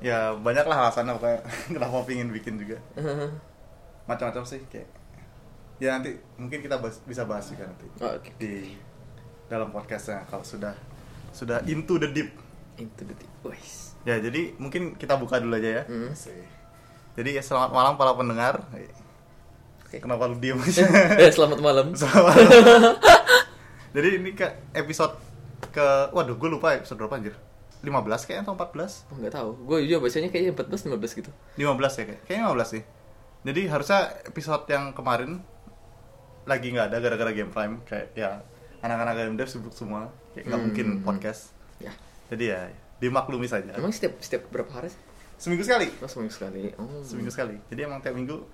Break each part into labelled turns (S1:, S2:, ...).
S1: ya banyak lah alasannya pokoknya kenapa pingin bikin juga macam-macam sih kayak ya nanti mungkin kita bahas- bisa bahas juga nanti
S2: Oh, oke.
S1: di dalam podcastnya kalau sudah sudah into the deep
S2: Into the deep. Wais.
S1: ya jadi mungkin kita buka dulu aja ya
S2: Hmm.
S1: Asik. jadi ya, selamat malam para pendengar
S2: Oke.
S1: kenapa lu diem aja
S2: Eh, selamat malam.
S1: Selamat malam. jadi ini ke episode ke waduh gue lupa episode berapa anjir 15 kayaknya atau 14
S2: Oh, nggak tahu. Gue juga bacanya kayaknya 14 15 gitu.
S1: 15 ya kayak kayaknya 15 sih jadi harusnya episode yang kemarin lagi nggak ada gara-gara game prime kayak ya anak-anak game dev sibuk semua kayak nggak
S2: Hmm.
S1: mungkin podcast
S2: Ya.
S1: jadi ya dimaklumi saja
S2: Emang setiap setiap berapa hari sih?
S1: seminggu sekali
S2: Oh, seminggu sekali. Oh.
S1: seminggu sekali jadi emang tiap minggu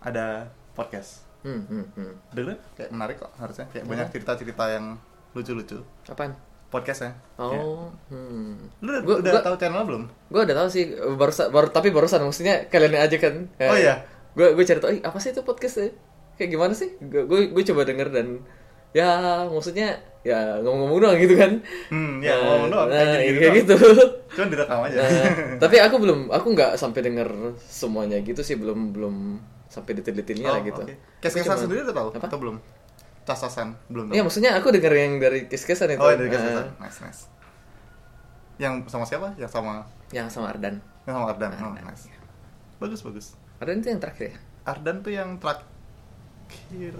S1: ada podcast
S2: Hmm, hmm, hmm.
S1: dengar kayak menarik kok harusnya kayak banyak cerita-cerita yang lucu-lucu
S2: Apaan?
S1: Podcastnya Ya.
S2: Oh, hmm.
S1: lu udah,
S2: Gua-
S1: udah
S2: gua-
S1: tahu channel belum
S2: Gue udah tahu sih baru baru tapi barusan maksudnya kalian aja kan.
S1: Oh, iya?
S2: Gue gue cari tahu, "Ih, apa sih itu podcast ya? Kayak gimana sih? Gue gue coba denger dan ya maksudnya ya ngomong-ngomong doang gitu kan.
S1: Hmm, ya,
S2: Nah,
S1: ngomong doang, kayak
S2: nah, kayak
S1: doang.
S2: gitu.
S1: cuman direkam aja
S2: Nah, tapi aku belum aku nggak sampai denger semuanya gitu sih belum belum sampai detail-detailnya lah gitu.
S1: Oh, oke. Kes-kesan sendiri udah tahu
S2: Apa?
S1: atau belum? Casasan belum.
S2: Iya maksudnya aku denger yang dari kes-kesan itu.
S1: Oh, dari
S2: Nah,
S1: kes-kesan. Nice, nice. Yang sama siapa? Yang sama
S2: yang sama Ardan.
S1: yang sama Ardan. Oh,
S2: Ardan,
S1: nice.
S2: iya.
S1: Bagus, bagus.
S2: Ardan itu yang terakhir ya?
S1: Ardan tuh yang terakhir.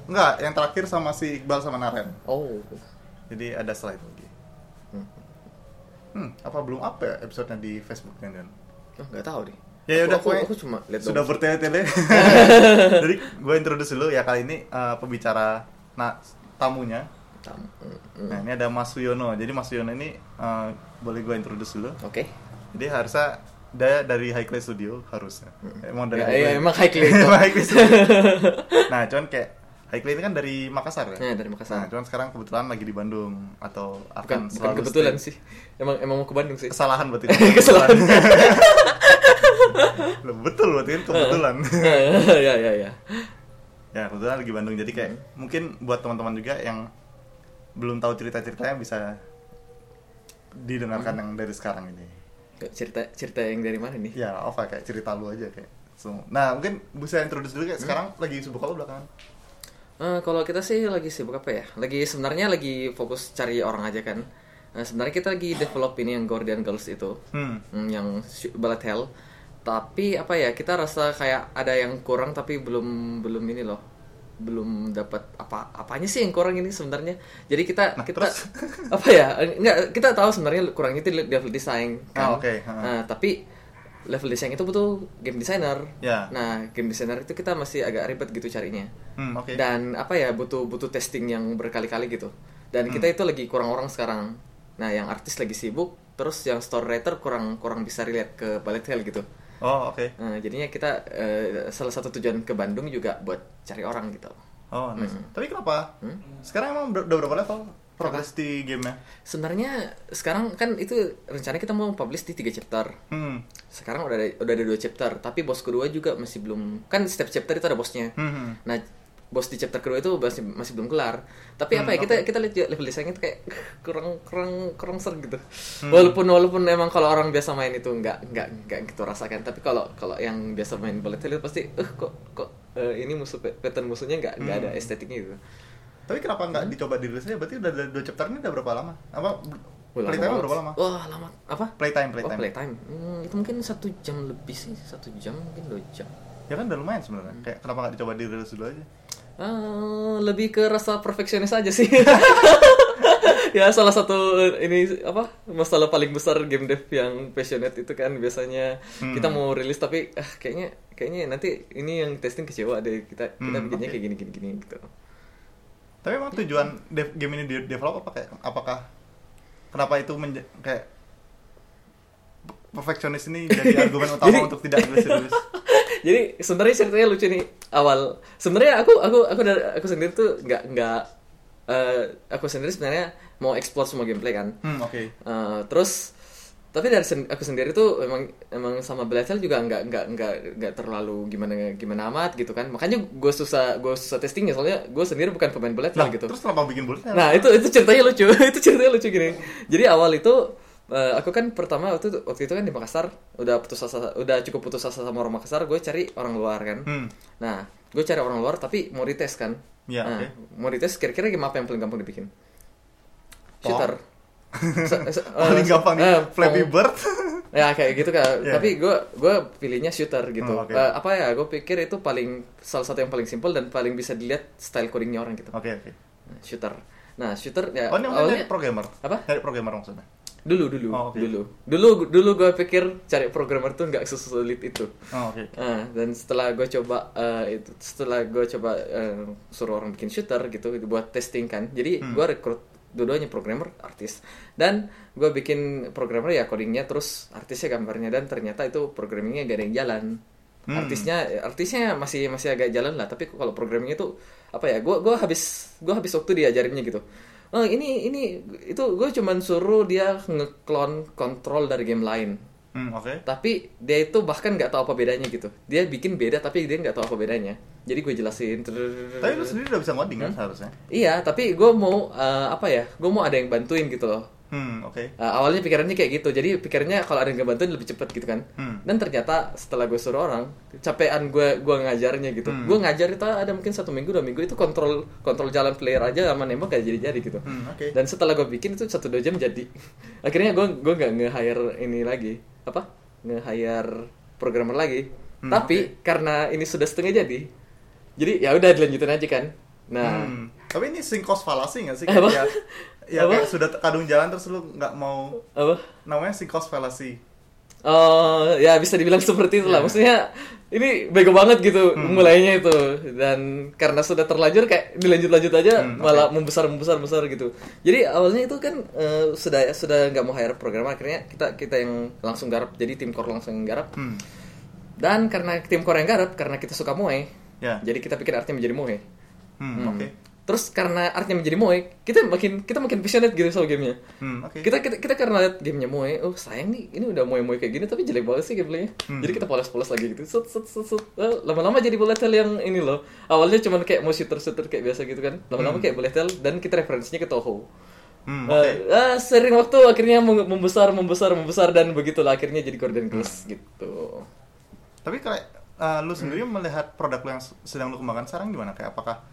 S1: Enggak, yang terakhir sama si Iqbal sama Naren.
S2: Oh.
S1: Jadi ada slide lagi.
S2: Hmm.
S1: Hmm, apa belum up ya episode-nya di Facebook kan?
S2: Oh, nggak tahu deh.
S1: Ya, ya
S2: Aku-
S1: udah,
S2: aku, aku cuma lihat
S1: Sudah bertele-tele. Jadi gue introduce dulu ya kali ini eh, pembicara nah tamunya.
S2: Tam- mm, mm.
S1: Nah, ini ada Mas Suyono. Jadi Mas Suyono ini eh, boleh gue introduce dulu.
S2: Oke.
S1: Jadi harusnya dia dari High Class Studio harusnya. Emang dari
S2: Ya,
S1: High
S2: ya,
S1: Class.
S2: emang High Class.
S1: Emang High Class nah, cuman kayak High Class ini kan dari Makassar ya?
S2: Ya, dari Makassar.
S1: Nah, cuman sekarang kebetulan lagi di Bandung atau
S2: Bukan,
S1: akan
S2: bukan
S1: selalu
S2: kebetulan
S1: stay.
S2: sih. Emang emang mau ke Bandung sih.
S1: Kesalahan berarti.
S2: Kesalahan.
S1: Loh, Betul berarti kan kebetulan.
S2: ya ya ya.
S1: Ya, kebetulan lagi Bandung. Jadi kayak mungkin buat teman-teman juga yang belum tahu cerita-ceritanya bisa didengarkan yang dari sekarang ini.
S2: Cerita cerita yang dari mana nih?
S1: Ya, apa kayak cerita lu aja kayak. So, nah, mungkin bisa introduce dulu kayak sekarang lagi sibuk apa belakangan?
S2: Eh, kalau kita sih lagi sibuk apa ya? Lagi sebenarnya lagi fokus cari orang aja kan. Nah, sebenarnya kita lagi develop ini yang Gordian Girls itu,
S1: Hmm.
S2: Hmm, yang Ballet Hell. Tapi apa ya? Kita rasa kayak ada yang kurang tapi belum belum ini loh. Belum dapat apa apanya sih yang kurang ini sebenarnya. Jadi kita
S1: Nah,
S2: kita
S1: terus?
S2: apa ya? Enggak, kita tahu sebenarnya kurangnya itu level design kan.
S1: Ah, oke, ha.
S2: Nah, tapi level design itu butuh game designer.
S1: Ya.
S2: Nah, game designer itu kita masih agak ribet gitu carinya
S1: Hmm, oke.
S2: dan apa ya butuh butuh testing yang berkali-kali gitu dan kita
S1: Hmm.
S2: itu lagi kurang orang sekarang nah yang artis lagi sibuk terus yang story writer kurang kurang bisa relate ke ballet hell gitu
S1: Oh, oke.
S2: Nah, jadinya kita eh, salah satu tujuan ke Bandung juga buat cari orang gitu
S1: Oh, nice.
S2: Hmm.
S1: Tapi kenapa? Sekarang emang udah berapa level progress di gamenya?
S2: sebenarnya sekarang kan itu rencana kita mau publish di tiga chapter
S1: Hmm.
S2: sekarang udah ada udah ada dua chapter tapi bos kedua juga masih belum kan setiap chapter itu ada bosnya
S1: Hmm.
S2: nah bos di chapter kedua itu masih masih belum kelar tapi apa ya
S1: Hmm,
S2: kita kita lihat level desainnya itu kayak kurang kurang kurang ser gitu walaupun walaupun emang kalau orang biasa main itu nggak nggak nggak gitu rasakan tapi kalau kalau yang biasa main itu pasti eh kok kok eh, ini musuh pattern musuhnya nggak nggak ada estetiknya gitu
S1: Tapi kenapa nggak dicoba dirilis aja? Berarti udah dua chapter ini udah berapa lama? Apa playtime berapa lama?
S2: wah lama apa
S1: Playtime,
S2: Oh,
S1: playtime.
S2: playtime. Hmm, itu mungkin satu jam lebih sih, satu jam mungkin dua jam.
S1: Ya kan udah lumayan sebenarnya. Kayak kenapa nggak dicoba dirilis dulu aja?
S2: Ah, lebih ke rasa perfeksionis aja sih. ya salah satu ini apa masalah paling besar game dev yang passionate itu kan biasanya
S1: Hmm.
S2: kita mau rilis tapi ah, kayaknya kayaknya nanti ini yang testing kecewa deh kita kita
S1: Hmm,
S2: bikinnya
S1: oke.
S2: kayak gini gini gini gitu.
S1: Tapi emang tujuan dev- game ini di develop apa kayak apakah kenapa itu menja- kayak perfeksionis ini jadi argumen utama
S2: Jadi-
S1: untuk tidak rilis-rilis?
S2: Jadi sebenarnya ceritanya lucu nih awal. Sebenarnya aku aku aku dari aku sendiri tuh nggak nggak eh, aku sendiri sebenarnya mau explore semua gameplay kan.
S1: Hmm, oke.
S2: Eh, terus tapi dari sen- aku sendiri tuh emang emang sama Blacel juga nggak nggak nggak nggak terlalu gimana gimana amat gitu kan. Makanya gue susah gue susah testingnya soalnya gue sendiri bukan pemain Blacel
S1: Nah,
S2: gitu.
S1: terus kenapa bikin bullet?
S2: Nah itu itu ceritanya lucu, itu ceritanya lucu gini. Jadi awal itu eh, aku kan pertama waktu itu, waktu itu kan di Makassar udah putus asa udah cukup putus asa sama orang Makassar gue cari orang luar kan
S1: Hmm.
S2: nah gue cari orang luar tapi mau dites kan
S1: Ya,
S2: nah,
S1: oke.
S2: mau dites kira-kira game apa yang paling gampang dibikin
S1: Pong.
S2: shooter se-
S1: Paling
S2: eh,
S1: gampang nih,
S2: eh,
S1: Flappy. Bird.
S2: ya kayak gitu kan
S1: Iya.
S2: tapi gue gue pilihnya shooter gitu
S1: Oh, oke.
S2: Eh, apa ya gue pikir itu paling salah satu yang paling simple dan paling bisa dilihat style codingnya orang gitu
S1: Oke, oke.
S2: Nah, shooter nah shooter ya
S1: Oh, ini
S2: awalnya
S1: dari programmer.
S2: Apa?
S1: Dari programmer maksudnya.
S2: Dulu dulu.
S1: Oh, oke.
S2: dulu. Dulu dulu gue pikir cari programmer tuh nggak sesulit itu.
S1: Oh, oke.
S2: Ah, dan setelah gue coba eh, itu setelah gue coba eh, suruh orang bikin shooter gitu buat testing kan. Jadi
S1: Hmm.
S2: gue rekrut dua-duanya programmer artis. Dan gue bikin programmer ya codingnya terus artisnya gambarnya. Dan ternyata itu programmingnya gak ada yang jalan.
S1: Hmm.
S2: artisnya artisnya masih masih agak jalan lah. Tapi kalau programmingnya tuh apa ya gue gua habis gue habis waktu diajarinnya gitu oh ini ini itu gue cuman suruh dia ngeklon kontrol dari game lain
S1: Hmm, oke.
S2: tapi dia itu bahkan nggak tahu apa bedanya gitu dia bikin beda tapi dia nggak tahu apa bedanya jadi gue jelasin
S1: Tapi lu sendiri udah bisa ngoding kan harusnya?
S2: iya tapi gue mau eh, apa ya gue mau ada yang bantuin gitu loh
S1: Hmm, oke.
S2: Eh, awalnya pikirannya kayak gitu jadi pikirnya kalau ada yang bantuin lebih cepet gitu kan
S1: Hmm.
S2: dan ternyata setelah gue suruh orang capean gue gue ngajarnya gitu
S1: Hmm.
S2: gue ngajar itu ada mungkin satu minggu dua minggu itu kontrol kontrol jalan player aja sama nembak gak jadi jadi gitu
S1: Hmm, oke.
S2: dan setelah gue bikin itu satu dua jam jadi akhirnya gue gue nggak nge-hire ini lagi apa nge-hire programmer lagi
S1: Hmm,
S2: tapi karena ini sudah setengah jadi jadi ya udah dilanjutin aja kan nah
S1: Hmm. Tapi ini sink cost fallacy nggak sih?
S2: Apa?
S1: Kayak, ya,
S2: Apa?
S1: kayak sudah kadung jalan terus lu nggak mau
S2: apa
S1: namanya sink cost fallacy.
S2: Oh, ya bisa dibilang seperti itulah.
S1: Iya.
S2: Maksudnya ini bego banget gitu mulainya itu dan karena sudah terlanjur kayak dilanjut-lanjut aja
S1: Hmm,
S2: malah membesar membesar besar gitu. Jadi awalnya itu kan eh, sudah sudah nggak mau hire programmer akhirnya kita kita yang langsung garap. Jadi tim core langsung yang garap.
S1: Hmm.
S2: Dan karena tim core yang garap karena kita suka moe.
S1: Ya.
S2: Jadi kita pikir artinya menjadi moe.
S1: Hmm,
S2: Hmm.
S1: oke.
S2: Terus karena artinya menjadi moe, kita makin kita makin passionate gitu sama gamenya.
S1: Hmm, oke.
S2: Kita, kita kita karena lihat gamenya Moe, oh sayang nih, ini udah Moe Moe kayak gini tapi jelek banget sih gameplaynya.
S1: Hmm.
S2: Jadi kita polos-polos lagi gitu, set set set set. Eh, Lama-lama jadi bullet hell yang ini loh. Awalnya cuma kayak mau shooter shooter kayak biasa gitu kan. Lama-lama kayak bullet hell dan kita referensinya ke Toho.
S1: Hmm,
S2: Eh,
S1: oke.
S2: ah, sering waktu akhirnya mem- membesar membesar membesar dan begitulah akhirnya jadi Gordon Glass gitu.
S1: Tapi kayak eh, lu sendiri melihat produk lu yang sedang lu kembangkan sekarang gimana? Kayak apakah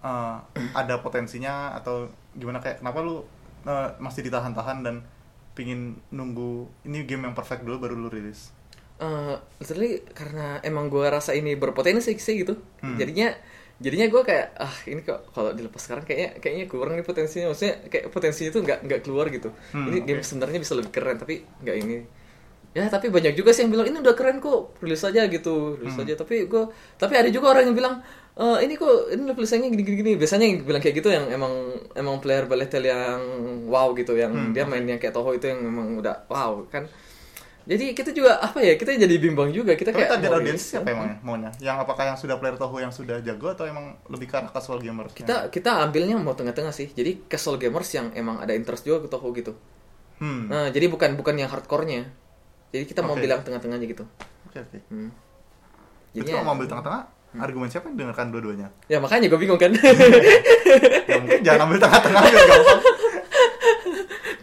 S1: eh, ada potensinya atau gimana kayak kenapa lu eh, masih ditahan-tahan dan pingin nunggu ini game yang perfect dulu baru lu rilis?
S2: Eh, literally karena emang gue rasa ini berpotensi sih gitu
S1: Hmm.
S2: jadinya jadinya gue kayak ah ini kok kalau dilepas sekarang kayaknya kayaknya kurang nih potensinya maksudnya kayak potensinya tuh nggak nggak keluar gitu
S1: Hmm,
S2: ini game
S1: oke.
S2: sebenarnya bisa lebih keren tapi nggak ini ya tapi banyak juga sih yang bilang ini udah keren kok rilis aja gitu rilis
S1: Hmm.
S2: aja tapi gue tapi ada juga orang yang bilang "Eh, ini kok ini level desainnya gini gini gini biasanya yang bilang kayak gitu yang emang emang player Baletel yang wow gitu yang
S1: Hmm,
S2: dia main yang kayak Toho itu yang memang udah wow kan jadi kita juga apa ya kita jadi bimbang juga kita
S1: Tapi
S2: kayak
S1: target
S2: mau
S1: audiens
S2: rilis,
S1: siapa
S2: kan?
S1: emangnya maunya? Yang apakah yang sudah player Toho yang sudah jago atau emang lebih ke arah casual gamers?
S2: kita kita ambilnya mau tengah-tengah sih jadi casual gamers yang emang ada interest juga ke Toho gitu
S1: Hmm.
S2: nah jadi bukan bukan yang hardcore-nya jadi kita mau
S1: Oke.
S2: bilang tengah-tengahnya gitu
S1: Oke oke.
S2: hmm.
S1: Jadi kalau mau ambil tengah-tengah, argumen siapa yang dengarkan dua-duanya?
S2: ya makanya gue bingung kan?
S1: Ya mungkin jangan ambil tengah-tengah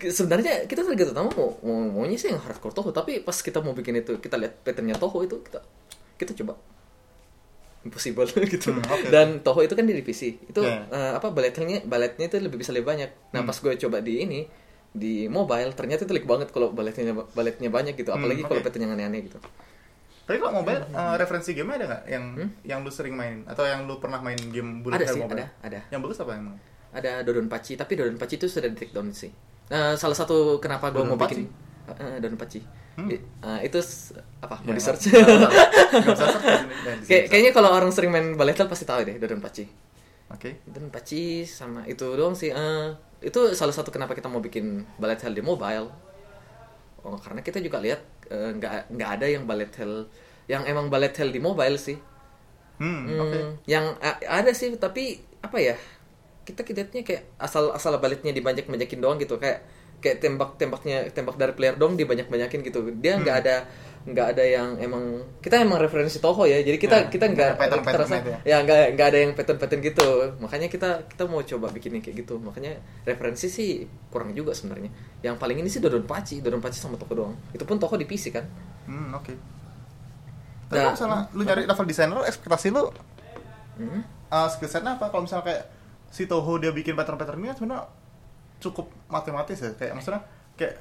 S2: sebenarnya kita target utama mau, mau maunya sih yang hardcore Toho tapi pas kita mau bikin itu kita lihat patternnya Toho itu kita kita coba. Impossible gitu.
S1: Hmm, oke,
S2: dan Toho itu kan di PC itu
S1: Ya.
S2: eh, apa baletnya baletnya itu lebih bisa lebih banyak. Nah
S1: Hmm.
S2: pas gue coba di ini di mobile ternyata itu banget kalau baletnya baletnya banyak gitu.
S1: Hmm,
S2: apalagi kalau pattern yang aneh-aneh gitu
S1: Tapi kalau mobile, eh, referensi game ada nggak yang yang lu sering main atau yang lu pernah main game bullet
S2: Hmm? ada
S1: hell
S2: sih
S1: mobile?
S2: ada ada
S1: Yang bagus apa emang?
S2: ada Dodon Pachi tapi Dodon Pachi itu sudah di take down sih Nah, salah satu kenapa gue mau bikin? Eh, Dodon Pachi
S1: Hmm.
S2: Eh, itu apa mau
S1: Ya,
S2: di search. Kayak- kayaknya kalau orang sering main Baletel pasti tahu deh Dodon Pachi
S1: Oke.
S2: Dodon Pachi sama itu doang sih Eh, itu salah satu kenapa kita mau bikin ballet hell di mobile oh karena kita juga lihat eh, nggak nggak ada yang ballet hell yang emang ballet hell di mobile sih.
S1: Hmm,
S2: Hmm,
S1: oke.
S2: yang a- ada sih tapi apa ya kita lihatnya kayak asal asal baletnya dibanyak banyakin doang gitu. Kayak kayak tembak tembaknya tembak dari player dong dibanyak banyakin gitu. Dia nggak ada nggak ada yang emang kita emang referensi Toho ya jadi kita
S1: Ya,
S2: kita nggak terasa-
S1: itu ya.
S2: ya nggak nggak ada yang pattern-pattern gitu makanya kita kita mau coba bikin yang kayak gitu makanya referensi sih kurang juga sebenarnya yang paling ini sih Dodon Pachi Dodon Pachi sama Toho doang itu pun Toho di PC kan
S1: Hmm, oke. Tapi
S2: Nah,
S1: kalau misalnya lu nyari level designer, ekspektasi lu
S2: Hmm.
S1: uh, skill setnya apa? Kalau misalnya kayak si Toho dia bikin pattern-pattern ini kan sebenarnya cukup matematis ya. Kayak maksudnya kayak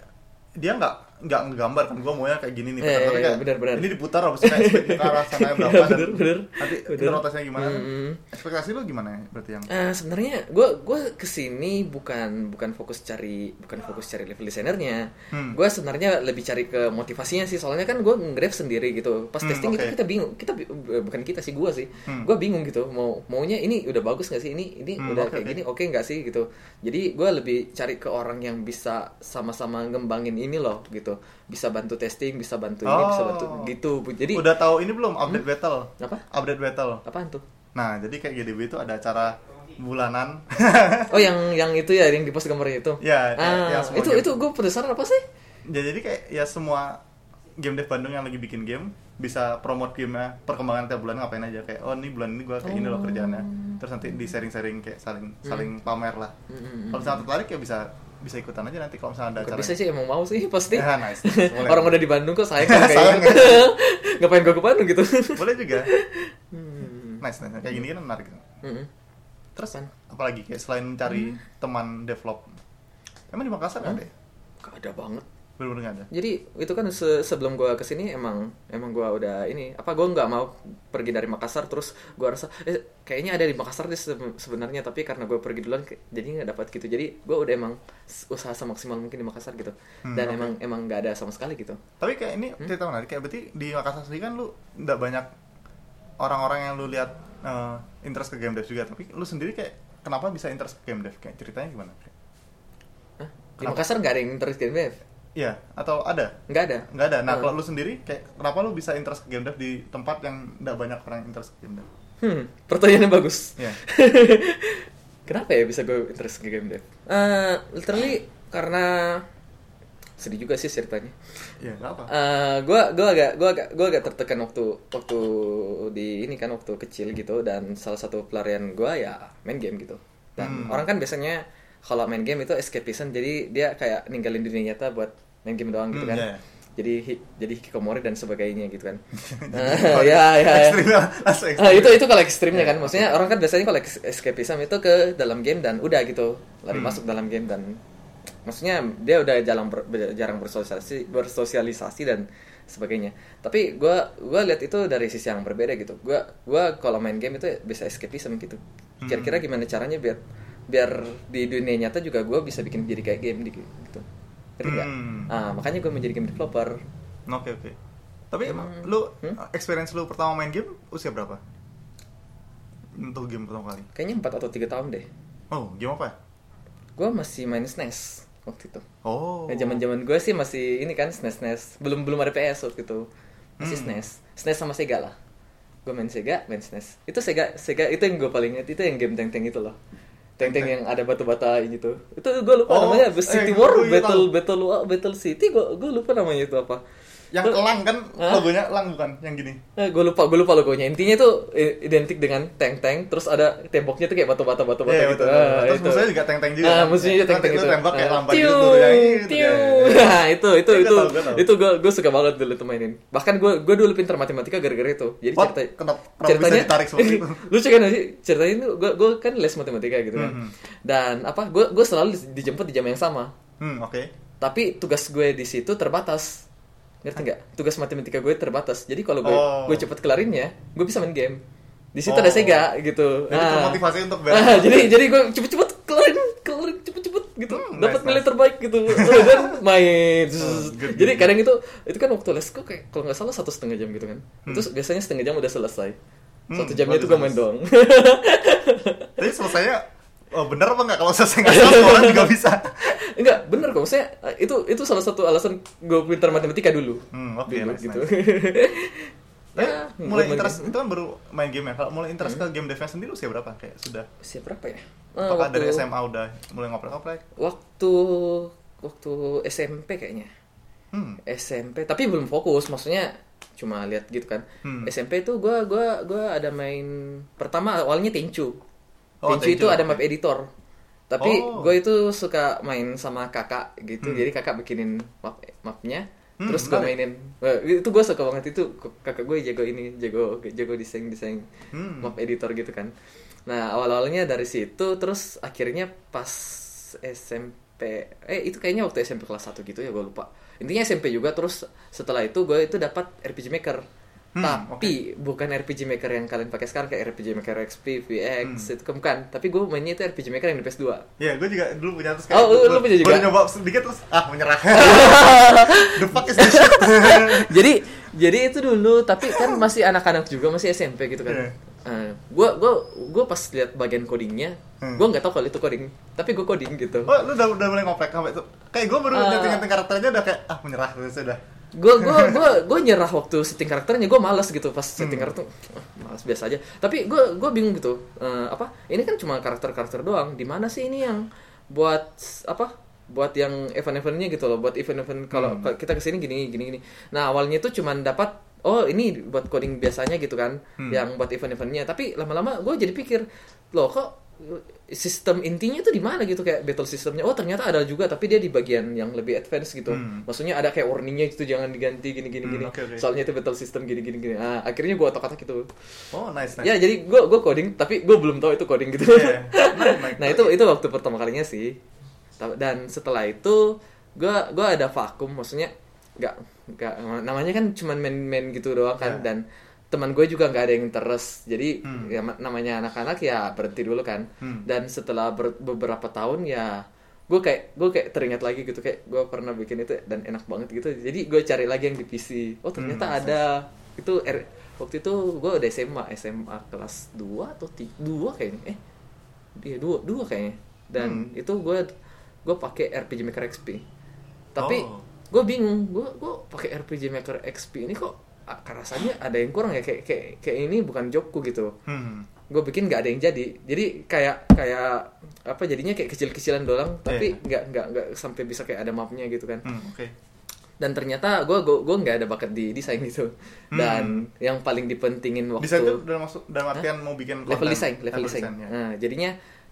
S1: dia nggak nggak ngegambar kan gua maunya kayak gini nih pattern.
S2: iya, iya,
S1: kayak
S2: benar, benar.
S1: ini diputar kayak split ke arah sana berapa
S2: Iya,
S1: dan
S2: benar.
S1: nanti kita rotasinya gimana kan?
S2: Hmm.
S1: ekspektasi lu gimana ya berarti yang
S2: Eh, sebenarnya gue gue ke sini bukan bukan fokus cari bukan fokus cari level desainernya
S1: Hmm.
S2: gue sebenarnya lebih cari ke motivasinya sih soalnya kan gue nge sendiri gitu pas
S1: Hmm,
S2: testing
S1: oke.
S2: itu kita bingung kita eh, bukan kita sih gue sih
S1: Hmm.
S2: gue bingung gitu mau maunya ini udah bagus nggak sih ini ini
S1: Hmm,
S2: udah
S1: oke,
S2: kayak gini oke nggak sih gitu jadi gue lebih cari ke orang yang bisa sama-sama ngembangin ini loh gitu bisa bantu testing bisa bantu ini bisa
S1: Oh.
S2: bantu gitu jadi
S1: udah tahu ini belum update battle?
S2: Apa?
S1: Update battle?
S2: Apaan tuh?
S1: Nah jadi kayak GDB itu ada acara bulanan.
S2: Oh yang yang itu ya yang di post gambarnya itu
S1: Ya,
S2: ah,
S1: yang
S2: itu
S1: game.
S2: itu gue penasaran apa sih?
S1: Ya, jadi kayak ya semua game dev Bandung yang lagi bikin game bisa promote gamenya perkembangan tiap bulan ngapain aja. Kayak oh ini bulan ini gua kayak ini loh kerjaannya. Terus nanti di sharing sharing kayak saling saling pamer lah.
S2: Hmm, hmm, hmm.
S1: kalau misalnya tertarik ya bisa bisa ikutan aja nanti kalau misalnya ada
S2: Bukan
S1: acara
S2: bisa sih emang mau sih pasti
S1: Ya, nice. Boleh.
S2: orang udah di Bandung kok saya kan kayak ngapain gue ke Bandung gitu
S1: boleh juga
S2: Hmm.
S1: nice nice kayak gini kan menarik
S2: Hmm.
S1: terus
S2: Apaan?
S1: apalagi kayak selain mencari teman develop emang di Makassar nggak ada ya?
S2: Gak ada banget
S1: bener-bener nggak ada
S2: jadi itu kan se- sebelum gue ke sini emang emang gue udah ini apa gue nggak mau pergi dari Makassar terus gue rasa eh, kayaknya ada di Makassar deh sebe- sebenarnya tapi karena gue pergi duluan jadi nggak dapat gitu jadi gue udah emang usaha semaksimal mungkin di Makassar gitu
S1: Hmm,
S2: dan
S1: oke.
S2: emang emang nggak ada sama sekali gitu
S1: Tapi kayak ini cerita menarik kayak berarti di Makassar sendiri kan lu nggak banyak orang-orang yang lu lihat eh, interest ke game dev juga. Tapi lu sendiri kayak kenapa bisa interest ke game dev? Kayak ceritanya gimana?
S2: Hah? di? Makassar nggak ada yang interest game dev
S1: Iya, atau ada?
S2: nggak ada
S1: Nggak ada. Nah,
S2: Hmm.
S1: kalau lu sendiri kayak kenapa lu bisa interest ke game dev di tempat yang nggak banyak orang interest ke game dev?
S2: Hmm, pertanyaannya bagus.
S1: Iya.
S2: Kenapa ya bisa gue interest ke game dev? Eh, literally karena sedih juga sih ceritanya.
S1: Iya, nggak apa.
S2: Eh, gue gue agak gue agak gue agak tertekan waktu waktu di ini kan waktu kecil gitu dan salah satu pelarian gue ya main game gitu. Dan
S1: Hmm.
S2: orang kan biasanya kalau main game itu escapism jadi dia kayak ninggalin dunia nyata buat main game doang gitu
S1: Hmm,
S2: kan.
S1: iya, iya.
S2: Jadi hi- jadi hikikomori dan sebagainya gitu kan.
S1: Oh,
S2: ya ya ya. Ah,
S1: ekstrim.
S2: itu itu kalau ekstrimnya
S1: Ya,
S2: kan, maksudnya orang kan biasanya kalau es- escapism itu ke dalam game dan udah gitu lari
S1: Hmm.
S2: masuk dalam game dan maksudnya dia udah jarang ber- jarang bersosialisasi bersosialisasi dan sebagainya. Tapi gua gua lihat itu dari sisi yang berbeda gitu. Gua gua kalau main game itu bisa escapism gitu.
S1: Hmm.
S2: Kira-kira gimana caranya biar biar di dunia nyata juga gua bisa bikin jadi kayak game gitu. Ngerti nggak?
S1: Hmm.
S2: Ah, makanya gue menjadi game developer.
S1: Oke, oke. Tapi emang
S2: Hmm.
S1: lu
S2: Hmm?
S1: experience lu pertama main game usia berapa? Untuk game pertama kali.
S2: Kayaknya 4 atau tiga tahun deh.
S1: Oh, game apa?
S2: Gue masih main SNES waktu itu.
S1: Oh.
S2: Nah, zaman-zaman gue sih masih ini kan SNES SNES. Belum belum ada PS waktu itu. Masih
S1: Hmm.
S2: SNES. SNES sama Sega lah. Gue main Sega, main SNES. Itu Sega Sega itu yang gue paling ingat itu yang game tank-tank itu loh. Tank-tank yang ada batu-bata gitu. Itu gue lupa
S1: Oh,
S2: namanya
S1: eh,
S2: City War, Battle. Battle War, Battle City gue gue lupa namanya itu apa.
S1: Yang elang kan
S2: Hah?
S1: logonya elang bukan yang gini.
S2: Eh, gue lupa, gue lupa logonya. Intinya itu i- identik dengan tank-tank, terus ada temboknya tuh kayak batu-bata batu-bata
S1: Iya,
S2: gitu.
S1: betul,
S2: Ah.
S1: Terus
S2: itu.
S1: musuhnya juga tank-tank juga
S2: Ah,
S1: kan?
S2: musuhnya juga
S1: Nanti
S2: tank-tank
S1: lu
S2: gitu.
S1: tembak kayak
S2: Ah,
S1: lambat gitu tuh, yang itu,
S2: tiu. Nah, itu itu itu itu gue gue suka banget dulu tuh mainin. Bahkan gue gue dulu pintar matematika gara-gara itu. Jadi cerita
S1: bisa ditarik seperti itu?
S2: lucu kan sih ceritanya itu gue gue kan les matematika gitu kan.
S1: Mhm.
S2: Dan apa gue gue selalu dijemput di jam yang sama.
S1: Hmm, oke.
S2: Tapi tugas gue di situ terbatas. Ngerti nggak? Tugas matematika gue terbatas. Jadi kalau gue
S1: Oh.
S2: gue cepet kelarinnya, gue bisa main game. Di situ
S1: Oh.
S2: ada Sega gitu.
S1: Jadi
S2: Ah.
S1: termotivasi untuk
S2: Ah, jadi jadi gue cepet-cepet kelarin, kelarin cepet-cepet gitu.
S1: Hmm,
S2: Dapat
S1: nice,
S2: nilai
S1: nice.
S2: terbaik gitu. Dan main.
S1: Oh, good,
S2: jadi
S1: good.
S2: kadang itu itu kan waktu les gue kayak kalau nggak salah satu setengah jam gitu kan. Itu
S1: Hmm.
S2: biasanya setengah jam udah selesai.
S1: Hmm,
S2: Satu jamnya itu
S1: bagus,
S2: gue main doang.
S1: Tapi selesainya oh, bener apa nggak kalau selesai nggak orang juga bisa.
S2: Enggak, bener kok. Maksudnya eh, itu itu salah satu alasan gue pintar matematika dulu.
S1: Hmm, oke,
S2: Dulu,
S1: nice,
S2: gitu.
S1: Tapi
S2: Ya,
S1: mulai
S2: gua main
S1: interest
S2: game.
S1: itu kan baru main game ya. Kalau mulai interest
S2: Hmm.
S1: ke game devnya sendiri usia berapa? Kayak sudah.
S2: Siapa berapa ya?
S1: Apakah
S2: waktu-
S1: dari SMA udah mulai ngoprek-ngoprek?
S2: Waktu waktu SMP kayaknya.
S1: Hmm.
S2: SMP tapi belum fokus maksudnya cuma lihat gitu kan
S1: Hmm.
S2: SMP itu gua gua gua ada main pertama awalnya Tenchu
S1: Oh,
S2: itu ada map editor. Tapi
S1: Oh.
S2: gue itu suka main sama kakak gitu.
S1: Hmm.
S2: jadi kakak bikinin map mapnya
S1: Hmm,
S2: terus gue mainin. Itu gue suka banget. Itu kakak gue jago ini jago jago desain desain
S1: Hmm.
S2: map editor gitu kan. Nah awal awalnya dari situ terus akhirnya pas SMP eh itu kayaknya waktu SMP kelas 1 gitu ya gue lupa. Intinya SMP juga terus setelah itu gue itu dapat RPG Maker
S1: Hmm,
S2: tapi bukan RPG Maker yang kalian pakai sekarang kayak RPG Maker XP, VX
S1: Hmm.
S2: itu kan bukan tapi gue mainnya itu RPG Maker yang di PS2
S1: Ya, gue juga dulu punya terus
S2: Oh, lu- lu punya juga?
S1: Gue nyoba sedikit terus ah menyerah. The fuck is this shit?
S2: jadi jadi itu dulu tapi kan masih anak-anak juga masih SMP gitu kan
S1: Iya.
S2: gue gue gue pas lihat bagian codingnya
S1: Hmm.
S2: gue nggak tahu kalau itu coding tapi gue coding gitu
S1: oh, lu udah udah mulai ngoprek sampai itu. Kayak gue baru
S2: Ah.
S1: nyeting-nyeting karakternya udah kayak ah menyerah terus udah.
S2: Gue gue gue gue nyerah waktu setting karakternya. Gue malas gitu pas setting
S1: Hmm.
S2: karakter malas biasa aja. Tapi gue gue bingung gitu. Eh, apa? Ini kan cuma karakter karakter doang. Di mana sih ini yang buat apa? Buat yang event-eventnya gitu loh. Buat event-event kalau
S1: Hmm.
S2: kita ke sini gini gini gini. Nah awalnya itu cuman dapat oh ini buat coding biasanya gitu kan.
S1: Hmm.
S2: yang buat event-eventnya. Tapi lama-lama gue jadi pikir loh kok sistem intinya itu di mana gitu kayak battle sistemnya oh ternyata ada juga tapi dia di bagian yang lebih advance gitu
S1: Hmm.
S2: maksudnya ada kayak warningnya gitu jangan diganti gini gini
S1: Hmm,
S2: gini
S1: oke, oke.
S2: soalnya itu battle system gini gini gini ah akhirnya gue otak-otak gitu
S1: Oh, nice nice.
S2: ya jadi gue gue coding tapi gue belum tahu itu coding gitu
S1: Iya. Naik, naik.
S2: nah itu itu waktu pertama kalinya sih dan setelah itu gue gue ada vakum maksudnya nggak nggak namanya kan cuman main-main gitu doang kan
S1: Iya.
S2: dan teman gue juga nggak ada yang interest. Jadi
S1: Hmm.
S2: ya ma- namanya anak-anak ya berhenti dulu kan.
S1: Hmm.
S2: dan setelah ber- beberapa tahun ya gue kayak gue kayak teringat lagi gitu kayak gue pernah bikin itu dan enak banget gitu. Jadi gue cari lagi yang di PC oh ternyata
S1: Hmm,
S2: ada. itu R- waktu itu gue udah SMA SMA kelas 2 atau 2 kayaknya. Eh iya dua dua kayaknya. Dan
S1: Hmm.
S2: itu gue gue pakai RPG Maker XP tapi
S1: Oh.
S2: gue bingung gue gue pakai RPG Maker XP ini kok rasanya ada yang kurang ya kayak kayak kayak ini bukan jobku gitu
S1: Hmm.
S2: gue bikin nggak ada yang jadi jadi kayak kayak apa jadinya kayak kecil-kecilan doang tapi
S1: Iya.
S2: nggak nggak nggak sampai bisa kayak ada mapnya gitu kan
S1: Hmm, oke.
S2: dan ternyata gue gue gue nggak ada bakat di desain gitu dan yang paling dipentingin waktu
S1: Hmm. Desain itu dalam maksud dalam artian mau bikin
S2: level
S1: konten.
S2: design level, design,
S1: ya.
S2: nah jadinya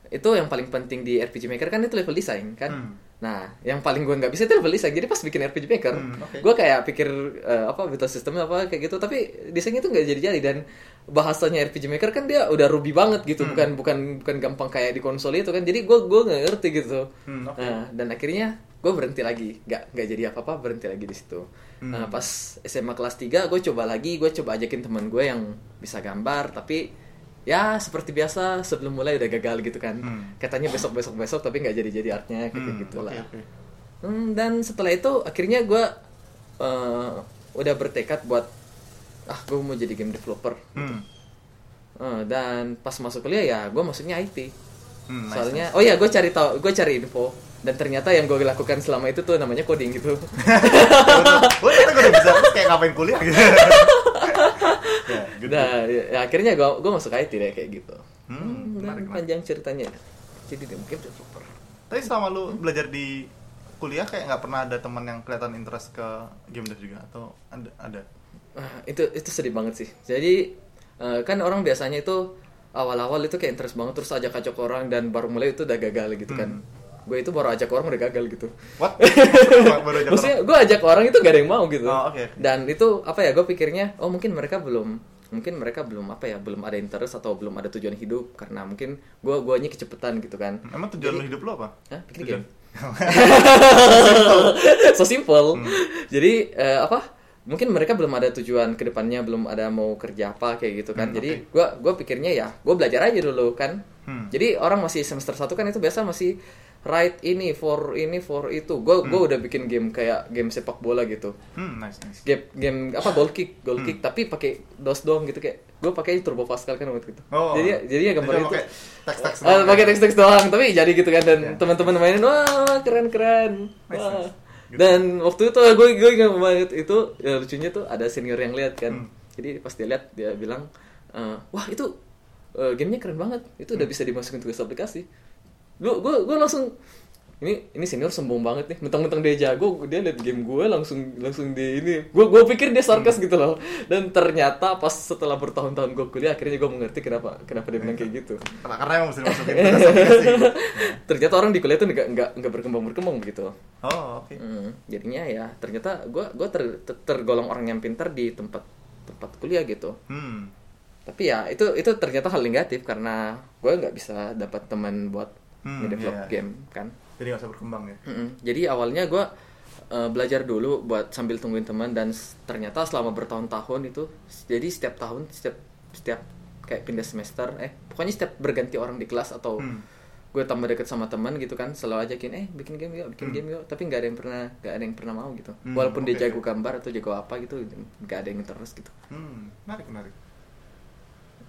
S2: itu yang paling penting di RPG Maker kan itu level design kan
S1: Hmm.
S2: Nah yang paling gue nggak bisa itu level design jadi pas bikin RPG Maker
S1: Hmm, oke.
S2: gue kayak pikir eh, apa battle sistemnya apa kayak gitu. Tapi desainnya itu nggak jadi-jadi dan bahasanya RPG Maker kan dia udah ruby banget gitu.
S1: Hmm.
S2: bukan bukan bukan gampang kayak di konsol itu kan. Jadi gue gue nggak ngerti gitu.
S1: Hmm, oke.
S2: nah, dan akhirnya gue berhenti lagi. Nggak nggak jadi apa apa berhenti lagi di situ.
S1: Hmm.
S2: nah pas SMA kelas 3 gue coba lagi. Gue coba ajakin teman gue yang bisa gambar. Tapi ya seperti biasa sebelum mulai udah gagal gitu kan
S1: Hmm.
S2: katanya besok besok besok tapi nggak jadi jadi artnya kayak
S1: Hmm,
S2: gitu lah
S1: oke, oke.
S2: Hmm, dan setelah itu akhirnya gue eh, udah bertekad buat ah gue mau jadi game developer
S1: Hmm.
S2: Eh, dan pas masuk kuliah ya gue maksudnya IT
S1: Hmm, nice,
S2: soalnya oh ya gue cari tahu gue cari info dan ternyata yang gue lakukan selama itu tuh namanya coding gitu
S1: Gue ternyata gue udah bisa terus kayak ngapain kuliah gitu. ya, gitu.
S2: nah ya, ya akhirnya gue gue masuk IT deh kayak gitu.
S1: Hmm,
S2: Hmm, dan
S1: menarik, menarik.
S2: panjang ceritanya. Jadi game game developer
S1: Tapi selama lu belajar di kuliah kayak nggak pernah ada teman yang kelihatan interest ke game dev juga? Atau ada ada?
S2: Ah, itu itu sedih banget sih. Jadi eh, kan orang biasanya itu awal-awal itu kayak interest banget terus ajak-ajak orang dan baru mulai itu udah gagal gitu kan gue itu baru ajak orang udah gagal gitu.
S1: What? Baru aja
S2: maksudnya gue ajak orang itu gak ada yang mau gitu.
S1: Oh, oke.
S2: dan itu apa ya gue pikirnya oh mungkin mereka belum mungkin mereka belum apa ya belum ada interest atau belum ada tujuan hidup. Karena mungkin gue guanya kecepetan gitu kan.
S1: Emang tujuan lu hidup lu apa?
S2: Hah? bikin game so simple. Jadi eh, apa mungkin mereka belum ada tujuan ke depannya belum ada mau kerja apa kayak gitu kan.
S1: Hmm,
S2: jadi gua gua pikirnya ya gue belajar aja dulu kan.
S1: Hmm.
S2: jadi orang masih semester satu kan itu biasa masih write ini for ini for itu gue gua udah bikin game kayak game sepak bola gitu
S1: Hmm, nice nice.
S2: game game apa goal kick goal
S1: Hmm.
S2: kick tapi pakai dos doang gitu kayak gue pakai turbo pascal kan waktu itu
S1: Oh.
S2: jadi jadi ya gambar itu
S1: doang.
S2: pakai teks teks doang tapi jadi gitu kan dan
S1: Ya.
S2: teman-teman mainin wah keren keren
S1: Nice,
S2: wah.
S1: nice. Gitu.
S2: dan waktu itu gue gue ingat banget itu ya lucunya tuh ada senior yang lihat kan
S1: Hmm.
S2: jadi pas dia lihat dia bilang eh, wah itu eh, gamenya keren banget itu
S1: Hmm.
S2: udah bisa dimasukin tugas aplikasi gue gue gue langsung ini ini senior sombong banget nih mentang-mentang dia jago dia liat game gue langsung langsung di ini. Gue gue pikir dia sarkas gitu loh. Dan ternyata pas setelah bertahun-tahun gue kuliah akhirnya gue mengerti kenapa kenapa dia bilang kayak gitu.
S1: Karena, karena emang mesti masukin
S2: ternyata orang di kuliah tuh nggak nggak nggak berkembang berkembang begitu
S1: Oh, oke.
S2: Hmm, jadinya ya ternyata gue gue ter, ter- tergolong orang yang pintar di tempat tempat kuliah gitu.
S1: Hmm.
S2: tapi ya itu itu ternyata hal negatif karena gue nggak bisa dapat teman buat
S1: Hmm,
S2: ngedevelop
S1: iya.
S2: game kan
S1: Jadi nggak usah berkembang ya.
S2: Mm-mm. Jadi awalnya gue belajar dulu buat sambil tungguin teman dan ternyata selama bertahun-tahun itu jadi setiap tahun setiap setiap kayak pindah semester eh pokoknya setiap berganti orang di kelas atau
S1: Hmm.
S2: gue tambah deket sama teman gitu kan selalu ajakin eh bikin game yuk bikin
S1: Hmm.
S2: game yuk tapi nggak ada yang pernah nggak ada yang pernah mau gitu
S1: Hmm,
S2: walaupun dia
S1: oke.
S2: jago gambar atau jago apa gitu nggak ada yang terus gitu
S1: Hmm, menarik, menarik.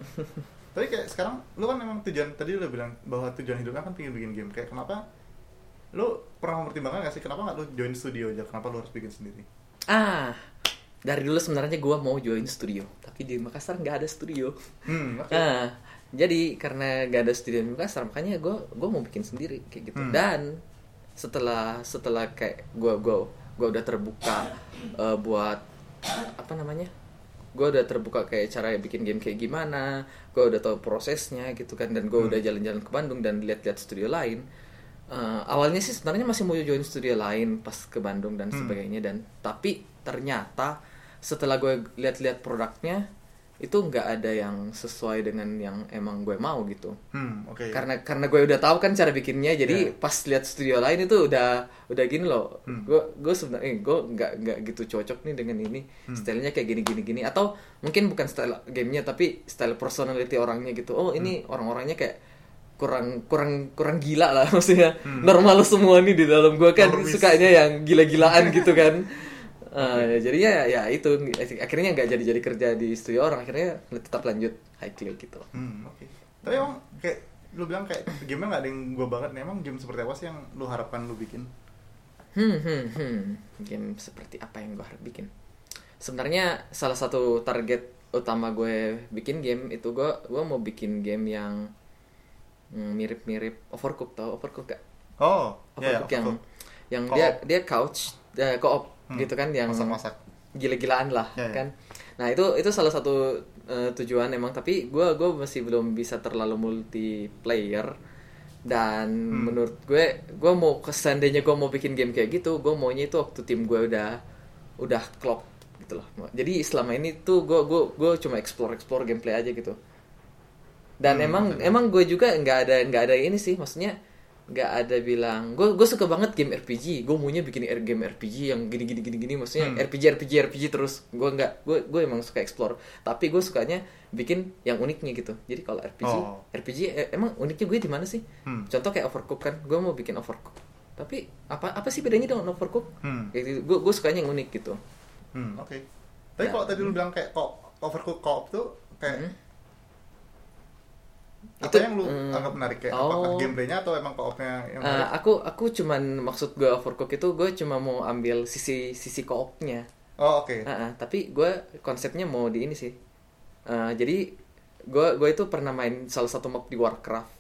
S1: Tapi kayak sekarang lu kan memang tujuan tadi lu bilang bahwa tujuan hidupnya kan pengen bikin game. Kayak kenapa lu pernah mempertimbangkan gak sih kenapa nggak lu join studio aja? Kenapa lu harus bikin sendiri?
S2: ah dari dulu sebenarnya gue mau join studio tapi di Makassar nggak ada studio
S1: Hmm, oke.
S2: Nah, jadi karena gak ada studio di Makassar, makanya gue gue mau bikin sendiri kayak gitu.
S1: Hmm.
S2: Dan setelah setelah kayak gue gue gue udah terbuka eh, buat apa namanya? Gue udah terbuka kayak cara bikin game kayak gimana, gue udah tahu prosesnya gitu kan, dan gue
S1: Hmm.
S2: udah jalan-jalan ke Bandung dan lihat-lihat studio lain. Eh, awalnya sih sebenarnya masih mau join studio lain pas ke Bandung dan
S1: Hmm.
S2: sebagainya dan tapi ternyata setelah gue lihat-lihat produknya itu nggak ada yang sesuai dengan yang emang gue mau gitu
S1: Hmm, oke.
S2: karena karena gue udah tahu kan cara bikinnya jadi
S1: Iya.
S2: pas lihat studio lain itu udah udah gini loh
S1: Hmm.
S2: gue gue sebenarnya eh, gue nggak nggak gitu cocok nih dengan ini
S1: Hmm.
S2: stylenya kayak gini gini gini atau mungkin bukan style gamenya tapi style personality orangnya gitu oh ini
S1: Hmm.
S2: orang-orangnya kayak kurang kurang kurang gila lah maksudnya
S1: Hmm.
S2: normal semua nih di dalam gue kan
S1: Normis.
S2: sukanya yang gila-gilaan gitu kan Eh, jadinya ya itu akhirnya nggak jadi jadi kerja di studio orang akhirnya tetap lanjut high kill gitu
S1: Hmm, oke. Tapi emang kayak lu bilang kayak game nggak ada yang gua banget nih. Emang game seperti apa sih yang lu harapkan lu bikin?
S2: Hmm, hmm, hmm. Game seperti apa yang gue harus bikin? Sebenarnya salah satu target utama gue bikin game itu gue gue mau bikin game yang mm, mirip-mirip Overcooked tau Overcooked gak?
S1: Oh, ya, ya,
S2: Overcooked yang
S1: aku.
S2: yang
S1: Co-op.
S2: dia dia couch eh, co-op
S1: Hmm,
S2: gitu kan yang
S1: masak-masak.
S2: gila-gilaan lah
S1: Ya, ya.
S2: kan. Nah itu itu salah satu eh, tujuan emang tapi gue gue masih belum bisa terlalu multiplayer dan
S1: Hmm.
S2: menurut gue gue mau seandainya gue mau bikin game kayak gitu gue maunya itu waktu tim gue udah udah klop gitu loh jadi selama ini tuh gue gue gue cuma explore explore gameplay aja gitu dan
S1: Hmm,
S2: emang
S1: betul.
S2: emang gue juga nggak ada nggak ada ini sih maksudnya nggak ada bilang gue gue suka banget game RPG gue maunya bikin game RPG yang gini gini gini gini maksudnya
S1: Hmm.
S2: RPG RPG RPG terus gue nggak gue gue emang suka explore tapi gue sukanya bikin yang uniknya gitu jadi kalau RPG
S1: Oh.
S2: RPG eh, emang uniknya gue di mana sih
S1: Hmm.
S2: contoh kayak Overcooked kan gue mau bikin Overcooked tapi apa apa sih bedanya dengan Overcooked
S1: Hmm.
S2: kayak gitu gue gue sukanya yang unik gitu
S1: Hmm, oke. Tapi
S2: Ya.
S1: kalau tadi lu bilang kayak kok overcook co-op tuh kayak
S2: Hmm.
S1: Apa
S2: Itu,
S1: yang lu
S2: hmm,
S1: anggap menarik kayak
S2: oh.
S1: apakah gameplaynya atau emang co-opnya yang
S2: Eh,
S1: menarik?
S2: aku aku cuman maksud gue Overcooked itu gue cuma mau ambil sisi sisi koopnya
S1: oh, oke.
S2: Ah, ah, tapi gue konsepnya mau di ini sih Eh, jadi gue gue itu pernah main salah satu map di Warcraft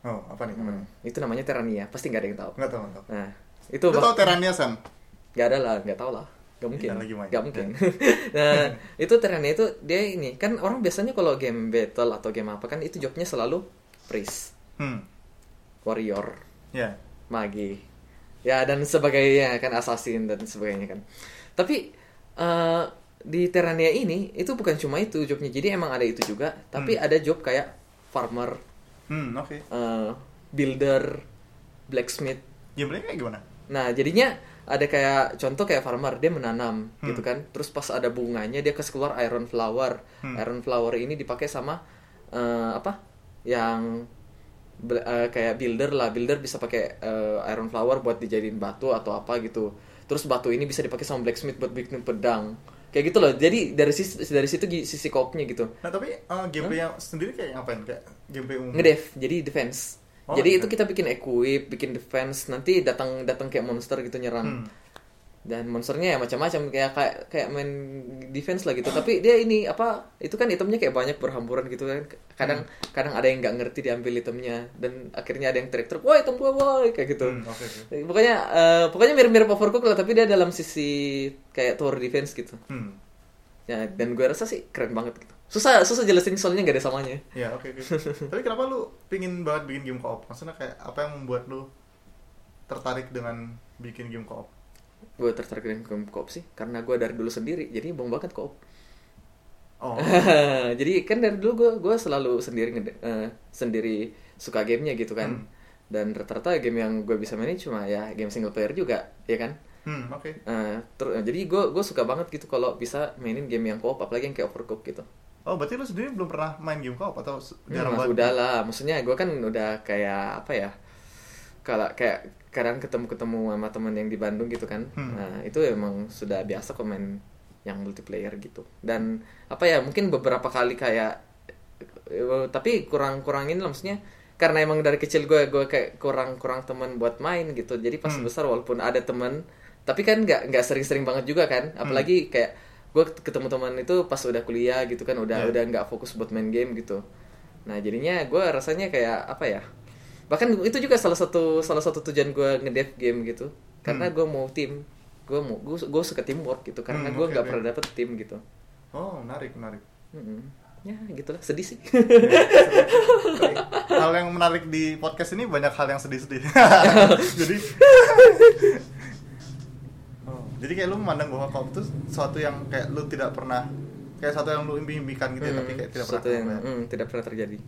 S1: Oh, apa nih? Apa nih?
S2: Hmm, itu namanya Terrania pasti nggak ada yang tahu
S1: Enggak tahu, enggak tahu.
S2: nah itu
S1: Lu
S2: bak-
S1: tahu Terrania San?
S2: nggak ada lah nggak tahu lah nggak mungkin
S1: Iya, lagi main.
S2: nggak mungkin nah itu Terrania itu dia ini kan orang biasanya kalau game battle atau game apa kan itu jobnya selalu priest
S1: Hmm.
S2: warrior
S1: Ya.
S2: magi ya dan sebagainya kan assassin dan sebagainya kan tapi eh, di Terrania ini itu bukan cuma itu jobnya jadi emang ada itu juga tapi
S1: Hmm.
S2: ada job kayak farmer
S1: Hmm, oke.
S2: eh, builder blacksmith
S1: kayak gimana?
S2: nah jadinya ada kayak contoh kayak farmer dia menanam
S1: Hmm.
S2: gitu kan. Terus pas ada bunganya dia kasih keluar iron flower.
S1: Hmm.
S2: iron flower ini dipakai sama eh, apa? Yang eh, kayak builder lah. Builder bisa pakai eh, iron flower buat dijadiin batu atau apa gitu. Terus batu ini bisa dipakai sama blacksmith buat bikin pedang. Kayak gitu loh. Jadi dari sisi dari situ sisi kopnya gitu.
S1: Nah, tapi uh, gameplaynya sendiri kayak ngapain? Kayak gameplay umum?
S2: ngedev jadi defense
S1: Oh,
S2: jadi itu
S1: defense.
S2: kita bikin equip bikin defense nanti datang datang kayak monster gitu nyerang
S1: Hmm.
S2: dan monsternya ya macam-macam kayak kayak kayak main defense lah gitu tapi dia ini apa itu kan itemnya kayak banyak berhamburan gitu kan kadang
S1: Hmm.
S2: kadang ada yang nggak ngerti diambil itemnya dan akhirnya ada yang teriak-teriak wah item gua woi kayak gitu
S1: Hmm, oke.
S2: pokoknya eh, pokoknya mirip-mirip overcooked lah tapi dia dalam sisi kayak tower defense gitu
S1: Hmm.
S2: ya dan gue rasa sih keren banget gitu susah susah jelasin soalnya nggak ada samanya
S1: Ya oke oke. Tapi kenapa lu pingin banget bikin game co-op? Maksudnya kayak apa yang membuat lu tertarik dengan bikin game co-op?
S2: gue tertarik dengan game co-op sih karena gue dari dulu sendiri jadi bang banget co-op
S1: Oh,
S2: jadi kan dari dulu gue gue selalu sendiri eh, sendiri suka gamenya gitu kan
S1: Hmm.
S2: dan rata-rata game yang gue bisa mainin cuma ya game single player juga ya kan
S1: hmm oke.
S2: Eh, ter- jadi gue gue suka banget gitu kalau bisa mainin game yang co-op apalagi yang kayak overcooked gitu
S1: Oh berarti lu sendiri belum pernah main game co-op atau
S2: Ya,
S1: jarang
S2: mas,
S1: banget?
S2: udah lah maksudnya gue kan udah kayak apa ya kalau kayak kadang ketemu-ketemu sama teman yang di Bandung gitu kan
S1: Hmm.
S2: nah itu emang sudah biasa kok main yang multiplayer gitu dan apa ya mungkin beberapa kali kayak eh, tapi kurang kurangin lah maksudnya karena emang dari kecil gue gue kayak kurang kurang teman buat main gitu jadi pas
S1: Hmm.
S2: besar walaupun ada teman tapi kan nggak nggak sering-sering banget juga kan
S1: Hmm.
S2: apalagi kayak gue ketemu teman itu pas udah kuliah gitu kan udah
S1: Yeah.
S2: udah nggak fokus buat main game gitu nah jadinya gue rasanya kayak apa ya bahkan itu juga salah satu salah satu tujuan gue ngedev game gitu karena
S1: Hmm.
S2: gue mau tim gue mau gue gue suka teamwork gitu karena
S1: Hmm,
S2: gue nggak
S1: oke.
S2: pernah dapet tim gitu
S1: Oh menarik menarik.
S2: Mm-mm. ya gitulah sedih sih
S1: hal yang menarik di podcast ini banyak hal yang sedih-sedih. jadi Oh, jadi kayak lu memandang bahwa co-op itu sesuatu yang kayak lu tidak pernah kayak sesuatu yang lu impi-impikan gitu ya, tapi kayak tidak pernah
S2: yang
S1: tercapai.
S2: mm, tidak pernah terjadi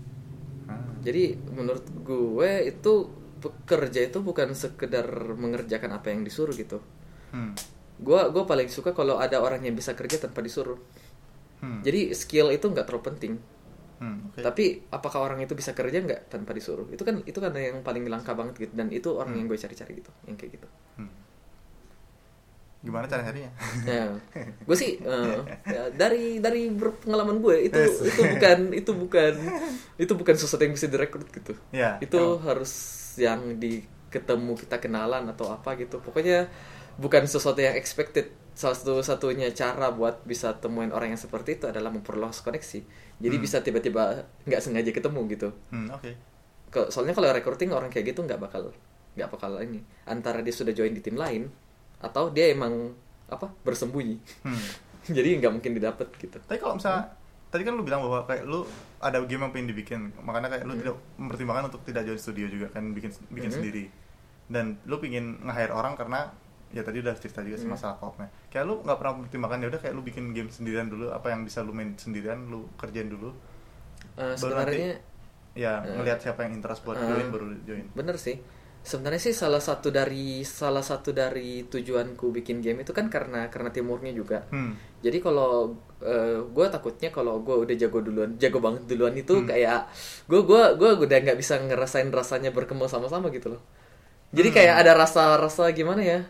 S1: Ah.
S2: jadi menurut gue itu pekerja itu bukan sekedar mengerjakan apa yang disuruh gitu
S1: Hmm.
S2: gue gue paling suka kalau ada orang yang bisa kerja tanpa disuruh
S1: Hmm.
S2: jadi skill itu nggak terlalu penting
S1: Hmm, oke.
S2: tapi apakah orang itu bisa kerja nggak tanpa disuruh itu kan itu kan yang paling langka banget gitu dan itu orang yang gue cari-cari gitu yang kayak gitu
S1: Hmm. Gimana cara nyarinya?
S2: ya gue sih ya, dari dari pengalaman gue itu
S1: Yes.
S2: itu bukan itu bukan itu bukan sesuatu yang bisa direkrut gitu
S1: Ya,
S2: itu
S1: emang.
S2: harus yang di ketemu kita kenalan atau apa gitu pokoknya bukan sesuatu yang expected salah satu satunya cara buat bisa temuin orang yang seperti itu adalah memperluas koneksi jadi
S1: Hmm.
S2: bisa tiba-tiba nggak sengaja ketemu gitu
S1: Hmm, oke.
S2: Ke- soalnya kalau recruiting orang kayak gitu nggak bakal nggak bakal ini antara dia sudah join di tim lain atau dia emang apa bersembunyi
S1: Hmm.
S2: jadi nggak mungkin didapat gitu
S1: Tapi kalau misalnya tadi kan lu bilang bahwa kayak lu ada game yang pengen dibikin, makanya kayak lu
S2: Hmm.
S1: tidak mempertimbangkan untuk tidak join studio juga kan bikin bikin
S2: Hmm.
S1: sendiri. Dan lu pingin nge-hire orang karena ya tadi udah cerita juga sih
S2: Hmm.
S1: masalah. Kayak lu nggak pernah mempertimbangkan ya udah kayak lu bikin game sendirian dulu, apa yang bisa lu main sendirian lu kerjain dulu. Baru
S2: sebenarnya
S1: Ya,
S2: Eh.
S1: ngelihat siapa yang interest buat
S2: Eh.
S1: join baru join.
S2: bener sih sebenarnya sih salah satu dari salah satu dari tujuanku bikin game itu kan karena karena timurnya juga
S1: Hmm.
S2: jadi kalau gue takutnya kalau gue udah jago duluan jago banget duluan itu
S1: Hmm.
S2: kayak gue gua gua udah nggak bisa ngerasain rasanya berkembang sama-sama gitu loh jadi
S1: Hmm.
S2: kayak ada rasa-rasa gimana ya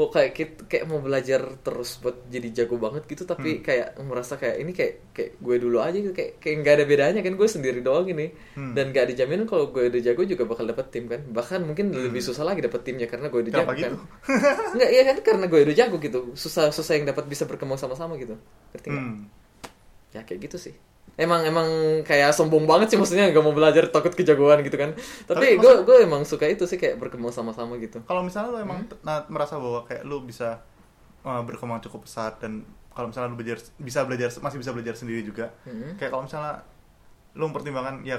S2: Oh, kayak kayak mau belajar terus buat jadi jago banget gitu tapi
S1: Hmm.
S2: kayak merasa kayak ini kayak kayak gue dulu aja gitu kayak kayak nggak ada bedanya kan gue sendiri doang ini
S1: Hmm.
S2: dan gak dijamin kalau gue udah jago juga bakal dapet tim kan bahkan mungkin lebih susah lagi dapet timnya karena gue udah
S1: Kenapa
S2: jago kan
S1: gitu?
S2: Enggak, iya kan karena gue udah jago gitu. Susah-susah yang dapat bisa berkembang sama-sama gitu. Ngerti nggak?
S1: Hmm.
S2: Ya kayak gitu sih. Emang emang kayak sombong banget sih maksudnya nggak mau belajar takut kejagoan gitu kan.
S1: Tapi
S2: gue gue emang suka itu sih kayak berkembang sama-sama gitu.
S1: Kalau misalnya lu emang
S2: Hmm.
S1: nah, merasa bahwa kayak lu bisa uh, berkembang cukup pesat dan kalau misalnya lu belajar bisa belajar masih bisa belajar sendiri juga.
S2: Hmm.
S1: Kayak kalau misalnya lu mempertimbangkan ya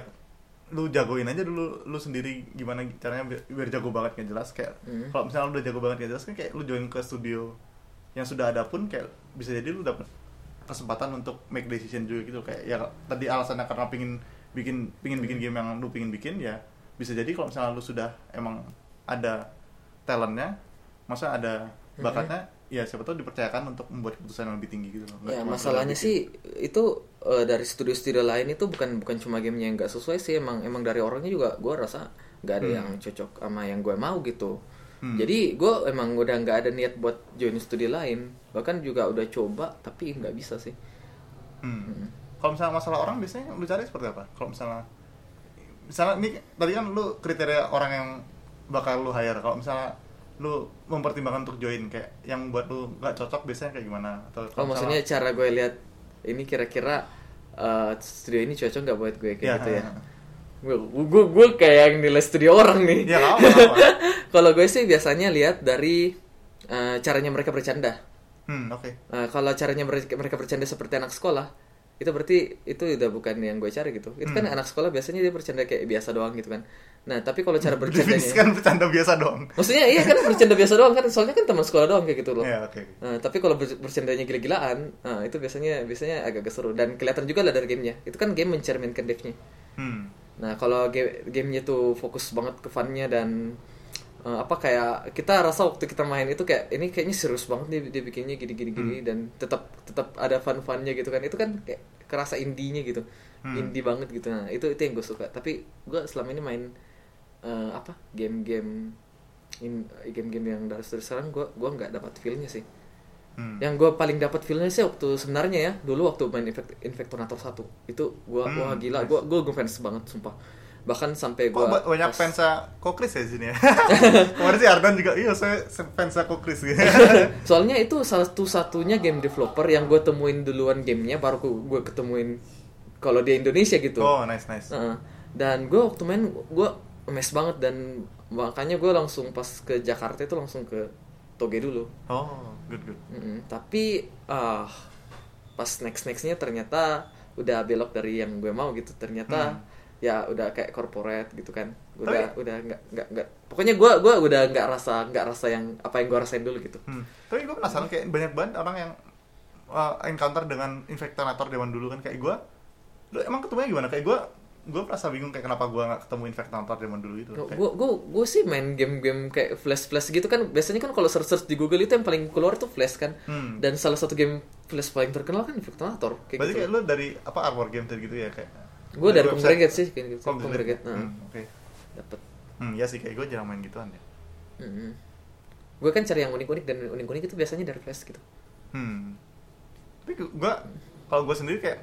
S1: lu jagoin aja dulu lu sendiri gimana caranya biar, biar jago banget nggak jelas kayak
S2: Hmm.
S1: kalau misalnya lu udah jago banget nggak jelas kan kayak lu join ke studio yang sudah ada pun kayak bisa jadi lu dapet kesempatan untuk make decision juga gitu kayak ya tadi alasannya karena pingin bikin pingin bikin game yang lu pingin bikin ya bisa jadi kalau misalnya lu sudah emang ada talentnya masa ada bakatnya ya siapa tahu dipercayakan untuk membuat keputusan yang lebih tinggi gitu loh
S2: Ya masalahnya sih itu eh, dari studio-studio lain itu bukan bukan cuma gamenya yang nggak sesuai sih emang emang dari orangnya juga gue rasa nggak ada
S1: Hmm.
S2: yang cocok sama yang gue mau gitu.
S1: Hmm.
S2: Jadi gue emang udah nggak ada niat buat join studio lain bahkan juga udah coba tapi nggak bisa sih.
S1: Hmm. Kalau misalnya masalah orang biasanya lu cari seperti apa? Kalau misalnya misalnya ini tadi kan lu kriteria orang yang bakal lu hire. Kalau misalnya lu mempertimbangkan untuk join kayak yang buat lu nggak cocok biasanya kayak gimana atau
S2: Oh maksudnya cara gue lihat ini kira-kira eh, studio ini cocok nggak buat gue kayak
S1: Ya,
S2: gitu ya?
S1: ha, ha.
S2: Gue gue gue kayak yang nilai studio orang nih.
S1: ya.
S2: Kalau gue sih biasanya lihat dari eh, caranya mereka bercanda.
S1: hmm oke
S2: Eh, kalau caranya mereka, mereka bercanda seperti anak sekolah, itu berarti itu udah bukan yang gue cari gitu. Itu kan
S1: Hmm.
S2: anak sekolah biasanya dia bercanda kayak biasa doang gitu kan. Nah tapi kalau cara bercandanya,
S1: definisikan bercanda biasa dong
S2: maksudnya iya kan bercanda biasa doang kan, soalnya kan teman sekolah doang kayak gitu loh.
S1: ya oke
S2: Nah, tapi kalau ber- bercandanya gila-gilaan, nah, itu biasanya biasanya agak seru dan kelihatan juga lah dari gamenya. Itu kan game mencerminkan devnya.
S1: hmm
S2: Nah, kalau game gamenya tuh fokus banget ke funnya dan eh, apa kayak kita rasa waktu kita main itu kayak ini kayaknya serius banget nih dia bikinnya gini-gini gini dan tetap tetap ada fun-funnya gitu kan. Itu kan kayak kerasa indinya gitu.
S1: Hmm.
S2: Indie banget gitu. Nah, itu itu yang gue suka. Tapi gue selama ini main eh, apa? game-game in- game-game yang dari dari sekarang gue gua nggak dapat feel-nya sih.
S1: Hmm
S2: Yang gue paling dapat feelnya sih waktu sebenarnya ya dulu waktu main Infect, Infectonator 1 itu gue
S1: Hmm,
S2: wah gila
S1: nice.
S2: gue gue ngefans banget sumpah bahkan sampai gue
S1: ba- banyak fansnya Kokris ya sini ya? Kemarin sih Ardan juga, iya saya fansnya Kokris gitu.
S2: soalnya itu salah satu satunya game developer yang gue temuin duluan gamenya baru gue ketemuin kalau di Indonesia gitu
S1: oh, nice nice.
S2: Heeh. dan gue waktu main gue mes banget dan makanya gue langsung pas ke Jakarta itu langsung ke Toge dulu
S1: Oh, good good.
S2: Mm-mm. tapi ah pas next nextnya ternyata udah belok dari yang gue mau gitu ternyata
S1: Hmm.
S2: ya udah kayak corporate gitu kan udah
S1: Tapi-
S2: udah nggak nggak nggak pokoknya gue gua udah nggak rasa nggak rasa yang apa yang gue rasain dulu gitu
S1: Hmm. Tapi gue penasaran kayak banyak banget orang yang uh, encounter dengan Infectonator zaman dulu kan kayak gue. Lu emang ketemunya gimana? Kayak gue gue merasa bingung kayak kenapa gue nggak ketemu Infectonator zaman dulu itu.
S2: Gue gue gue sih main game-game kayak flash flash gitu kan biasanya kan kalau search search di Google itu yang paling keluar tuh flash kan
S1: Hmm.
S2: dan salah satu game flash paling terkenal kan Infectonator kayak
S1: Berarti
S2: gitu
S1: kayak lu dari apa Armor Game tadi gitu ya kayak.
S2: gue dari
S1: website-
S2: Congregate sih kayak gitu
S1: Congregate.
S2: Nah,
S1: Hmm, Oke.
S2: dapet
S1: Hmm, ya sih kayak gue jarang main gituan ya.
S2: gue kan cari yang unik-unik dan unik-unik itu biasanya dari flash gitu
S1: Hmm. Tapi gue kalau gue sendiri kayak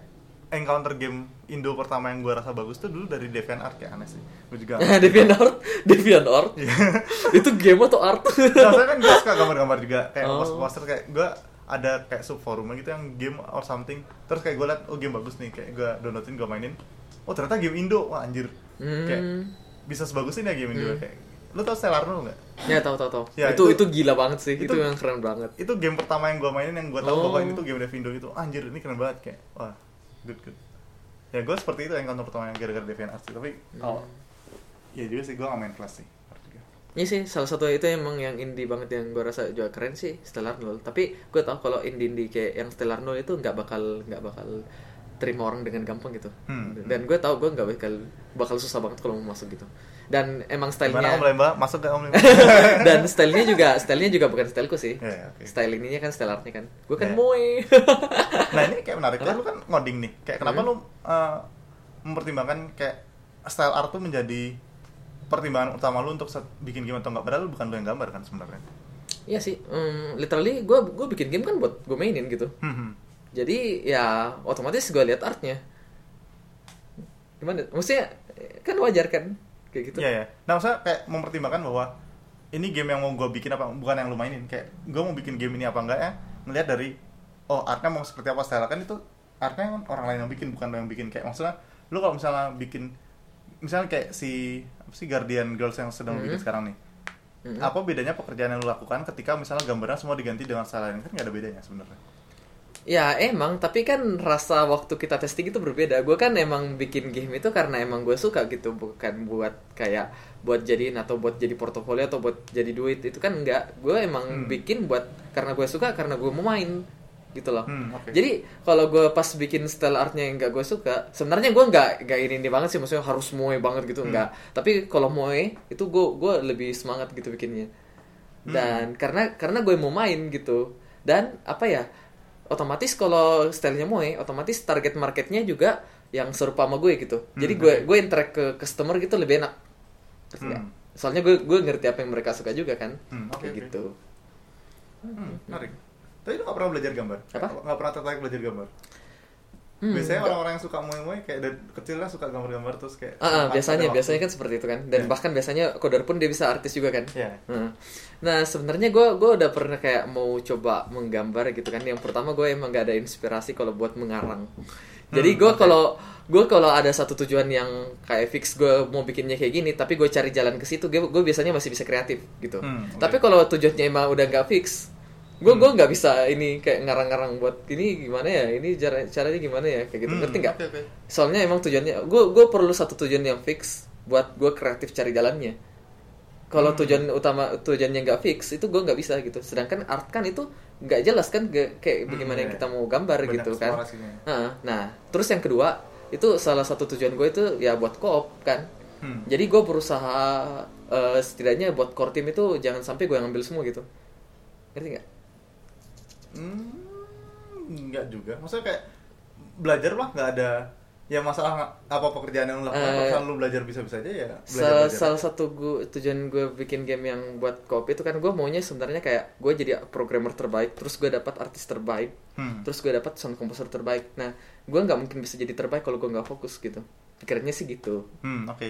S1: encounter game Indo pertama yang gue rasa bagus tuh dulu dari DeviantArt kayak aneh sih. Gue juga.
S2: DeviantArt, DeviantArt.
S1: Iya.
S2: itu game atau art?
S1: Nah, saya kan gue suka gambar-gambar juga kayak
S2: Oh.
S1: poster-poster kayak gue ada kayak sub forumnya gitu yang game or something terus kayak gue liat oh game bagus nih kayak gue downloadin gue mainin oh ternyata game Indo wah anjir kayak
S2: Hmm.
S1: bisa sebagus ini ya game Indo
S2: Hmm.
S1: kayak lu tau Stellar Nu nggak
S2: ya tahu tahu tahu.
S1: Ya,
S2: itu, itu
S1: itu-
S2: gila banget sih. Itu,
S1: itu-
S2: yang keren banget.
S1: itu game pertama yang gue mainin yang gue tahu
S2: Oh.
S1: bahwa ini tuh game Devindo itu anjir ini keren banget kayak wah good good ya gue seperti itu yang encounter pertama yang gara-gara DeviantArt sih tapi kalau ya juga sih gue gak main kelas sih Art juga.
S2: Ini sih salah satu itu emang yang indie banget yang gue rasa juga keren sih Stellar Null. Tapi gue tau kalau indie-indie kayak yang Stellar Null itu nggak bakal nggak bakal terima orang dengan gampang gitu.
S1: Hmm.
S2: Dan gue tau gue nggak bakal bakal susah banget kalau mau masuk gitu. Dan emang
S1: Gimana Om
S2: stylenya
S1: Lemba? Masuk gak Om Lemba?
S2: dan stylenya juga stylenya juga bukan styleku sih.
S1: Ya, ya, oke.
S2: Style ininya kan style artnya kan. Gue kan
S1: Ya.
S2: moe.
S1: nah ini kayak menarik kan lu kan ngoding nih kayak kenapa
S2: Hmm.
S1: lu uh, mempertimbangkan kayak style art tuh menjadi pertimbangan utama lu untuk bikin game atau enggak padahal lu bukan lu yang gambar kan sebenarnya
S2: Iya sih, um, literally gue gue bikin game kan buat gue mainin gitu.
S1: Hmm.
S2: Jadi ya otomatis gue lihat artnya. Gimana? Maksudnya kan wajar kan kayak gitu.
S1: Iya ya. Nah, maksudnya kayak mempertimbangkan bahwa ini game yang mau gue bikin apa bukan yang lu mainin. Kayak gue mau bikin game ini apa enggak ya? Ngelihat dari oh artnya mau seperti apa style kan itu artnya kan orang lain yang bikin bukan lu yang bikin kayak maksudnya lu kalau misalnya bikin misalnya kayak si apa sih Guardian Girls yang sedang lu bikin
S2: Mhm.
S1: sekarang nih.
S2: Mhm.
S1: Apa bedanya pekerjaan yang lu lakukan ketika misalnya gambarnya semua diganti dengan style lain kan nggak ada bedanya sebenarnya.
S2: Ya emang, tapi kan rasa waktu kita testing itu berbeda. Gue kan emang bikin game itu karena emang gue suka gitu, bukan buat kayak buat jadiin atau buat jadi portofolio atau buat jadi duit itu kan enggak. Gue emang
S1: Hmm.
S2: bikin buat karena gue suka, karena gue mau main gitu loh.
S1: Hmm, oke.
S2: Jadi kalau gue pas bikin style artnya yang enggak gue suka, sebenarnya gue nggak nggak ini ini banget sih, maksudnya harus moe banget gitu
S1: Hmm.
S2: enggak. Tapi kalau moe itu gue gue lebih semangat gitu bikinnya.
S1: Hmm.
S2: Dan karena karena gue mau main gitu. Dan apa ya? Otomatis kalau stylenya moe, otomatis target marketnya juga yang serupa sama gue gitu. Jadi
S1: Hmm,
S2: gue gue interact ke customer gitu lebih enak.
S1: Hmm.
S2: Soalnya gue gue ngerti apa yang mereka suka juga kan.
S1: Hmm, oke,
S2: Kayak
S1: oke.
S2: gitu.
S1: Hmm, menarik. Tapi lu gak pernah belajar gambar?
S2: Apa?
S1: Gak pernah tertarik belajar gambar?
S2: Hmm,
S1: biasanya orang-orang yang suka moe-moe kayak dari kecil kan suka gambar-gambar terus kayak
S2: ah,
S1: ada
S2: biasanya biasanya kan seperti itu kan dan
S1: Iya.
S2: bahkan biasanya coder pun dia bisa artis juga kan
S1: Iya.
S2: Heeh. nah sebenarnya gue gue udah pernah kayak mau coba menggambar gitu kan yang pertama gue emang gak ada inspirasi kalau buat mengarang jadi
S1: Hmm,
S2: gue
S1: oke.
S2: kalau gue kalau ada satu tujuan yang kayak fix gue mau bikinnya kayak gini tapi gue cari jalan ke situ gue biasanya masih bisa kreatif gitu
S1: Hmm, oke.
S2: tapi kalau tujuannya emang udah nggak fix gue gue nggak bisa ini kayak ngarang-ngarang buat ini gimana ya ini cara caranya gimana ya kayak gitu.
S1: Hmm,
S2: ngerti nggak?
S1: oke, oke.
S2: soalnya emang tujuannya gue gue perlu satu tujuan yang fix buat gue kreatif cari jalannya. Kalau
S1: Hmm.
S2: tujuan utama tujuannya nggak fix itu gue nggak bisa gitu. Sedangkan art kan itu nggak jelas kan Ge- kayak
S1: Hmm,
S2: bagaimana yang
S1: iya.
S2: kita mau gambar
S1: Banyak
S2: gitu kan. nah, nah terus yang kedua itu salah satu tujuan gue itu ya buat koop kan.
S1: Hmm.
S2: jadi gue berusaha eh, setidaknya buat core team itu jangan sampai gue yang ngambil semua gitu. Ngerti nggak
S1: Hmm, enggak juga. Maksudnya kayak belajar lah nggak ada ya masalah apa pekerjaan yang lu lakukan
S2: Eh,
S1: kalau lu belajar bisa-bisa aja ya belajar, belajar.
S2: salah satu gue tujuan gue bikin game yang buat kopi itu kan gue maunya sebenarnya kayak gue jadi programmer terbaik terus gue dapat artis terbaik
S1: Hmm.
S2: terus gue dapat sound composer terbaik nah gue nggak mungkin bisa jadi terbaik kalau gue nggak fokus gitu pikirannya sih gitu
S1: Hmm, oke.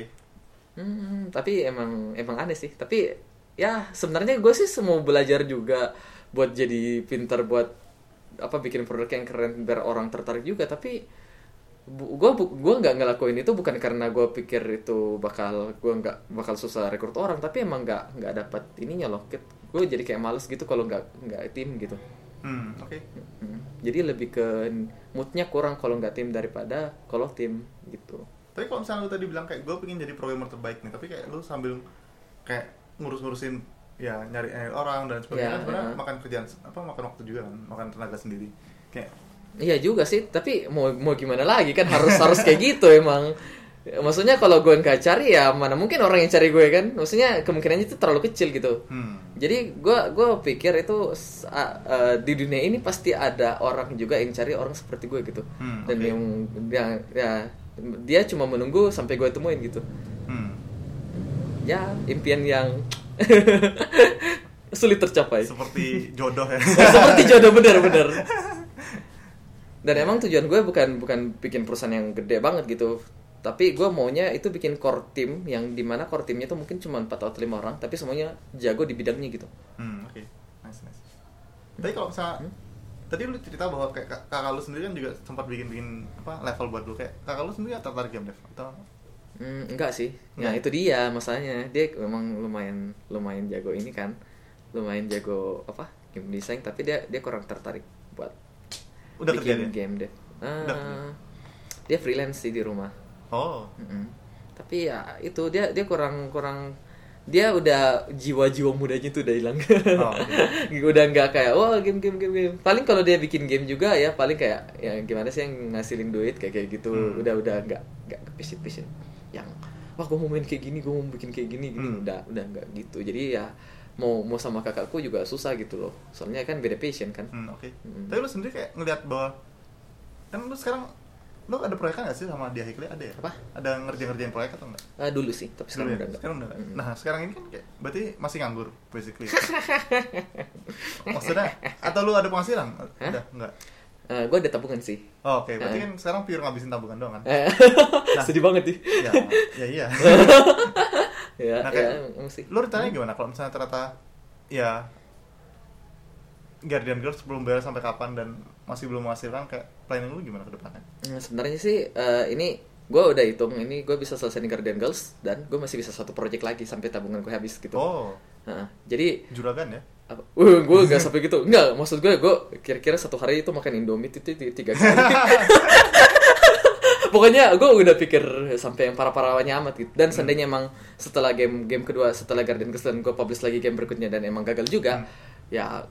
S2: hmm, tapi emang emang aneh sih tapi ya sebenarnya gue sih mau belajar juga buat jadi pintar buat apa bikin produk yang keren biar orang tertarik juga tapi gue gue nggak ngelakuin itu bukan karena gue pikir itu bakal gue nggak bakal susah rekrut orang tapi emang nggak nggak dapat ininya loh gue jadi kayak males gitu kalau nggak nggak tim gitu
S1: Hmm, oke.
S2: Hmm. jadi lebih ke moodnya kurang kalau nggak tim daripada kalau tim gitu
S1: Tapi kalau misalnya lu tadi bilang kayak gue pengen jadi programmer terbaik nih, tapi kayak lu sambil kayak ngurus-ngurusin ya nyari nyari orang dan sebagainya
S2: Ya,
S1: kan sebenarnya
S2: ya.
S1: makan kerjaan apa makan waktu juga kan, makan tenaga sendiri. Kayak
S2: Iya juga sih, tapi mau mau gimana lagi kan harus harus kayak gitu emang. Maksudnya kalau gue nggak cari ya mana mungkin orang yang cari gue kan. Maksudnya kemungkinannya itu terlalu kecil gitu.
S1: hmm.
S2: Jadi gue gue pikir itu eh, di dunia ini pasti ada orang juga yang cari orang seperti gue gitu.
S1: Hmm,
S2: Dan
S1: oke.
S2: yang ya, ya dia cuma menunggu sampai gue temuin gitu.
S1: Hmm.
S2: Ya impian yang sulit tercapai.
S1: Seperti jodoh ya.
S2: seperti jodoh bener-bener dan emang tujuan gue bukan bukan bikin perusahaan yang gede banget gitu tapi gue maunya itu bikin core team yang di mana core teamnya itu mungkin cuma 4 atau 5 orang tapi semuanya jago di bidangnya gitu
S1: Hmm, oke. Nice, nice. Tapi kalau misalnya
S2: Hmm?
S1: tadi lu cerita bahwa kayak kak- kakak lu sendiri kan juga sempat bikin-bikin apa level buat lu kayak kakak lu sendiri tertarik game dev atau
S2: Hmm, enggak sih nah
S1: Enggak.
S2: itu dia masalahnya dia memang lumayan lumayan jago ini kan lumayan jago apa game design tapi dia dia kurang tertarik buat
S1: udah kerja
S2: bikin
S1: dia?
S2: game deh
S1: Udah
S2: Ah,
S1: kerja?
S2: dia freelance sih di rumah
S1: Oh.
S2: Mm-mm. Tapi ya itu dia dia kurang kurang dia udah jiwa-jiwa mudanya tuh udah hilang.
S1: Oh,
S2: udah nggak kayak wah game game game game. Paling kalau dia bikin game juga ya paling kayak ya gimana sih yang ngasilin duit kayak kayak gitu.
S1: Hmm.
S2: Udah udah nggak nggak passion yang wah gue mau main kayak gini gue mau bikin kayak gini gini
S1: Hmm.
S2: udah udah nggak gitu. Jadi ya mau mau sama kakakku juga susah gitu loh. Soalnya kan beda passion kan.
S1: Hmm, oke.
S2: Hmm.
S1: Tapi lu sendiri kayak ngeliat bahwa kan lu sekarang lu ada proyekan gak sih sama dia Hikli ada ya?
S2: Apa?
S1: Ada ngerjain-ngerjain proyek atau enggak?
S2: Ah, dulu sih, tapi sekarang
S1: Dulu ya?
S2: udah enggak.
S1: Sekarang udah nggak?
S2: Mm.
S1: Nah, sekarang ini kan kayak berarti masih nganggur basically. Maksudnya atau lu ada penghasilan?
S2: Hah?
S1: Udah, enggak.
S2: Eh, gue ada tabungan sih.
S1: Oh, oke, berarti
S2: Eh.
S1: kan sekarang pure ngabisin tabungan doang kan?
S2: Eh, Sedih banget sih.
S1: ya, ya iya.
S2: ya,
S1: Nah,
S2: ya,
S1: kayak,
S2: emang sih.
S1: Lu rencananya gimana kalau misalnya ternyata ya Guardian Girls belum bayar sampai kapan dan masih belum menghasilkan kayak planning lu gimana ke depannya?
S2: Nah, sebenarnya sih eh, ini gue udah hitung ini gue bisa selesai Guardian Girls dan gue masih bisa satu project lagi sampai tabungan gue habis gitu.
S1: Oh,
S2: Nah, jadi
S1: juragan ya?
S2: Apa? Uh, gue gak sampai gitu. Enggak, maksud gue gue kira-kira satu hari itu makan Indomie itu, tiga kali. Pokoknya gue udah pikir sampai yang parah-parahnya amat gitu. Dan seandainya emang setelah game game kedua setelah Guardian Girls dan gue publish lagi game berikutnya dan emang gagal juga, ya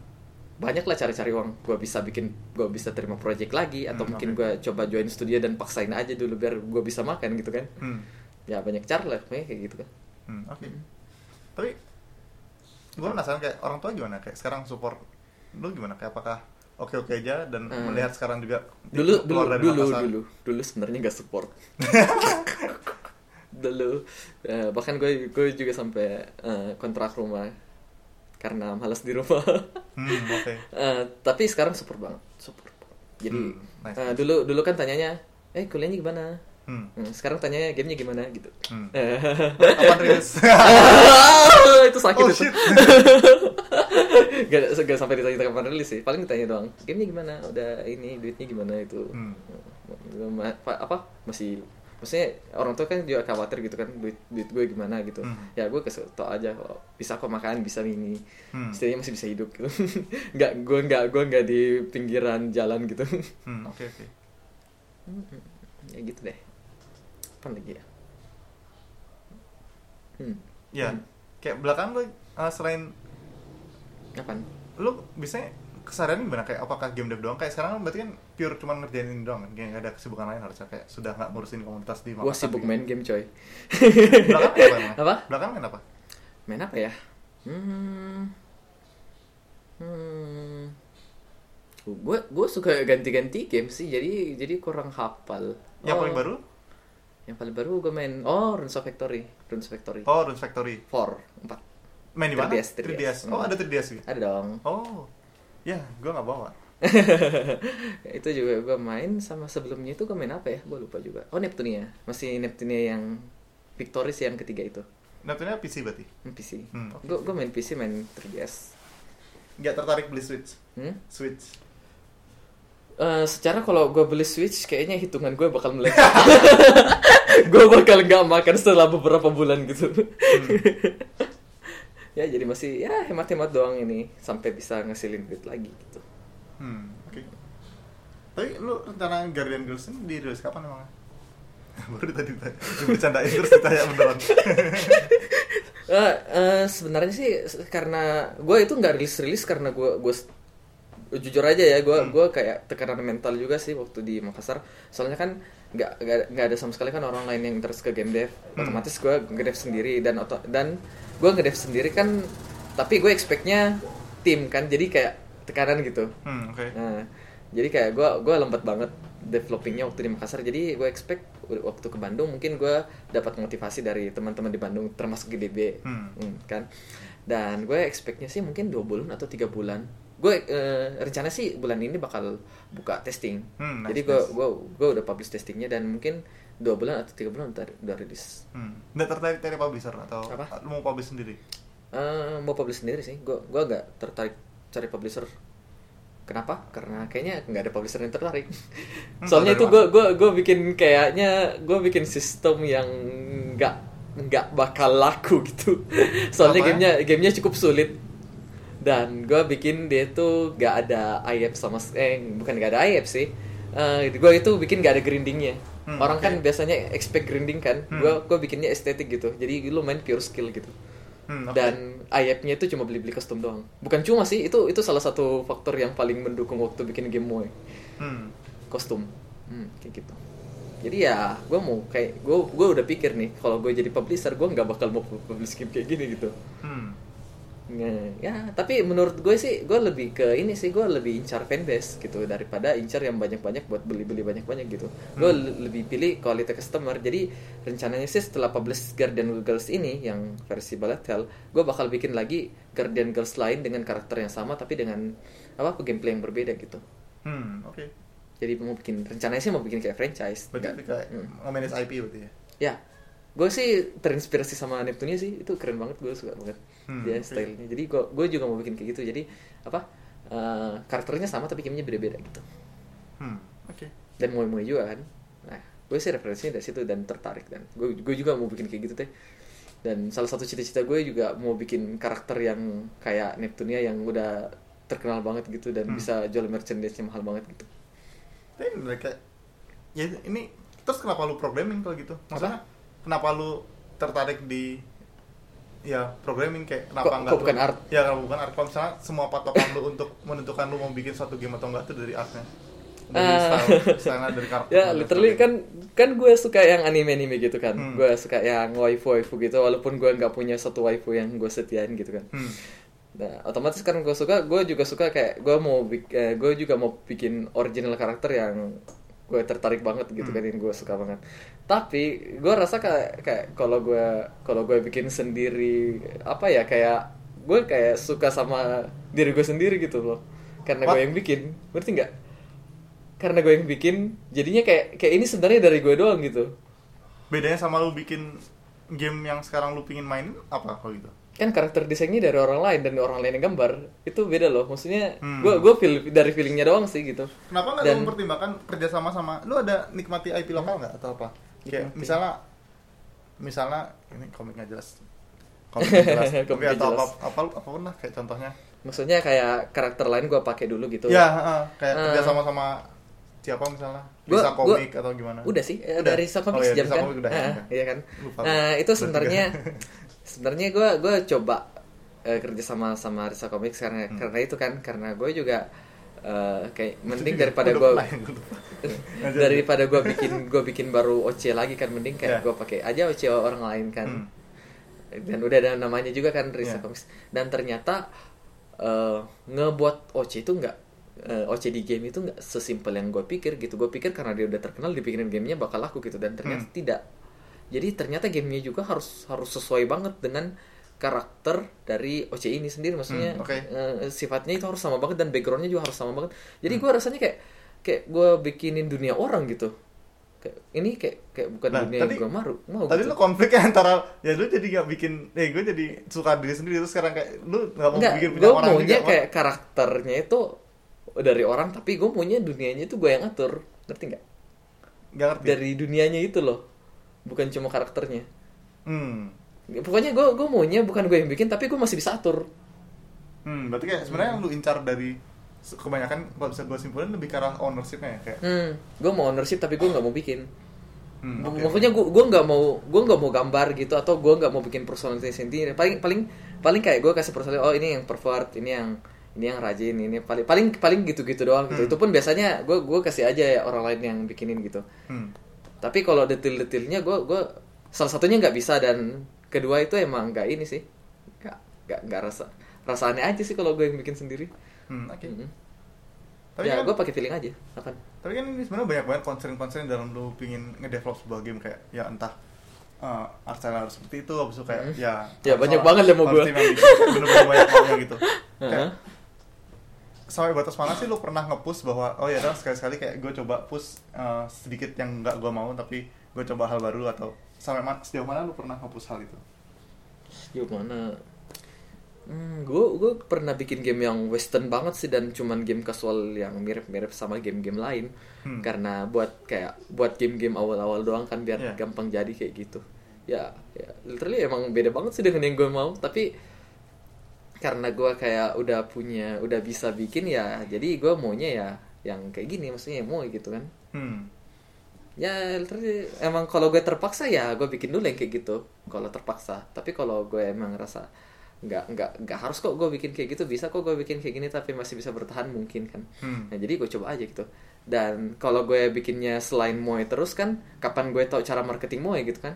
S2: banyak lah cari-cari uang. Gue bisa bikin, gue bisa terima project lagi atau
S1: Hmm,
S2: mungkin
S1: oke.
S2: gue coba join studio dan paksain aja dulu biar gue bisa makan gitu kan.
S1: Hmm.
S2: Ya banyak cara lah, kayak gitu kan.
S1: Hmm, oke. Tapi gue penasaran kayak orang tua gimana kayak sekarang support lu gimana kayak apakah oke oke aja dan
S2: Hmm.
S1: melihat sekarang juga
S2: dulu dulu dulu
S1: Makassar?
S2: dulu dulu sebenarnya nggak support dulu eh, bahkan gue gue juga sampai eh, kontrak rumah karena malas di rumah
S1: Hmm, oke.
S2: Eh, tapi sekarang support banget support jadi
S1: Hmm, nice.
S2: Eh, dulu dulu kan tanyanya, eh kuliahnya gimana?
S1: Hmm.
S2: Hmm, sekarang tanyanya gamenya gimana gitu.
S1: Hmm.
S2: Eh,
S1: Kapan rilis?
S2: itu sakit
S1: Oh,
S2: itu.
S1: shit.
S2: gak, gak sampai ditanya kapan rilis sih. Paling ditanya doang. Gamenya gimana? Udah ini duitnya gimana itu?
S1: Hmm.
S2: Pa- apa masih maksudnya orang tua kan juga khawatir gitu kan duit duit gue gimana gitu
S1: Hmm.
S2: ya gue tau aja oh, bisa kok makan bisa ini
S1: Hmm.
S2: setidaknya masih bisa hidup gitu nggak gue nggak gue nggak di pinggiran jalan gitu
S1: Hmm, oke oke.
S2: ya gitu deh apa lagi ya? Hmm.
S1: Ya, kayak belakang lu uh, selain
S2: apaan
S1: lu biasanya keseharian gimana? Kayak apakah game dev doang? Kayak sekarang kan berarti kan pure cuma ngerjain ini doang kan? Kayak nggak ada kesibukan lain harusnya kayak sudah nggak ngurusin komunitas di Makassar
S2: sibuk
S1: gitu.
S2: main game coy.
S1: Belakang apa? Emang?
S2: Apa?
S1: belakang main apa?
S2: Main apa ya? Hmm. Hmm. Gue gue suka ganti-ganti game sih jadi jadi kurang hafal.
S1: Yang
S2: Oh,
S1: paling baru
S2: yang paling baru gue main oh Runes of Factory. Runes Factory.
S1: Oh Runes Factory.
S2: 4 4
S1: main di mana?
S2: 3DS,
S1: 3DS. oh
S2: Hmm.
S1: ada 3DS juga
S2: ada dong.
S1: Oh. Ya gua nggak bawa.
S2: Itu juga gue main sama sebelumnya itu gue main apa ya? Gue lupa juga. Oh Neptunia. Masih Neptunia yang Victoris yang ketiga itu.
S1: Neptunia PC berarti?
S2: Hmm, PC
S1: Hmm, oke.
S2: gue gue main PC main 3DS
S1: nggak tertarik beli Switch?
S2: Hmm?
S1: Switch
S2: Eh, secara kalau gue beli Switch kayaknya hitungan gue bakal meleset gue bakal nggak makan setelah beberapa bulan gitu. Ya jadi masih ya hemat-hemat doang ini sampai bisa ngasilin duit lagi gitu.
S1: Hmm oke. Tapi lu rencana Guardian Girls ini dirilis kapan emang baru tadi ditanya bercandain terus ditanya beneran.
S2: Eh, eh, sebenarnya sih karena gue itu nggak rilis rilis karena gue gue jujur aja ya gue
S1: Hmm.
S2: gue kayak tekanan mental juga sih waktu di Makassar soalnya kan nggak nggak ada sama sekali kan orang lain yang terus ke game dev
S1: Hmm.
S2: otomatis gue ngedev sendiri dan oto dan gue ngedev sendiri kan tapi gue expectnya tim kan jadi kayak tekanan gitu
S1: hmm oke
S2: Nah, jadi kayak gue gue lembat banget developingnya waktu di Makassar. Jadi gue expect waktu ke Bandung mungkin gue dapat motivasi dari teman-teman di Bandung termasuk GDB,
S1: Hmm.
S2: Hmm, kan. Dan gue expectnya sih mungkin dua bulan atau tiga bulan. Gue eh, rencana sih bulan ini bakal buka testing.
S1: Hmm, nice,
S2: jadi gue
S1: nice.
S2: gue gue udah publish testingnya dan mungkin dua bulan atau tiga bulan udah, udah rilis.
S1: hmm nggak tertarik dari publisher atau
S2: Apa?
S1: lu mau publish sendiri
S2: Eh, mau publish sendiri sih. Gue gue agak tertarik cari publisher. Kenapa? Karena kayaknya nggak ada publisher yang tertarik.
S1: Hmm,
S2: Soalnya itu gue gue gue bikin kayaknya gue bikin sistem yang nggak nggak bakal laku gitu. Soalnya
S1: Apa ya?
S2: gamenya gamenya cukup sulit dan gue bikin dia tuh nggak ada IEP sama eh bukan nggak ada IEP sih. gue itu bikin nggak ada grindingnya.
S1: Hmm,
S2: Orang
S1: oke.
S2: kan biasanya expect grinding kan.
S1: Hmm.
S2: Gue gue bikinnya estetik gitu. Jadi lu main pure skill gitu
S1: hmm, oke.
S2: dan ayapnya itu cuma beli-beli kostum doang. Bukan cuma sih, itu itu salah satu faktor yang paling mendukung waktu bikin game Moe.
S1: hmm
S2: Kostum. Hmm, kayak gitu. Jadi ya, gue mau kayak gue gue udah pikir nih, kalau gue jadi publisher, gue nggak bakal mau publish game kayak gini gitu.
S1: hmm
S2: ya, tapi menurut gue sih, gue lebih ke ini sih, gue lebih incar fanbase gitu daripada incar yang banyak-banyak buat beli-beli banyak-banyak gitu. Gue
S1: Hmm.
S2: lebih pilih quality customer. Jadi rencananya sih setelah publish Guardian Girls ini yang versi Bullet Hell, gue bakal bikin lagi Guardian Girls lain dengan karakter yang sama tapi dengan apa gameplay yang berbeda gitu.
S1: hmm oke
S2: Jadi mau bikin rencananya sih mau bikin kayak franchise.
S1: berarti
S2: Nggak-
S1: kayak
S2: Hmm.
S1: manage IP berarti ya
S2: Ya, gue sih terinspirasi sama Neptunia sih, itu keren banget, gue suka banget
S1: Hmm,
S2: dia stylenya. Jadi gue gue juga mau bikin kayak gitu. Jadi apa eh, karakternya sama tapi gamenya beda-beda gitu.
S1: hmm oke
S2: Dan moe-moe juga kan. Nah, gue sih referensinya dari situ dan tertarik dan gue gue juga mau bikin kayak gitu teh. Dan salah satu cita-cita gue juga mau bikin karakter yang kayak Neptunia yang udah terkenal banget gitu dan
S1: Hmm.
S2: bisa jual merchandise-nya mahal banget gitu.
S1: tapi mereka ya ini terus kenapa lu programming kalau gitu maksudnya kenapa lu tertarik di ya programming kayak kenapa
S2: Kok-
S1: enggak
S2: kok bukan art?
S1: ya kalau bukan art kalau misalnya semua patokan lu untuk menentukan lu mau bikin suatu game atau enggak itu dari artnya dari
S2: Ah.
S1: style style dari karakter
S2: ya literally kan kan gue suka yang anime anime gitu kan
S1: Hmm.
S2: gue suka yang waifu waifu gitu walaupun gue nggak punya satu waifu yang gue setiain gitu kan
S1: hmm.
S2: nah otomatis kan gue suka gue juga suka kayak gue mau eh, gue juga mau bikin original karakter yang gue tertarik banget gitu
S1: Hmm.
S2: kan yang gue suka banget tapi gue rasa kayak kayak kalau gue kalau gue bikin sendiri apa ya kayak gue kayak suka sama diri gue sendiri gitu loh. Karena gue yang bikin ngerti nggak? Karena gue yang bikin jadinya kayak kayak ini sebenarnya dari gue doang gitu.
S1: Bedanya sama lu bikin game yang sekarang lu pingin main apa kalau gitu?
S2: Kan karakter desainnya dari orang lain dan orang lain yang gambar itu beda loh. Maksudnya
S1: Hmm.
S2: gue gue feel dari feelingnya doang sih gitu.
S1: Kenapa nggak
S2: Dan-
S1: lu mempertimbangkan kerja sama sama lu ada nikmati IP lokal nggak atau apa kayak
S2: Nikmati.
S1: misalnya misalnya ini komik nggak jelas komik nggak jelas
S2: Komik
S1: atau apa
S2: jelas.
S1: apa apa pun lah kayak contohnya
S2: maksudnya kayak karakter lain gue pakai dulu gitu
S1: ya heeh, kayak
S2: Eh.
S1: kerja sama sama siapa misalnya
S2: Gua-
S1: bisa
S2: gua-
S1: komik atau gimana
S2: udah sih
S1: Udah?
S2: dari Risa
S1: Oh
S2: Comics
S1: iya,
S2: jam
S1: Risa
S2: kan
S1: Comics udah,
S2: Ah,
S1: ya.
S2: iya kan
S1: Lupa
S2: nah
S1: gua.
S2: itu sebenarnya sebenarnya gue gue coba eh, kerja sama sama Risa Comics karena
S1: Hmm.
S2: karena itu kan karena gue juga eh, kayak mending daripada gue daripada gue bikin gue bikin baru OC lagi kan mending kayak
S1: Ya.
S2: gue pakai aja OC orang lain kan
S1: Hmm.
S2: dan udah ada namanya juga kan Risa
S1: Ya.
S2: Comics dan ternyata eh, ngebuat OC itu nggak eh, OC di game itu nggak sesimpel yang gue pikir gitu gue pikir karena dia udah terkenal dipikirin gamenya bakal laku gitu dan ternyata
S1: Hmm.
S2: tidak jadi ternyata gamenya juga harus harus sesuai banget dengan karakter dari OC ini sendiri maksudnya
S1: Hmm, oke.
S2: eh, sifatnya itu harus sama banget dan backgroundnya juga harus sama banget jadi
S1: Hmm.
S2: gue rasanya kayak kayak gue bikinin dunia orang gitu kayak ini kayak kayak bukan
S1: Nah,
S2: dunia
S1: tadi-
S2: yang gue mau mau
S1: Tadi
S2: gitu.
S1: lu konfliknya antara ya lu jadi gak bikin eh gue jadi suka diri sendiri terus sekarang kayak lu gak mau
S2: Enggak,
S1: bikin punya
S2: gue
S1: orang
S2: maunya
S1: juga,
S2: kayak karakternya itu dari orang tapi gue maunya dunianya itu gue yang atur ngerti nggak
S1: Gak ngerti.
S2: dari dunianya itu loh bukan cuma karakternya
S1: Hmm.
S2: Pokoknya gue gue maunya bukan gue yang bikin tapi gue masih bisa atur
S1: Hmm, berarti kayak sebenarnya yang lu incar dari kebanyakan kalau bisa gue simpulin lebih ke arah ownership-nya ya kayak.
S2: hmm, gue mau ownership tapi gue nggak mau bikin
S1: Hmm, oke.
S2: maksudnya gue gue nggak mau gue nggak mau gambar gitu atau gue nggak mau bikin personality sendiri paling paling paling kayak gue kasih personality oh ini yang pervert ini yang ini yang rajin ini paling paling paling gitu gitu doang gitu
S1: Hmm.
S2: itu pun biasanya gue gue kasih aja ya orang lain yang bikinin gitu
S1: Hmm.
S2: tapi kalau detail-detailnya gue gue salah satunya nggak bisa dan kedua itu emang nggak ini sih nggak nggak nggak rasa rasa aneh aja sih kalau gue yang bikin sendiri
S1: Hmm, oke.
S2: Mm-mm.
S1: Tapi
S2: ya
S1: kan
S2: gue pakai feeling aja apa
S1: tapi kan ini sebenarnya banyak banget concern-concern dalam lu pingin ngedevelop sebuah game kayak ya entah uh, art style harus seperti itu habis itu kayak
S2: Hmm.
S1: ya
S2: Ya, banyak banget lah mau
S1: bisa, bener-bener banyak maunya gitu kayak
S2: Heeh.
S1: sampai batas mana sih lu pernah nge-push bahwa oh ya sekali-sekali kayak gue coba push uh, sedikit yang nggak gue mau tapi gue coba hal baru atau sampai ma- sejauh mana lu pernah nge-push hal itu
S2: Yuk mana? Hmm, gue gue pernah bikin game yang western banget sih dan cuman game casual yang mirip-mirip sama game-game lain.
S1: Hmm.
S2: Karena buat kayak buat game-game awal-awal doang kan biar
S1: Iya.
S2: gampang jadi kayak gitu. Ya, ya literally emang beda banget sih dengan yang gue mau, tapi karena gue kayak udah punya udah bisa bikin ya jadi gue maunya ya yang kayak gini maksudnya mau gitu kan
S1: hmm.
S2: Ya literally emang kalau gue terpaksa ya gue bikin dulu yang kayak gitu kalau terpaksa. Tapi kalau gue emang rasa nggak nggak nggak harus kok gue bikin kayak gitu bisa kok gue bikin kayak gini tapi masih bisa bertahan mungkin kan.
S1: Hmm.
S2: nah jadi gue coba aja gitu. Dan kalau gue bikinnya selain moe terus kan kapan gue tahu cara marketing moe gitu kan?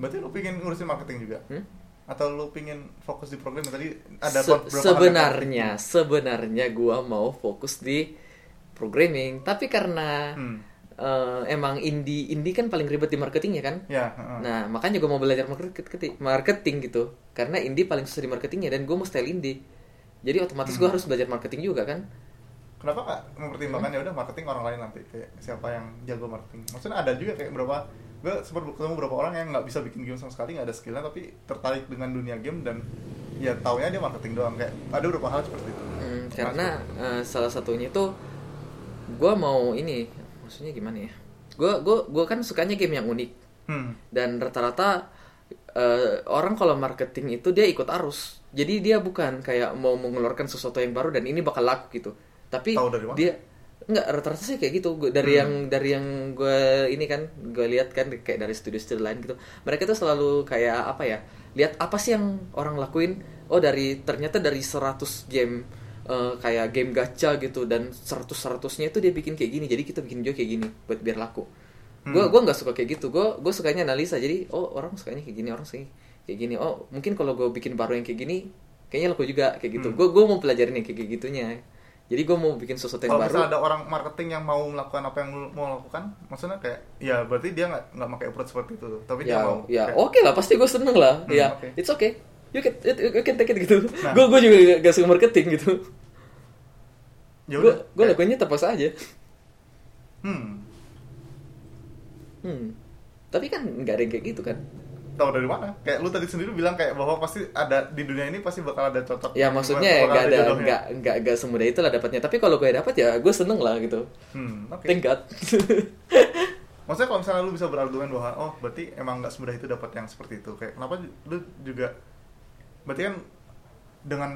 S1: Berarti lu pingin ngurusin marketing juga?
S2: Hmm?
S1: atau lu pingin fokus di program tadi ada
S2: Se- sebenarnya sebenarnya gue mau fokus di programming. Tapi karena
S1: Hmm.
S2: Eh, emang indie indie kan paling ribet di marketingnya kan
S1: ya heeh.
S2: Nah, makanya gue mau belajar marketing, marketing gitu. Karena indie paling susah di marketingnya dan gue mau style indie. Jadi otomatis gue
S1: Hmm.
S2: harus belajar marketing juga kan.
S1: kenapa kak mempertimbangkan ya udah marketing orang lain nanti kayak siapa yang jago marketing maksudnya ada juga kayak beberapa gue sempat ketemu beberapa orang yang nggak bisa bikin game sama sekali nggak ada skillnya tapi tertarik dengan dunia game dan ya taunya dia marketing doang kayak ada beberapa hal seperti itu
S2: Hmm, karena eh, salah satunya itu gue mau ini, maksudnya gimana ya? Gue gue gue kan sukanya game yang unik
S1: hmm.
S2: dan rata-rata eh, orang kalau marketing itu dia ikut arus. Jadi dia bukan kayak mau mengeluarkan sesuatu yang baru dan ini bakal laku gitu. Tapi
S1: Tahu dari mana?
S2: dia Enggak, rata-rata sih kayak gitu. Gua- Dari
S1: Hmm.
S2: yang dari yang gue ini kan gue lihat kan kayak dari studio-studio lain gitu. Mereka tuh selalu kayak apa ya? Lihat apa sih yang orang lakuin? Oh, dari ternyata dari 100 game eh, kayak game gacha gitu dan 100-100-nya itu dia bikin kayak gini. Jadi kita bikin juga kayak gini buat biar laku. Gue
S1: Hmm.
S2: gua nggak suka kayak gitu. Gue gue sukanya analisa. Jadi oh orang sukanya kayak gini, orang sukanya kayak gini. Oh, mungkin kalau gue bikin baru yang kayak gini kayaknya laku juga kayak gitu.
S1: Hmm.
S2: Gue gue mau pelajarin yang kayak gitunya. Jadi gue mau bikin sesuatu yang
S1: kalau
S2: baru.
S1: misalnya ada orang marketing yang mau melakukan apa yang mau lakukan maksudnya kayak ya berarti dia nggak nggak pakai approach seperti itu tapi dia
S2: ya
S1: mau
S2: ya oke lah pasti gue seneng lah
S1: Hmm,
S2: ya
S1: oke.
S2: it's okay you can you, can take it gitu.
S1: Nah.
S2: gue gue juga gak suka marketing gitu.
S1: Ya
S2: gue
S1: udah.
S2: gue lakuinnya terpaksa aja.
S1: Hmm.
S2: Hmm. Tapi kan nggak ada yang kayak gitu kan.
S1: Tahu dari mana? Kayak lu tadi sendiri bilang kayak bahwa pasti ada di dunia ini pasti bakal ada cocok
S2: ya maksudnya nggak ada nggak nggak nggak semudah itu lah dapatnya. Tapi kalau gue dapet ya gue seneng lah gitu.
S1: Hmm oke.
S2: Thank God.
S1: Maksudnya kalau misalnya lu bisa berargumen bahwa oh berarti emang nggak semudah itu dapat yang seperti itu. Kayak kenapa lu juga berarti kan dengan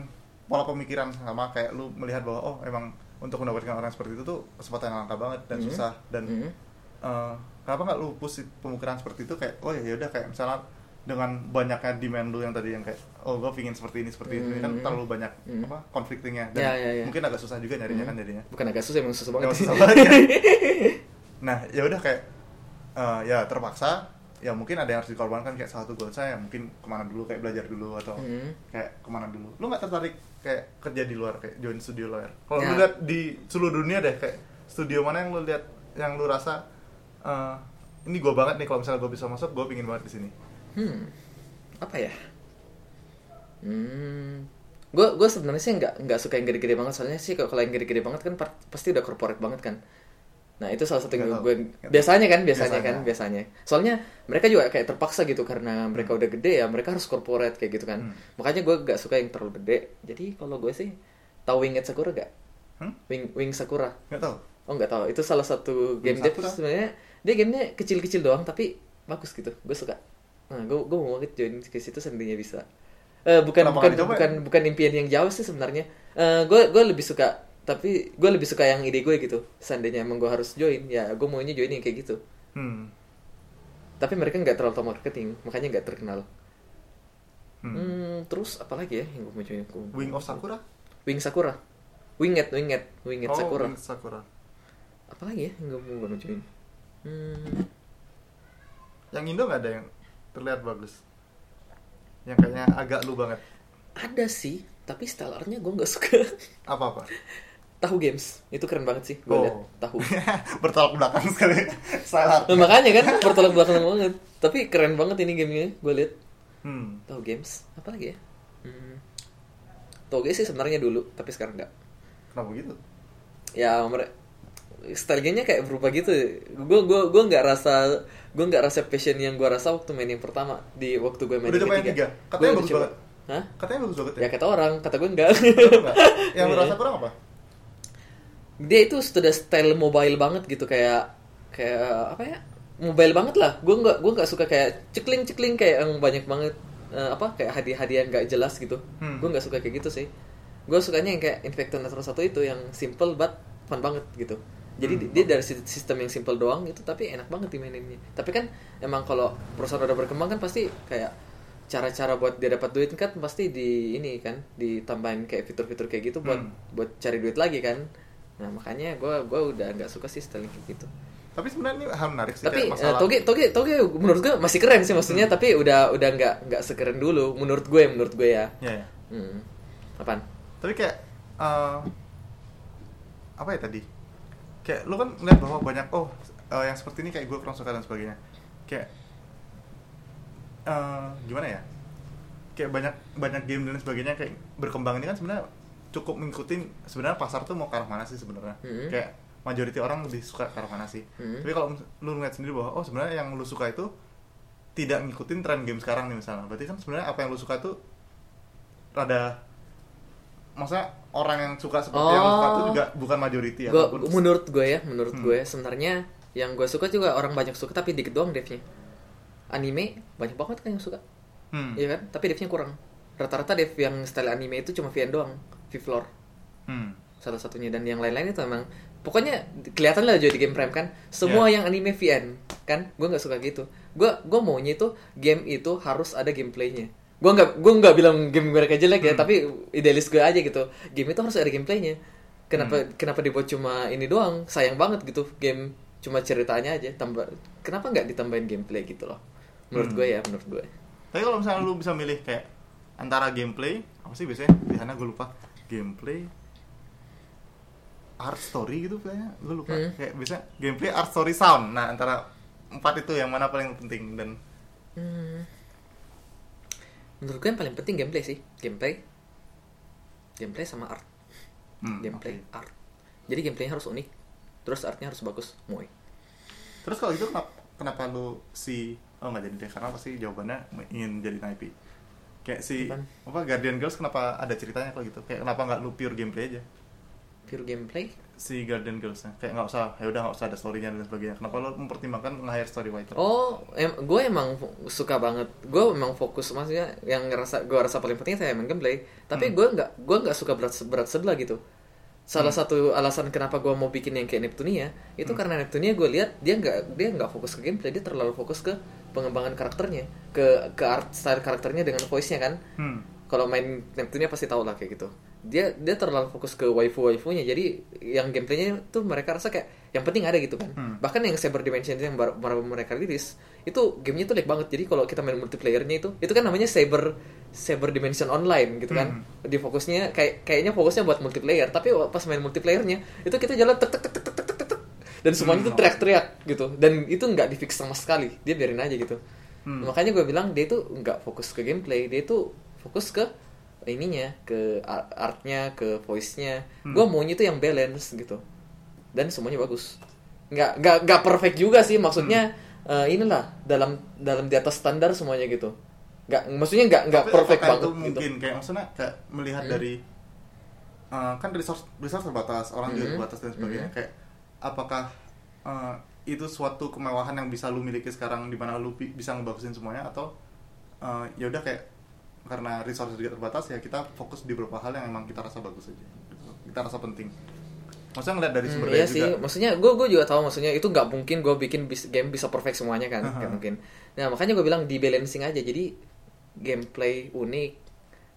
S1: pola pemikiran sama kayak lu melihat bahwa oh emang untuk mendapatkan orang seperti itu tuh kesempatan yang langka banget dan
S2: Mhm.
S1: susah dan
S2: Mhm.
S1: eh, kenapa nggak lu push pemikiran seperti itu kayak oh ya udah kayak misalnya dengan banyaknya demand lu yang tadi yang kayak oh gue pingin seperti ini seperti ini kan
S2: Mhm.
S1: terlalu banyak
S2: Mhm.
S1: apa conflictingnya dan
S2: Ya, ya, ya.
S1: mungkin agak susah juga nyarinya
S2: Mhm.
S1: kan jadinya
S2: bukan agak susah emang susah banget
S1: susah banget kan? nah ya udah kayak eh, ya terpaksa ya mungkin ada yang harus dikorbankan kayak salah satu goal saya mungkin ke mana dulu kayak belajar dulu atau
S2: Mhm.
S1: kayak ke mana dulu. Lu nggak tertarik kayak kerja di luar kayak join studio lawyer kalau
S2: Ya.
S1: lu lihat di seluruh dunia deh kayak studio mana yang lu lihat yang lu rasa eh, ini gue banget nih kalau misalnya gue bisa masuk gue pingin banget di sini.
S2: Hmm. Apa ya? Hmm. Gue gue sebenarnya sih nggak nggak suka yang gede-gede banget. Soalnya sih kalau yang gede-gede banget kan pasti udah corporate banget kan nah itu salah satu yang gue biasanya kan biasanya, kan
S1: Biasanya.
S2: soalnya mereka juga kayak terpaksa gitu karena mereka udah gede ya mereka harus corporate kayak gitu kan
S1: Hmm.
S2: makanya gue nggak suka yang terlalu gede jadi kalau gue sih tahu Winged Sakura gak
S1: hmm?
S2: Wing Wing Sakura
S1: nggak tahu
S2: Oh nggak tahu, itu salah satu game
S1: Wing Sakura?
S2: sebenarnya dia gamenya kecil-kecil doang tapi bagus gitu, gue suka. Nah, gue gue mau banget join ke situ seandainya bisa. Eh bukan
S1: Kenapa
S2: bukan bukan
S1: ya?
S2: bukan impian yang jauh sih sebenarnya. Eh gue gue lebih suka tapi gue lebih suka yang ide gue gitu. Seandainya emang gue harus join, ya gue maunya join yang kayak gitu.
S1: hmm.
S2: Tapi mereka nggak terlalu tahu marketing, makanya nggak terkenal.
S1: Hmm.
S2: Hmm, terus apa lagi ya yang gue mau join? Gua-
S1: Wing of Sakura
S2: Wing Sakura. Winged, Winged, Winged
S1: oh
S2: Sakura.
S1: Wing Sakura
S2: Apa lagi ya yang gue mau join? Hmm.
S1: yang Indo nggak ada yang terlihat bagus yang kayaknya agak lu banget
S2: Ada sih, tapi style art-nya gue nggak suka.
S1: apa apa
S2: Tahu Games, itu keren banget sih. Gue
S1: Oh.
S2: liat Tahu.
S1: bertolak belakang sekali art
S2: Nah, makanya kan bertolak belakang banget. Tapi keren banget ini gamenya. Gue liat
S1: hmm.
S2: Tahu Games. Apa lagi ya? Hmm. Toge sih sebenarnya dulu, tapi sekarang nggak.
S1: kenapa gitu
S2: Ya mereka style gamenya kayak berubah gitu. Gue gue gue nggak rasa gue nggak rasa passion yang gue rasa waktu main yang pertama di waktu gue main
S1: Udah yang tiga?
S2: Gua
S1: Katanya
S2: udah
S1: bagus banget.
S2: Hah?
S1: katanya bagus banget
S2: Ya
S1: ya,
S2: kata orang, kata gue enggak.
S1: Enggak. yang lu
S2: Iya.
S1: kurang apa
S2: dia itu sudah style mobile banget gitu kayak kayak apa ya? Mobile banget lah. Gue nggak gue nggak suka kayak cekling cekling kayak yang banyak banget eh, apa kayak hadiah hadiah nggak jelas gitu.
S1: Hmm.
S2: gue nggak suka kayak gitu sih. Gue sukanya yang kayak Infector Network satu itu yang simple but fun banget gitu. Jadi
S1: Hmm.
S2: dia dari si- sistem yang simple doang gitu tapi enak banget dimaininnya. Tapi kan emang kalau perusahaan udah berkembang kan pasti kayak cara-cara buat dia dapat duit kan pasti di ini kan ditambahin kayak fitur-fitur kayak gitu buat
S1: Hmm.
S2: buat cari duit lagi kan nah makanya gue gua udah nggak suka sih styling kayak gitu.
S1: Tapi sebenarnya ini hal menarik sih
S2: tapi eh,
S1: masalah
S2: toge toge toge menurut gue masih keren sih maksudnya tapi udah udah nggak nggak sekeren dulu menurut gue menurut gue ya.
S1: Ya, ya.
S2: hmm. apaan?
S1: Tapi kayak eh, apa ya tadi? Kayak lu kan ngeliat bahwa banyak oh eh, yang seperti ini kayak gue kurang suka dan sebagainya. Kayak eh, gimana ya? Kayak banyak banyak game dan sebagainya kayak berkembang ini kan sebenarnya cukup mengikuti sebenarnya pasar tuh mau ke arah mana sih sebenarnya
S2: Mhm.
S1: kayak majority orang lebih suka ke arah mana sih
S2: Mhm.
S1: tapi kalau lu ngeliat sendiri bahwa oh sebenarnya yang lu suka itu tidak ngikutin tren game sekarang nih misalnya berarti kan sebenarnya apa yang lu suka tuh rada maksudnya orang yang suka seperti yang lu suka
S2: Oh.
S1: juga bukan majority
S2: Gua,
S1: ataupun
S2: menurut gue ya menurut
S1: Hmm.
S2: gue sebenarnya yang gue suka juga orang banyak suka tapi dikit doang devnya anime banyak banget kan yang suka
S1: Hmm.
S2: Iya kan tapi devnya kurang rata-rata dev yang style anime itu cuma VN doang V-Floor
S1: Hmm.
S2: salah satunya dan yang lain-lain itu emang pokoknya kelihatan lah jadi game prime kan? Semua
S1: Yeah.
S2: yang anime VN kan? Gue nggak suka gitu. Gue gue maunya itu game itu harus ada gameplaynya. Gue nggak gue nggak bilang game mereka jelek ya
S1: Hmm.
S2: tapi idealis gue aja gitu. Game itu harus ada gameplaynya. Kenapa
S1: Hmm.
S2: kenapa dibuat cuma ini doang? Sayang banget gitu game cuma ceritanya aja. Tambah kenapa nggak ditambahin gameplay gitu loh? Menurut
S1: Hmm.
S2: gue ya menurut gue
S1: Tapi kalau misalnya lu bisa milih kayak antara gameplay apa sih biasanya? Di sana gue lupa gameplay art story gitu kayaknya gue lupa.
S2: Hmm.
S1: kayak bisa gameplay art story sound. Nah antara empat itu yang mana paling penting dan
S2: Hmm. menurut gue yang paling penting gameplay sih. Gameplay. Gameplay sama art.
S1: Hmm,
S2: gameplay
S1: oke.
S2: art. Jadi gameplaynya harus unik. Terus artnya harus bagus moe
S1: Terus kalau gitu kenapa, kenapa lu si oh nggak jadi deh karena pasti jawabannya ingin jadi IP. Kayak si
S2: Apaan?
S1: apa Guardian Girls kenapa ada ceritanya kalau gitu? Kayak kenapa nggak lu pure gameplay aja?
S2: pure gameplay
S1: Si Guardian Girls kayak nggak usah ya udah nggak usah ada storynya dan sebagainya. Kenapa lu mempertimbangkan nge-hire story writer?
S2: Oh, em gue emang suka banget. Gue emang fokus maksudnya yang ngerasa gue rasa paling penting saya emang gameplay. Tapi
S1: Hmm.
S2: gue nggak gue nggak suka berat berat sebelah gitu. Salah satu alasan kenapa gue mau bikin yang kayak Neptunia itu
S1: Hmm.
S2: karena Neptunia gue lihat dia nggak dia nggak fokus ke gameplay, dia terlalu fokus ke pengembangan karakternya, ke ke art style karakternya dengan voice-nya kan.
S1: Hmm.
S2: Kalau main Neptunia pasti tahu lah kayak gitu. Dia dia terlalu fokus ke waifu waifunya. Jadi yang gameplaynya tuh mereka rasa kayak yang penting ada gitu kan.
S1: Hmm.
S2: Bahkan yang Saber Dimension yang baru, baru mereka rilis itu gamenya tuh lag banget. Jadi kalau kita main multiplayernya itu itu kan namanya Saber Saber Dimension Online gitu kan.
S1: Hmm.
S2: Di fokusnya kayak kayaknya fokusnya buat multiplayer. Tapi pas main multiplayernya itu kita jalan tek tek tek tek, tek. Dan semuanya
S1: Hmm.
S2: tuh teriak-teriak gitu. Dan itu nggak di fix sama sekali. Dia biarin aja gitu.
S1: Hmm.
S2: Makanya gue bilang dia itu nggak fokus ke gameplay, dia itu fokus ke ininya, ke art- artnya, ke voice-nya.
S1: Hmm.
S2: Gue maunya itu yang balance gitu. Dan semuanya bagus. Nggak nggak nggak perfect juga sih, maksudnya
S1: Hmm.
S2: eh, inilah dalam dalam di atas standar semuanya gitu. Nggak maksudnya nggak nggak perfect banget
S1: itu
S2: gitu.
S1: mungkin kayak maksudnya kayak melihat
S2: Hmm.
S1: dari uh, kan resource resource terbatas orang juga
S2: Mhm.
S1: terbatas dan sebagainya
S2: Mhm.
S1: kayak apakah uh, itu suatu kemewahan yang bisa lu miliki sekarang di mana lu bi- bisa ngebagusin semuanya atau uh, ya udah kayak karena resource juga terbatas ya kita fokus di beberapa hal yang emang kita rasa bagus aja kita rasa penting maksudnya ngeliat dari
S2: Hmm,
S1: sumber
S2: iya
S1: daya
S2: sih,
S1: juga
S2: maksudnya gue gue juga tahu maksudnya itu nggak mungkin gue bikin bis- game bisa perfect semuanya kan,
S1: Aha.
S2: nggak mungkin. Nah makanya gue bilang di balancing aja, jadi gameplay unik,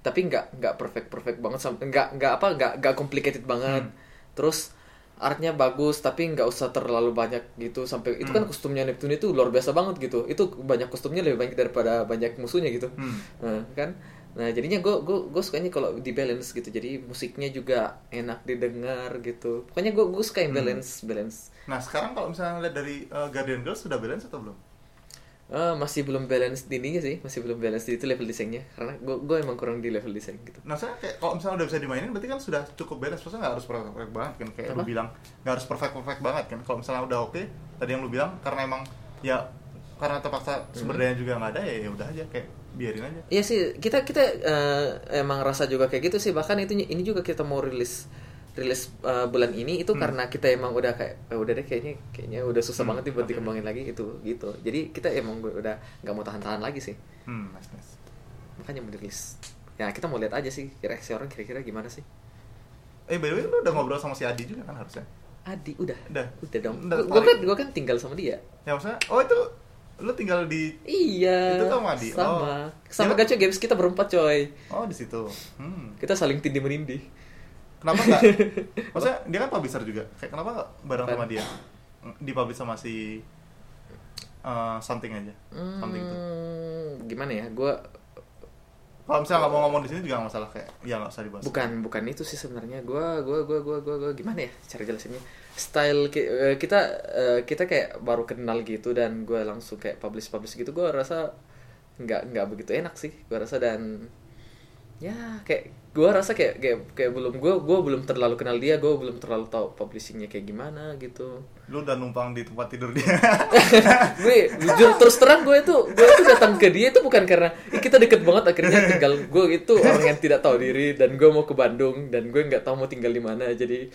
S2: tapi nggak nggak perfect perfect banget, nggak nggak apa nggak nggak complicated banget.
S1: Hmm.
S2: Terus artnya bagus tapi nggak usah terlalu banyak gitu. Sampai itu kan
S1: Hmm.
S2: kostumnya Neptune itu luar biasa banget gitu. Itu banyak kostumnya lebih banyak daripada banyak musuhnya gitu.
S1: Hmm.
S2: Nah, kan? Nah jadinya gue gue gue sukanya kalau di balance gitu. Jadi musiknya juga enak didengar gitu. Pokoknya gue gue suka yang
S1: Hmm.
S2: balance balance.
S1: Nah sekarang kalau misalnya lihat dari uh, Guardian Girls sudah balance atau belum
S2: Eh, masih belum balance di ininya sih masih belum balance di itu level desainnya karena gue gue emang kurang di level desain gitu
S1: Nah, saya kayak kalau misalnya udah bisa dimainin berarti kan sudah cukup balance. Maksudnya nggak harus perfect, perfect banget kan kayak lu bilang nggak harus perfect perfect banget kan. Kalau misalnya udah oke, tadi yang lu bilang karena emang ya karena terpaksa sumber daya juga nggak ada ya ya udah aja kayak biarin aja.
S2: Iya sih, kita kita eh, emang rasa juga kayak gitu sih. Bahkan itu ini juga kita mau rilis rilis eh, bulan ini itu
S1: Hmm.
S2: karena kita emang udah kayak "Eh, udah deh kayaknya kayaknya udah susah
S1: Hmm,
S2: banget nih buat
S1: oke.
S2: dikembangin lagi gitu gitu. Jadi kita emang udah nggak mau tahan-tahan lagi sih.
S1: Hmm, nice nice.
S2: Makanya mau rilis. Ya kita mau lihat aja sih reaksi orang kira-kira gimana sih.
S1: Eh by the way lu udah ngobrol sama si Adi juga kan harusnya?
S2: Adi udah.
S1: Udah.
S2: Udah dong. Gue kan gua kan tinggal sama dia.
S1: Ya maksudnya, oh itu lu tinggal di
S2: Iya.
S1: Itu sama Adi?
S2: Sama.
S1: Oh.
S2: Sama
S1: Ya.
S2: Gacho Games kita berempat coy.
S1: oh di situ. Hmm.
S2: Kita saling tindih menindih.
S1: Kenapa nggak? maksudnya dia kan publisher juga. Kayak kenapa nggak bareng sama dia? Di publish sama si uh, something aja. Something itu.
S2: Hmm, gimana ya? Gua
S1: Kalau misalnya nggak mau ngomong di sini juga nggak masalah kayak ya nggak usah dibahas.
S2: bukan bukan itu sih sebenarnya gua gua gua gua gua, gua gimana ya cara jelasinnya style eh, kita eh, kita kayak baru kenal gitu dan gua langsung kayak publish publish gitu gua rasa nggak nggak begitu enak sih gua rasa dan ya kayak gua rasa kayak kayak kayak belum gua gua belum terlalu kenal dia gua belum terlalu tahu publishingnya kayak gimana gitu
S1: Lu udah numpang di tempat tidur dia.
S2: gue jujur terus terang gue itu gue itu datang ke dia itu bukan karena "Ih, kita deket banget akhirnya tinggal gue itu orang yang tidak tahu diri dan gue mau ke Bandung dan gue nggak tahu mau tinggal di mana jadi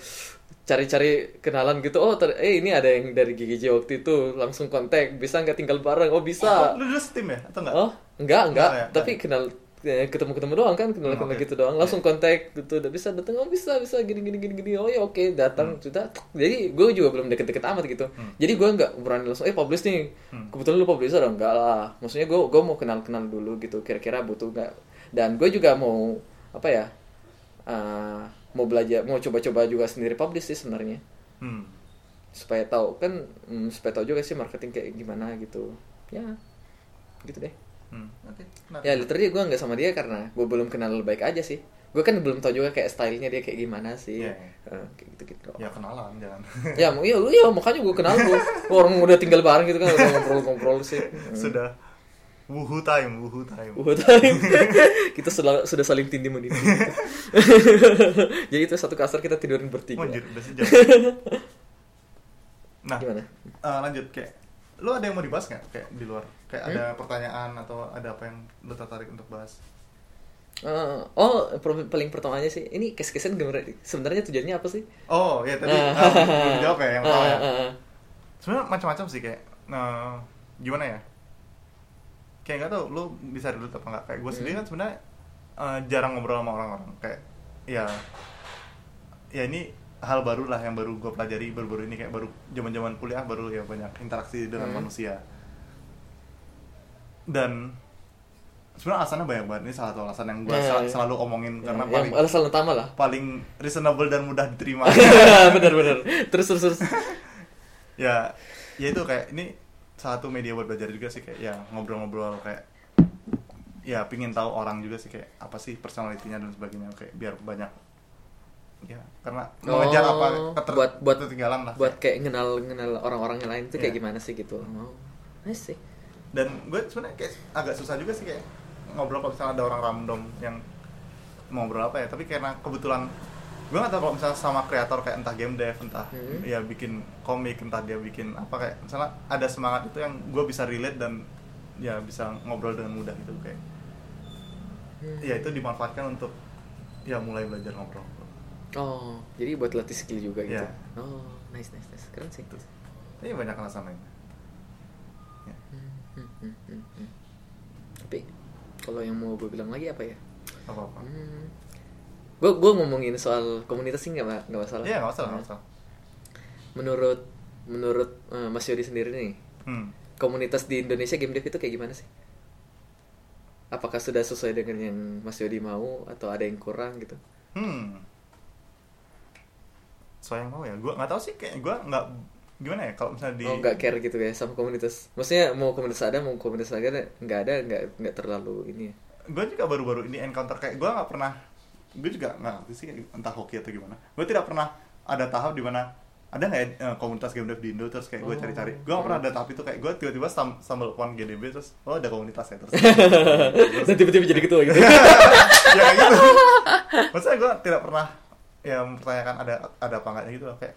S2: cari-cari kenalan gitu oh ter- eh ini ada yang dari GGJ waktu itu langsung kontak bisa nggak tinggal bareng oh bisa
S1: Lu dulu setim ya atau enggak?
S2: oh enggak enggak
S1: Enggak ya?
S2: tapi kenal eh, ketemu-ketemu doang kan kenal kenal
S1: Hmm, oke.
S2: gitu doang. Langsung kontak gitu. Udah bisa datang oh bisa bisa gini gini gini gini oh ya oke datang sudah jadi gue juga belum deket-deket amat gitu.
S1: Hmm.
S2: jadi gue nggak berani langsung eh publish nih.
S1: Hmm.
S2: kebetulan lu publisher oh, enggak lah. Maksudnya gue gue mau kenal kenal dulu gitu kira-kira butuh nggak. Dan gue juga mau apa ya eh, mau belajar mau coba-coba juga sendiri publish sih sebenarnya.
S1: Hmm.
S2: supaya tahu kan hmm, supaya tahu juga sih marketing kayak gimana gitu. Ya gitu deh
S1: Hmm. Oke. Nah,
S2: Ya literally gue nggak sama dia karena gue belum kenal baik aja sih. Gue kan belum tahu juga kayak stylenya dia kayak gimana sih.
S1: Iya,
S2: Eh, kayak gitu-gitu.
S1: ya kenalan jangan.
S2: Ya, iya, iya makanya gue kenal gue. Orang udah tinggal bareng gitu kan udah ngobrol-ngobrol sih. Hmm.
S1: Sudah wuhu time, wuhu time.
S2: Uh, time. kita sudah sudah saling tindih menindih. Jadi itu satu kasur kita tidurin bertiga.
S1: Anjir, udah sejam. nah
S2: Gimana?
S1: eh, lanjut kayak lu ada yang mau dibahas nggak kayak di luar kayak
S2: Hmm?
S1: ada pertanyaan atau ada apa yang lu tertarik untuk bahas
S2: Eh, oh, paling pertama aja sih. Ini kes-kesan gimana? Sebenarnya tujuannya apa sih?
S1: oh ya tadi
S2: ah,
S1: belum jawab ya yang pertama ya
S2: Ah, ah, ah.
S1: sebenarnya macam-macam sih kayak eh, gimana ya kayak nggak tau lu bisa relate apa nggak kayak gue sendiri
S2: Hmm.
S1: kan sebenarnya eh, jarang ngobrol sama orang-orang kayak ya ya ini hal baru lah yang baru gue pelajari baru-baru ini kayak baru zaman-zaman kuliah baru ya banyak interaksi dengan
S2: Hmm.
S1: manusia dan sebenarnya alasannya banyak banget ini salah satu alasan yang gue
S2: Ya, ya.
S1: selalu omongin
S2: Ya,
S1: karena
S2: yang
S1: paling
S2: alasan utama lah.
S1: paling reasonable dan mudah diterima
S2: Bener-bener. Terus terus terus.
S1: ya ya itu kayak ini satu media buat belajar juga sih kayak ya ngobrol-ngobrol kayak ya pingin tahu orang juga sih kayak apa sih personalitinya dan sebagainya kayak biar banyak ya karena mengejar
S2: Oh,
S1: apa keter-
S2: buat- buat-
S1: ketertinggalan lah
S2: Buat kayak ngenal ngenal orang-orang yang lain itu kayak
S1: Iya.
S2: gimana sih gitu. Oh. Nice sih.
S1: dan gue sebenarnya kayak agak susah juga sih kayak ngobrol kalau misalnya ada orang random yang mau ngobrol apa ya tapi karena kebetulan gue gak tau kalau misalnya sama kreator kayak entah game dev entah
S2: Hmm.
S1: ya bikin komik entah dia bikin apa kayak misalnya ada semangat itu yang gue bisa relate dan ya bisa ngobrol dengan mudah gitu kayak
S2: Hmm.
S1: ya itu dimanfaatkan untuk ya mulai belajar ngobrol
S2: Oh, jadi buat latih skill juga gitu.
S1: Iya.
S2: Oh, nice nice nice. Keren sih.
S1: Gitu. ini banyak alasan lain ya.
S2: Hmm, hmm, hmm, hmm, hmm. Tapi kalau yang mau gue bilang lagi apa ya?
S1: apa apa
S2: Hmm. Gue gue ngomongin soal komunitas sih nggak nggak masalah.
S1: iya nggak masalah nggak masalah
S2: Menurut menurut eh, Mas Yodi sendiri nih,
S1: hmm.
S2: komunitas di Indonesia game dev itu kayak gimana sih? Apakah sudah sesuai dengan yang Mas Yodi mau atau ada yang kurang gitu?
S1: Hmm. Soalnya mau ya, gue nggak tahu sih kayak gue nggak gimana ya kalau misalnya di
S2: Oh nggak care gitu ya sama komunitas. Maksudnya mau komunitas ada mau komunitas ada nggak ada nggak nggak terlalu ini ya.
S1: gue juga baru-baru ini encounter kayak gue nggak pernah gue juga nggak ngerti sih entah hoki atau gimana gue tidak pernah ada tahap di mana ada nggak ya eh, komunitas game dev di Indo terus kayak gue
S2: Oh.
S1: cari-cari gue nggak pernah ada tahap itu kayak gue tiba-tiba sam sambal pon GDB terus oh ada komunitas ya terus
S2: Dan tiba-tiba jadi ketua gitu.
S1: ya kayak gitu maksudnya gue tidak pernah ya mempertanyakan ada ada apa enggaknya gitu loh kayak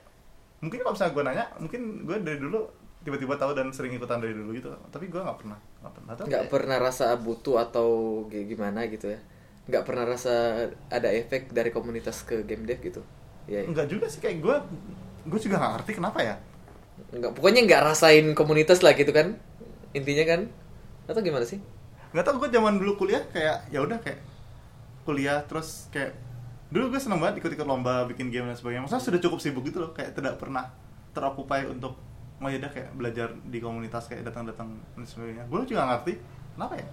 S1: mungkin kalau misalnya gue nanya mungkin gue dari dulu tiba-tiba tahu dan sering ikutan dari dulu gitu tapi gue nggak pernah nggak pernah Atau
S2: nggak pernah rasa butuh atau gimana gitu ya. Nggak pernah rasa ada efek dari komunitas ke game dev gitu. Ya
S1: enggak juga sih kayak gue gue juga nggak ngerti kenapa ya.
S2: Nggak pokoknya nggak rasain komunitas lah gitu kan intinya kan. Atau gimana sih.
S1: Nggak tahu gue zaman dulu kuliah kayak ya udah kayak kuliah terus kayak dulu gue seneng banget ikut-ikut lomba bikin game dan sebagainya. Maksudnya sudah cukup sibuk gitu loh kayak tidak pernah terokupai untuk oh ya kayak belajar di komunitas kayak datang-datang dan sebagainya. Gue juga ngerti kenapa ya?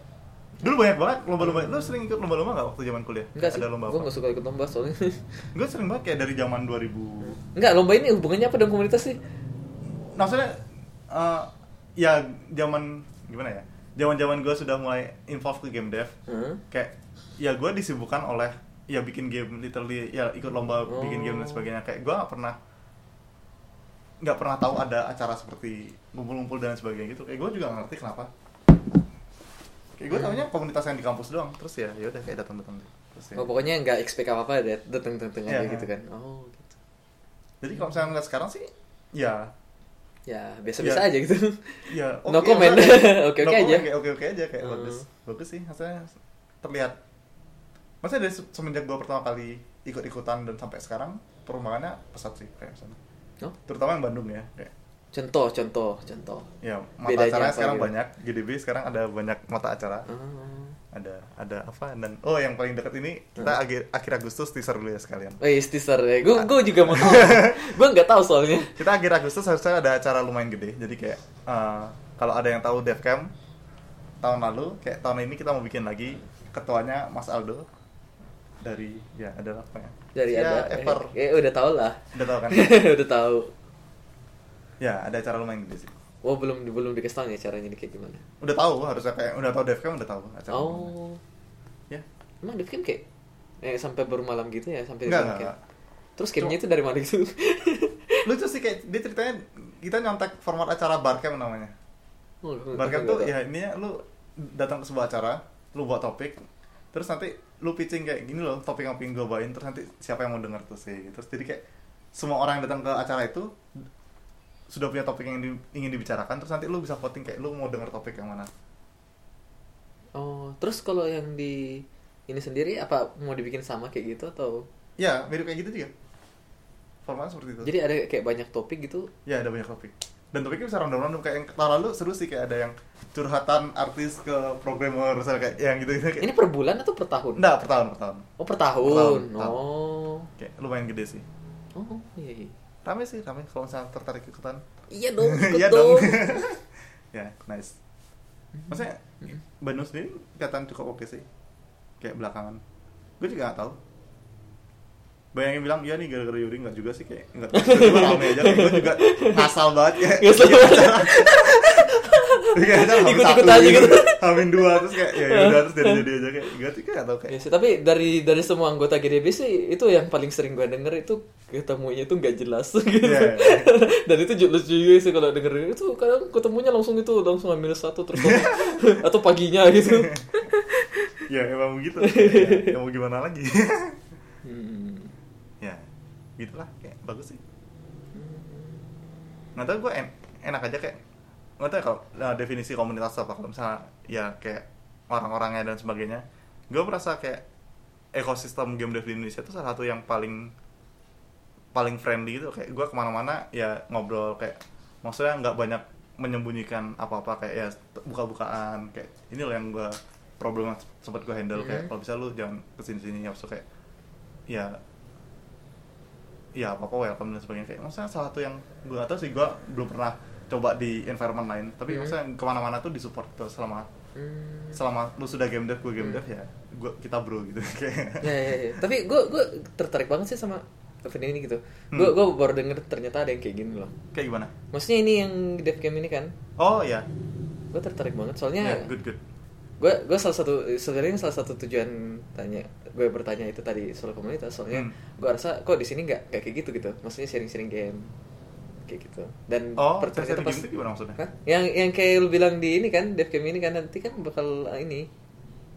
S1: Dulu banyak banget lomba-lomba. Lu sering ikut lomba-lomba nggak waktu zaman kuliah?
S2: Enggak sih.
S1: Ada lomba
S2: gue nggak suka ikut lomba soalnya.
S1: Gue sering banget kayak dari zaman 2000
S2: nggak lomba ini hubungannya apa dengan komunitas sih?
S1: Maksudnya eh, ya zaman gimana ya? Zaman-zaman gue sudah mulai involve ke game dev.
S2: Heeh.
S1: kayak ya gue disibukkan oleh ya bikin game literally ya ikut lomba bikin game dan
S2: Oh.
S1: sebagainya kayak gue nggak pernah nggak pernah tahu ada acara seperti ngumpul-ngumpul dan sebagainya gitu kayak gue juga nggak ngerti kenapa kayak gue tahunya komunitas yang di kampus doang terus ya ya udah kayak datang-datang terus ya.
S2: oh pokoknya nggak expect apa apa deh datang datang aja
S1: Iya.
S2: gitu kan oh gitu
S1: jadi kalau misalnya ngeliat sekarang sih ya
S2: ya biasa-biasa
S1: Ya.
S2: aja gitu
S1: ya
S2: No comment.
S1: maksudnya-
S2: Oke-oke
S1: no
S2: aja.
S1: comment, kayak oke-oke aja kayak
S2: Hmm.
S1: bagus bagus sih maksudnya terlihat maksudnya dari se- semenjak gue pertama kali ikut-ikutan dan sampai sekarang perkembangannya pesat sih kayak misalnya
S2: oh
S1: terutama yang Bandung ya kayak
S2: contoh contoh contoh
S1: ya mata
S2: Bedanya apa
S1: sekarang
S2: gitu?
S1: banyak GDB sekarang ada banyak mata acara
S2: Ah.
S1: ada ada apa dan oh yang paling dekat ini kita
S2: Hmm.
S1: akhir akhir Agustus teaser dulu ya sekalian
S2: Oh iya, teaser ya. Gue gue juga mau tahu. gue nggak tahu soalnya.
S1: kita akhir Agustus harusnya ada acara lumayan gede jadi kayak eh, kalau ada yang tahu DevCamp tahun lalu kayak tahun ini kita mau bikin lagi ketuanya Mas Aldo dari ya ada apa ya
S2: Dari
S1: ya,
S2: ada.
S1: Ever
S2: Eh, udah tahu lah.
S1: udah tahu kan
S2: udah tahu.
S1: ya ada acara lumayan gede sih
S2: Oh belum belum dikasih tahu ya caranya ini kayak gimana.
S1: udah tahu harusnya kayak udah tahu DevCamp udah tahu acara.
S2: Oh.
S1: ya
S2: Emang Dev kan kayak eh sampai baru malam gitu ya sampai
S1: Enggak, enggak,
S2: camp?
S1: enggak.
S2: Terus campnya itu dari mana gitu?
S1: lucu sih kayak dia ceritanya kita nyontek format acara barcamp namanya
S2: Oh,
S1: barcamp tuh
S2: nggak
S1: ya ini lu datang ke sebuah acara lu buat topik terus nanti lu pitching kayak gini loh topik yang pengen gue bawain terus nanti siapa yang mau denger terus sih terus jadi kayak semua orang yang datang ke acara itu sudah punya topik yang di- ingin dibicarakan terus nanti lu bisa voting kayak lu mau denger topik yang mana.
S2: Oh, terus kalau yang di ini sendiri apa mau dibikin sama kayak gitu atau?
S1: Ya mirip kayak gitu juga. Formatnya seperti itu.
S2: Jadi ada kayak banyak topik gitu?
S1: ya ada banyak topik dan topiknya bisa random-random kayak yang tahun lalu seru sih kayak ada yang curhatan artis ke programmer misalnya kayak yang gitu gitu kayak
S2: Ini per bulan atau per tahun?
S1: enggak per tahun per tahun
S2: Oh, per tahun.
S1: Per tahun, per tahun.
S2: Oh.
S1: kayak lumayan gede sih
S2: Oh, iya iya.
S1: rame sih rame kalau misalnya tertarik ikutan
S2: Iya dong, ikut
S1: Iya
S2: dong.
S1: ya, nice. Maksudnya Bandung sendiri kelihatan cukup oke sih. Kayak belakangan. Gue juga gak tahu. Banyak yang bilang, iya nih gara-gara Yuri nggak juga sih kayak nggak. Tiba-tiba rame aja. Kayak gue juga ngasal banget kayak.
S2: Ngasal banget. Ikut-ikut
S1: satu
S2: aja gitu.
S1: Hamin dua terus kayak ya udah terus jadi jadi aja kayak gue sih kayak tau
S2: Iya
S1: kayak.
S2: sih, tapi dari dari semua anggota GDB sih itu yang paling sering gue denger itu ketemunya itu nggak jelas gitu.
S1: Iya.
S2: Dan itu lucu juga sih kalau denger itu kadang ketemunya langsung itu langsung ambil satu terus atau paginya gitu.
S1: ya emang begitu. ya, ya mau gimana lagi.
S2: Hmm.
S1: Ya gitulah kayak bagus sih. Nggak tahu gue en enak aja kayak nggak tahu ya kalau nah, definisi komunitas apa. Kalau misalnya ya kayak orang-orangnya dan sebagainya gue merasa kayak ekosistem game dev di Indonesia itu salah satu yang paling paling friendly gitu. Kayak gue ke mana-mana ya ngobrol kayak maksudnya nggak banyak menyembunyikan apa-apa. Kayak ya buka-bukaan kayak ini loh yang gue problem sempat gue handle. Kayak
S2: Mhm.
S1: kalau bisa lu jangan ke sini-sini ya maksudnya kayak ya ya apa apa welcome dan sebagainya kayak maksudnya salah satu yang gue gak tau sih gue belum pernah coba di environment lain tapi
S2: Mhm.
S1: maksudnya ke mana-mana tuh disupport tuh selama
S2: Hmm.
S1: selama lu sudah game dev gue game
S2: Hmm.
S1: dev ya gue kita bro gitu kayak
S2: Ya, ya, ya. Tapi gue gue tertarik banget sih sama event ini gitu.
S1: Hmm.
S2: Gue gue baru denger ternyata ada yang kayak gini loh.
S1: kayak gimana
S2: Maksudnya ini yang dev game ini kan,
S1: oh ya
S2: gue tertarik banget
S1: ya
S2: soalnya
S1: good good
S2: gue gue salah satu sebenarnya salah satu tujuan tanya gue bertanya itu tadi soal komunitas soalnya
S1: Hmm.
S2: gue rasa kok di sini nggak nggak kayak gitu gitu. Maksudnya sharing sharing game kayak gitu. Dan
S1: oh
S2: per-
S1: cerita
S2: ternyata
S1: game itu gimana maksudnya?
S2: Hah? yang yang kayak lu bilang di ini kan dev game ini kan nanti kan bakal ah, ini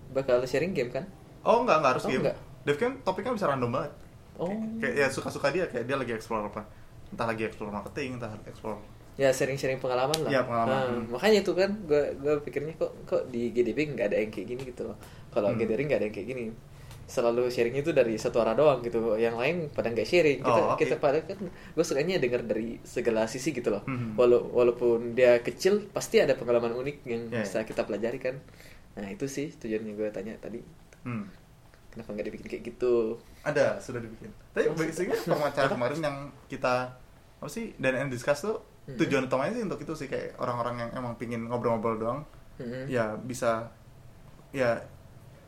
S2: bakal sharing game kan?
S1: Oh enggak enggak harus
S2: Oh,
S1: game.
S2: enggak.
S1: dev kan topiknya bisa random banget.
S2: Oh.
S1: kayak ya suka-suka dia kayak dia lagi explore apa. Entah lagi explore marketing entah explore
S2: ya sharing sharing pengalaman lah
S1: Iya, pengalaman.
S2: Nah,
S1: Hmm.
S2: makanya itu kan gue gue pikirnya kok kok di GDB nggak ada yang kayak gini gitu loh kalau
S1: Hmm.
S2: gathering nggak ada yang kayak gini selalu sharingnya itu dari satu arah doang gitu yang lain pada nggak sharing kita
S1: Oh, oke.
S2: kita pada kan gue sukanya dengar dari segala sisi gitu loh
S1: Hmm.
S2: Walau, walaupun dia kecil pasti ada pengalaman unik yang
S1: Ya,
S2: bisa
S1: ya.
S2: kita pelajari kan nah itu sih tujuannya gue tanya tadi
S1: hmm.
S2: kenapa nggak dibikin kayak gitu
S1: ada sudah dibikin tapi basicnya permasalahan kemarin yang kita apa sih dan and discuss tuh
S2: Mhm.
S1: tujuan utamanya sih untuk itu sih kayak orang-orang yang emang pingin ngobrol-ngobrol doang
S2: Mhm.
S1: ya bisa ya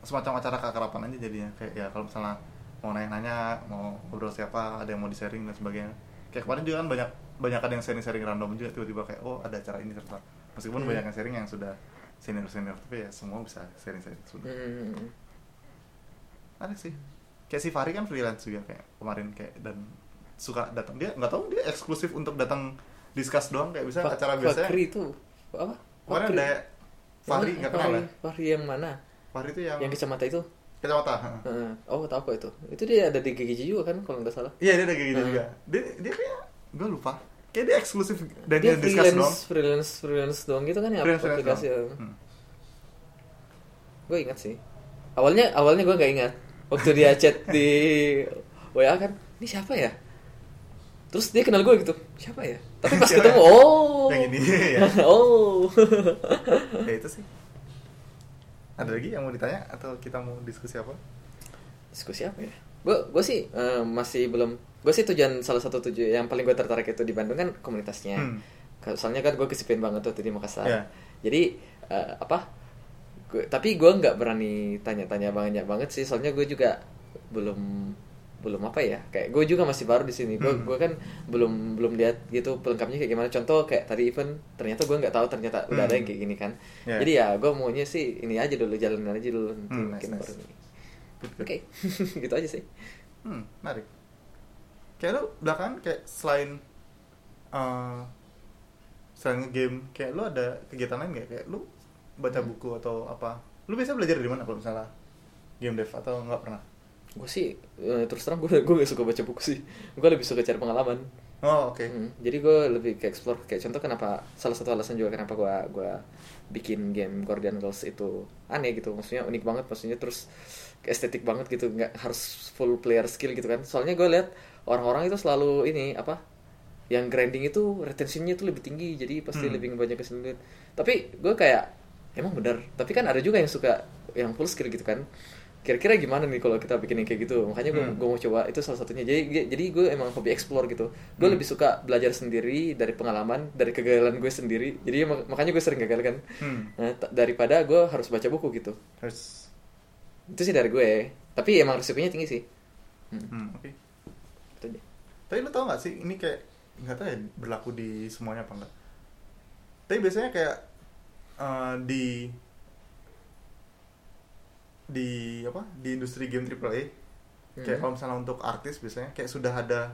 S1: semacam acara keakraban aja jadinya kayak ya kalau misalnya mau nanya-nanya mau ngobrol siapa ada yang mau di sharing dan sebagainya kayak kemarin juga kan banyak banyak ada yang sharing-sharing random juga tiba-tiba kayak oh ada acara ini ternyata meskipun
S2: Hmm.
S1: banyak yang sharing yang sudah senior senior tapi ya semua bisa sharing-sharing sudah
S2: Mhm.
S1: ada sih kayak si Fahri kan freelance juga kayak kemarin kayak dan suka datang dia nggak tahu dia eksklusif untuk datang discuss doang kayak bisa acara biasanya.
S2: Fakri itu apa?
S1: Kemarin
S2: Fakri.
S1: ada Fahri nggak
S2: mana?
S1: kenal ya?
S2: Fahri, yang mana?
S1: Fahri itu yang
S2: yang kecamatan itu?
S1: Kecamatan
S2: Heeh. oh tahu kok itu. Itu dia ada di GGJ juga kan kalau nggak salah?
S1: Iya dia ada gitu
S2: Hmm.
S1: juga. Dia dia kayak gue lupa. Kayak dia eksklusif dan
S2: dia
S1: dia, discuss doang.
S2: freelance freelance freelance doang gitu kan ya?
S1: Freelance- freelance
S2: aplikasi.
S1: doang. Hmm.
S2: gue ingat sih. Awalnya awalnya gue nggak ingat. Waktu dia chat di WA kan ini siapa ya? Terus dia kenal gue gitu. Siapa ya tapi pas ketemu oh.
S1: Yang ini, ya.
S2: oh.
S1: Ya itu sih. Ada lagi yang mau ditanya atau kita mau diskusi apa?
S2: Diskusi apa ya? Gue gue sih eh, masih belum gue sih tujuan salah satu tujuan yang paling gue tertarik itu di Bandung kan komunitasnya.
S1: Hmm.
S2: Soalnya kan gue kesipin banget tuh di Makassar.
S1: Iya.
S2: jadi eh, apa gue, tapi gue nggak berani tanya-tanya banyak banget sih soalnya gue juga belum belum apa ya kayak gue juga masih baru di sini gue
S1: Hmm.
S2: gue kan belum belum lihat gitu pelengkapnya kayak gimana contoh kayak tadi event ternyata gue nggak tahu ternyata udah ada
S1: Hmm.
S2: yang kayak gini kan
S1: Iya.
S2: jadi ya gue maunya sih ini aja dulu jalanin aja dulu nanti
S1: Hmm,
S2: mungkin
S1: nice,
S2: baru
S1: nice.
S2: Oke, gitu aja sih.
S1: Hmm, menarik. Kayak lu belakangan kayak selain eh selain game, kayak lu ada kegiatan lain nggak? Kayak lu baca buku atau apa? Lu biasa belajar dari mana kalau misalnya game dev atau nggak pernah?
S2: Gue sih eh, terus terang gue gue gak suka baca buku sih. Gue lebih suka cari pengalaman.
S1: Oh oke.
S2: Hmm, jadi gue lebih ke explore kayak contoh kenapa salah satu alasan juga kenapa gue gua bikin game Guardian Girls itu aneh gitu maksudnya unik banget maksudnya terus estetik banget gitu nggak harus full player skill gitu kan soalnya gue lihat orang-orang itu selalu ini apa yang grinding itu retentionnya itu lebih tinggi jadi pasti
S1: Hmm.
S2: lebih banyak kesulitan tapi gue kayak emang bener tapi kan ada juga yang suka yang full skill gitu kan kira-kira gimana nih kalau kita bikin yang kayak gitu makanya gue
S1: Hmm.
S2: mau coba itu salah satunya jadi jadi gue emang hobi explore gitu gue
S1: Hmm.
S2: lebih suka belajar sendiri dari pengalaman dari kegagalan gue sendiri jadi mak- makanya gue sering gagal kan
S1: Hmm.
S2: Nah, daripada gue harus baca buku gitu
S1: Harus.
S2: itu sih dari gue tapi emang risikonya tinggi sih hmm.
S1: Hmm, oke.
S2: itu aja.
S1: Tapi lu tau gak sih ini kayak nggak tahu ya berlaku di semuanya apa enggak? Tapi biasanya kayak eh, di di apa di industri game AAA kayak
S2: Hmm.
S1: kalau misalnya untuk artis biasanya kayak sudah ada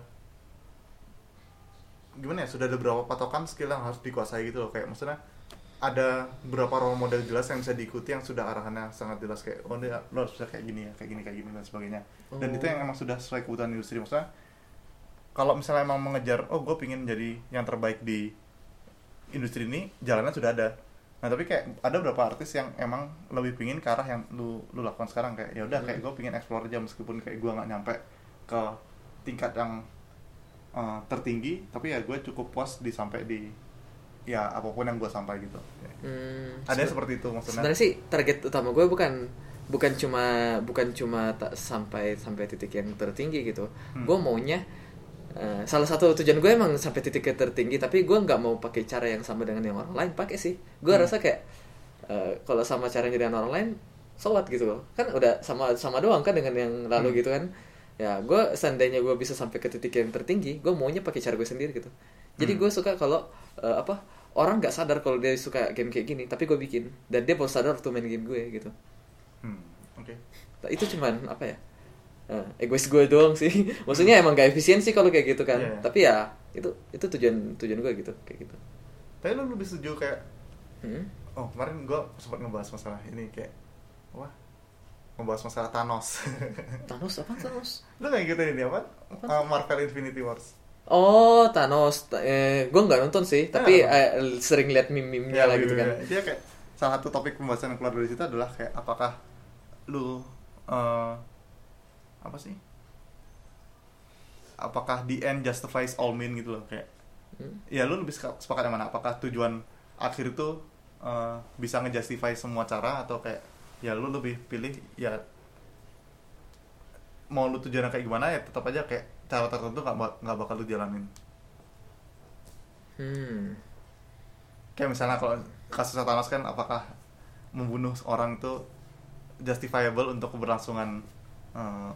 S1: gimana ya sudah ada beberapa patokan skill yang harus dikuasai gitu loh. Kayak maksudnya ada beberapa role model jelas yang bisa diikuti yang sudah arahannya sangat jelas. Kayak oh dia lo harus bisa kayak gini ya kayak gini kayak gini dan sebagainya. Dan
S2: Oh.
S1: itu yang emang sudah sesuai kebutuhan industri. Maksudnya kalau misalnya emang mengejar oh gue pingin jadi yang terbaik di industri ini jalannya sudah ada nah tapi kayak ada beberapa artis yang emang lebih pingin ke arah yang lu lu lakukan sekarang. Kayak ya udah kayak gue pingin explore aja meskipun kayak gue nggak nyampe ke tingkat yang uh, tertinggi tapi ya gue cukup puas di sampai di ya apa pun yang gue sampai gitu.
S2: Hmm,
S1: ada seperti itu maksudnya.
S2: sebenarnya sih target utama gue bukan bukan cuma bukan cuma tak sampai sampai titik yang tertinggi gitu.
S1: Hmm.
S2: gue maunya eh, salah satu tujuan gue emang sampai titik tertinggi tapi gue nggak mau pakai cara yang sama dengan yang orang lain pakai sih. Gue
S1: Hmm.
S2: rasa kayak eh, kalau sama cara yang dengan orang lain so what gitu loh. Kan udah sama sama doang kan dengan yang lalu
S1: Hmm.
S2: gitu kan. Ya gue seandainya gue bisa sampai ke titik yang tertinggi gue maunya pakai cara gue sendiri gitu. Jadi
S1: Hmm.
S2: gue suka kalau eh, apa orang nggak sadar kalau dia suka game kayak gini tapi gue bikin. Dan dia baru sadar waktu main game gue gitu.
S1: Hmm, oke.
S2: Nah, itu cuman apa ya eh, egois gue doang sih. Maksudnya emang gak efisien sih kalau kayak gitu kan.
S1: Iya.
S2: tapi ya itu itu tujuan tujuan gue gitu kayak gitu.
S1: Tapi lu lebih setuju kayak
S2: Hmm?
S1: oh kemarin gue sempat ngebahas masalah ini kayak apa? Ngebahas masalah Thanos.
S2: Thanos? Apa Thanos?
S1: Lu kayak gitu ini apa?
S2: Apa?
S1: Uh, Marvel Infinity Wars.
S2: Oh Thanos. Eh, gue nggak nonton sih tapi
S1: Ah.
S2: eh, sering lihat meme-memenya lah gitu kan.
S1: dia kayak salah satu topik pembahasan yang keluar dari situ adalah kayak apakah lu uh, apa sih apakah the end justifies all mean gitu loh kayak
S2: Hmm.
S1: ya lu lebih sepakat yang mana apakah tujuan akhir itu uh, bisa ngejustify semua cara atau kayak ya lu lebih pilih ya mau lu tujuannya kayak gimana ya tetap aja kayak cara tertentu nggak nggak bakal lu jalanin
S2: hmm.
S1: kayak misalnya kalau kasus Thanos kan apakah membunuh orang itu justifiable untuk keberlangsungan uh,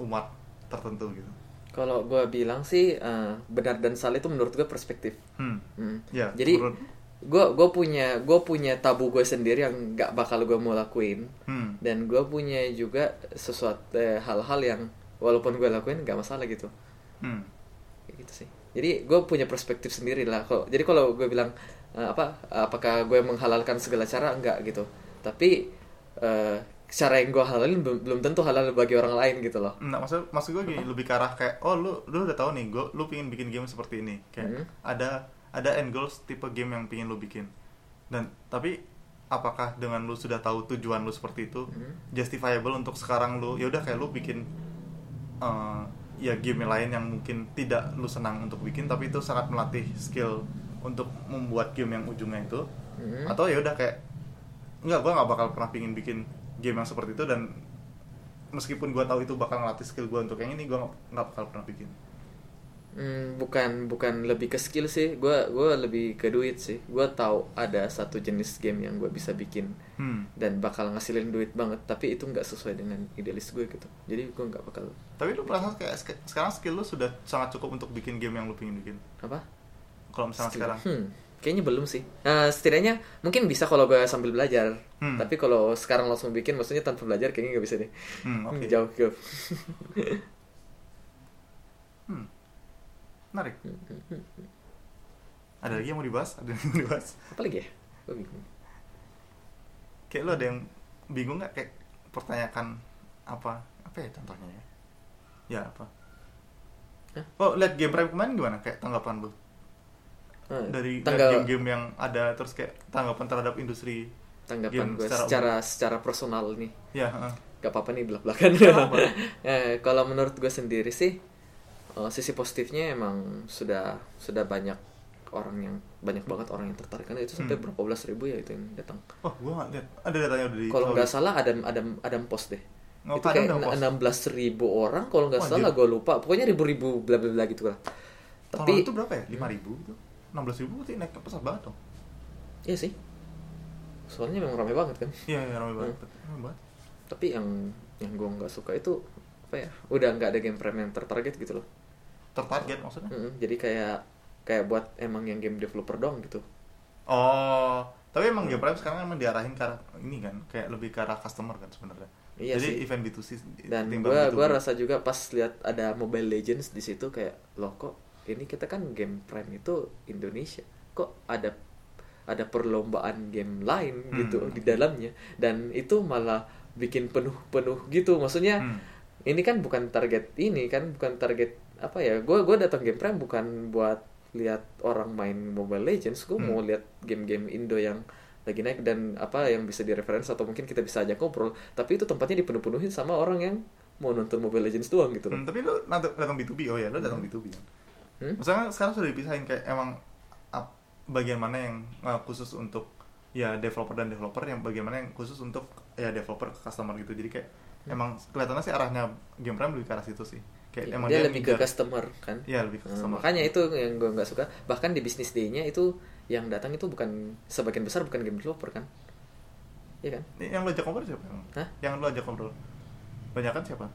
S1: umat tertentu gitu
S2: kalau gue bilang sih eh, benar dan salah itu menurut gue perspektif
S1: hmm.
S2: Hmm.
S1: ya
S2: jadi gue gue punya gue punya tabu gue sendiri yang nggak bakal gue mau lakuin
S1: hmm.
S2: dan gue punya juga sesuatu eh, hal-hal yang walaupun gue lakuin nggak masalah gitu
S1: Hmm.
S2: kayak gitu sih jadi gue punya perspektif sendiri lah kok jadi kalau gue bilang eh, apa apakah gue menghalalkan segala cara enggak gitu tapi eh, cara yang gue halalin belum, belum tentu halal bagi orang lain gitu loh
S1: Nah, maksud maksud gue gini, lebih ke arah kayak oh lu lu udah tahu nih, gue lu pingin bikin game seperti ini. Kayak
S2: Hmm.
S1: ada ada end goals tipe game yang pingin lu bikin. Dan tapi apakah dengan lu sudah tahu tujuan lu seperti itu
S2: Hmm.
S1: justifiable untuk sekarang lu ya udah kayak lu bikin eh, ya game lain yang mungkin tidak lu senang untuk bikin tapi itu sangat melatih skill untuk membuat game yang ujungnya itu
S2: Hmm.
S1: atau ya udah kayak nggak gue nggak bakal pernah pingin bikin game yang seperti itu dan meskipun gue tahu itu bakal ngelatih skill gue untuk yang ini gue nggak bakal pernah bikin.
S2: Hmm, bukan bukan lebih ke skill sih. Gue gua lebih ke duit sih. Gue tahu ada satu jenis game yang gue bisa bikin
S1: hmm.
S2: dan bakal ngasilin duit banget tapi itu nggak sesuai dengan idealis gue gitu. Jadi gue nggak bakal
S1: tapi lu merasa kayak sekarang skill lu sudah sangat cukup untuk bikin game yang lu pingin bikin?
S2: Apa?
S1: Kalau misalnya
S2: Skill.
S1: sekarang.
S2: Hmm, kayaknya belum sih. Nah, setidaknya mungkin bisa kalau gue sambil belajar.
S1: Hmm.
S2: Tapi kalau sekarang langsung bikin, maksudnya tanpa belajar kayaknya nggak bisa deh.
S1: hmm, oke
S2: Jauh jauh.
S1: hmm. menarik ada lagi yang mau dibahas ada yang mau dibahas
S2: Apa lagi ya? Gue bingung.
S1: kayak lu ada yang bingung nggak kayak pertanyakan apa apa ya contohnya ya ya apa
S2: Hah?
S1: Oh, lihat game Prime kemarin gimana? Kayak tanggapan lu
S2: Eh,
S1: dari
S2: tanggal
S1: game-game yang ada terus kayak tanggapan terhadap industri.
S2: tanggapan
S1: game
S2: gue
S1: secara
S2: secara secara personal nih
S1: Ya, heeh.
S2: gak apa-apa nih belak belakan eh, kalau menurut gue sendiri sih eh, sisi positifnya emang sudah sudah banyak orang yang banyak banget orang yang tertarik karena itu sampai
S1: Hmm.
S2: berapa belas ribu ya itu yang datang
S1: Oh, gua nggak lihat. Ada datanya udah di.
S2: kalau nggak
S1: oh,
S2: salah ada ada ada post deh
S1: Oh,
S2: itu kayak enam belas ribu orang kalau nggak
S1: Wah,
S2: salah gue lupa pokoknya ribu ribu bla bla bla gitu lah tapi
S1: lalu itu berapa ya? 5000 gitu. 16000 berarti naik pesat banget dong.
S2: iya sih soalnya memang ramai banget kan
S1: Iya, iya ramai banget.
S2: Hmm.
S1: Ramai banget.
S2: tapi yang yang gue nggak suka itu apa ya udah nggak ada game prime yang tertarget gitu loh
S1: Tertarget maksudnya?
S2: Mm-mm, jadi kayak kayak buat emang yang game developer doang gitu
S1: Oh, tapi emang
S2: Hmm.
S1: Game Prime sekarang emang diarahin ke arah ini kan, kayak lebih ke arah customer kan sebenarnya.
S2: Iya
S1: Jadi
S2: sih.
S1: event B2C
S2: dan
S1: B2B.
S2: gua rasa juga pas lihat ada Mobile Legends di situ kayak loh kok ini kita kan game prime itu Indonesia kok ada ada perlombaan game lain
S1: Hmm.
S2: gitu di dalamnya dan itu malah bikin penuh-penuh gitu maksudnya
S1: Hmm.
S2: ini kan bukan target ini kan bukan target apa ya gue gue datang game prime bukan buat lihat orang main Mobile Legends gue
S1: Hmm.
S2: mau lihat game-game Indo yang lagi naik dan apa yang bisa direferensi atau mungkin kita bisa ajak ngobrol tapi itu tempatnya dipenuh-penuhin sama orang yang mau nonton Mobile Legends doang gitu loh
S1: Hmm, tapi lu datang B2B, oh ya, lu datang
S2: Hmm.
S1: B2B kan.
S2: Hmm?
S1: Maksudnya sekarang sudah dipisahin kayak emang bagian mana yang uh, khusus untuk ya developer dan developer yang bagian mana yang khusus untuk ya developer ke customer gitu. Jadi kayak emang kelihatannya sih arahnya Game Prime lebih ke arah situ sih. Kayak emang
S2: dia, lebih ke customer kan
S1: Iya, lebih ke
S2: Nah,
S1: customer.
S2: makanya itu yang gue nggak suka bahkan di bisnis day-nya itu yang datang itu bukan sebagian besar bukan game developer kan Iya kan
S1: Yang lu ajak ngobrol siapa emang?
S2: Hah?
S1: Yang lu ajak ngobrol? Banyak kan siapa?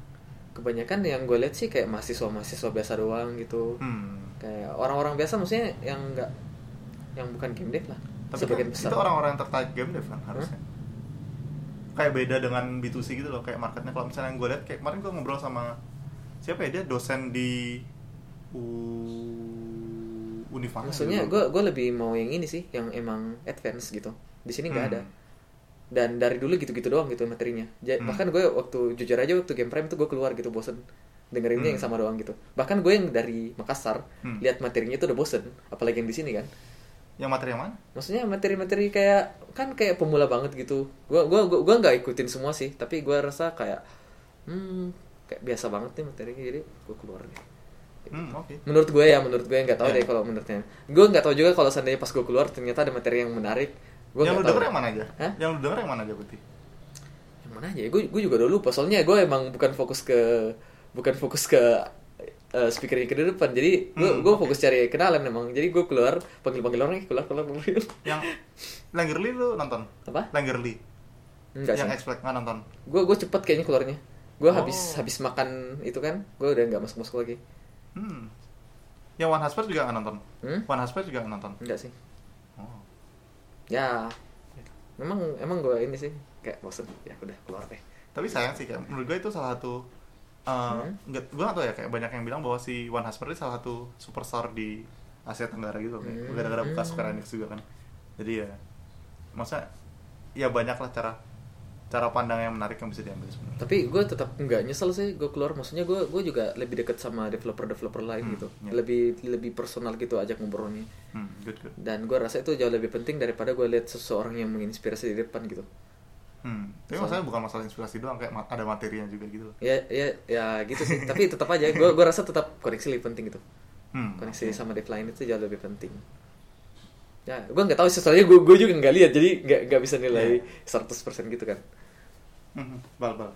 S2: Kebanyakan yang gue lihat sih kayak mahasiswa mahasiswa biasa doang gitu
S1: Hmm.
S2: kayak orang-orang biasa maksudnya yang enggak yang bukan game dev lah
S1: Tapi
S2: sebagian
S1: kan
S2: besar
S1: itu orang-orang yang tertarik game dev kan harusnya. Kayak beda dengan B2C gitu loh, kayak marketnya kalau misalnya yang gue lihat kayak kemarin gue ngobrol sama siapa ya dia dosen di U...
S2: Maksudnya
S1: gitu.
S2: gue gue lebih mau yang ini sih yang emang advance gitu di sini nggak
S1: Hmm.
S2: ada dan dari dulu gitu-gitu doang gitu materinya Ja-
S1: Hmm.
S2: bahkan gue waktu jujur aja waktu game prime tuh gue keluar gitu bosen dengerinnya
S1: Hmm.
S2: yang sama doang gitu bahkan gue yang dari Makassar
S1: Hmm.
S2: lihat materinya tuh udah bosen apalagi yang di sini kan
S1: Yang materi yang mana?
S2: maksudnya materi-materi kayak kan kayak pemula banget gitu gua gua gua, nggak ikutin semua sih tapi gua rasa kayak hmm kayak biasa banget nih materinya jadi gua keluar deh
S1: Hmm, oke.
S2: menurut gue ya menurut gue nggak tahu
S1: Ya.
S2: deh kalau menurutnya gue nggak tahu juga kalau seandainya pas gue keluar ternyata ada materi yang menarik gue
S1: Yang lu denger yang mana aja?
S2: Hah?
S1: Yang lu denger yang mana aja berarti?
S2: yang mana aja gue gue juga udah lupa soalnya gue emang bukan fokus ke bukan fokus ke uh, speakernya ke depan jadi gue
S1: Hmm,
S2: gue
S1: oke.
S2: fokus cari kenalan emang jadi gue keluar panggil panggil orang keluar keluar keluar
S1: Yang Langerly lu nonton?
S2: apa
S1: Langerly.
S2: enggak
S1: yang Explain nggak nonton.
S2: gue gue cepet kayaknya keluarnya gue
S1: Oh.
S2: habis habis makan itu kan gue udah nggak masuk masuk lagi
S1: Hmm. Yang One Hasper juga nggak nonton.
S2: hmm?
S1: One Hasper juga nggak nonton.
S2: enggak sih. Ya memang emang gue ini sih kayak bosen ya udah keluar deh
S1: Tapi sayang sih kayak menurut gue itu salah satu uh,
S2: Hmm.
S1: nggak- gue gak tau ya kayak banyak yang bilang bahwa si One Hasper itu salah satu superstar di Asia Tenggara gitu kayak
S2: Hmm.
S1: gara-gara buka Square Enix juga kan. Jadi ya masa ya banyak lah cara cara pandang yang menarik yang bisa diambil sebenarnya.
S2: tapi gue tetap nggak nyesel sih gue keluar maksudnya gue gue juga lebih deket sama developer developer lain
S1: Hmm,
S2: gitu
S1: ya.
S2: lebih lebih personal gitu ajak ngobrolnya
S1: Hmm, good good.
S2: dan gue rasa itu jauh lebih penting daripada gue lihat seseorang yang menginspirasi di depan gitu
S1: Hmm. Tapi
S2: So-
S1: masalahnya bukan masalah inspirasi doang kayak ada materinya juga gitu loh.
S2: ya ya ya gitu sih tapi tetap aja gue gue rasa tetap koneksi lebih penting gitu
S1: Hmm.
S2: koneksi sama dev lain itu jauh lebih penting ya gue nggak tahu sih soalnya gue gue juga nggak lihat jadi nggak nggak bisa nilai 100% gitu kan
S1: Hmm, bal bal.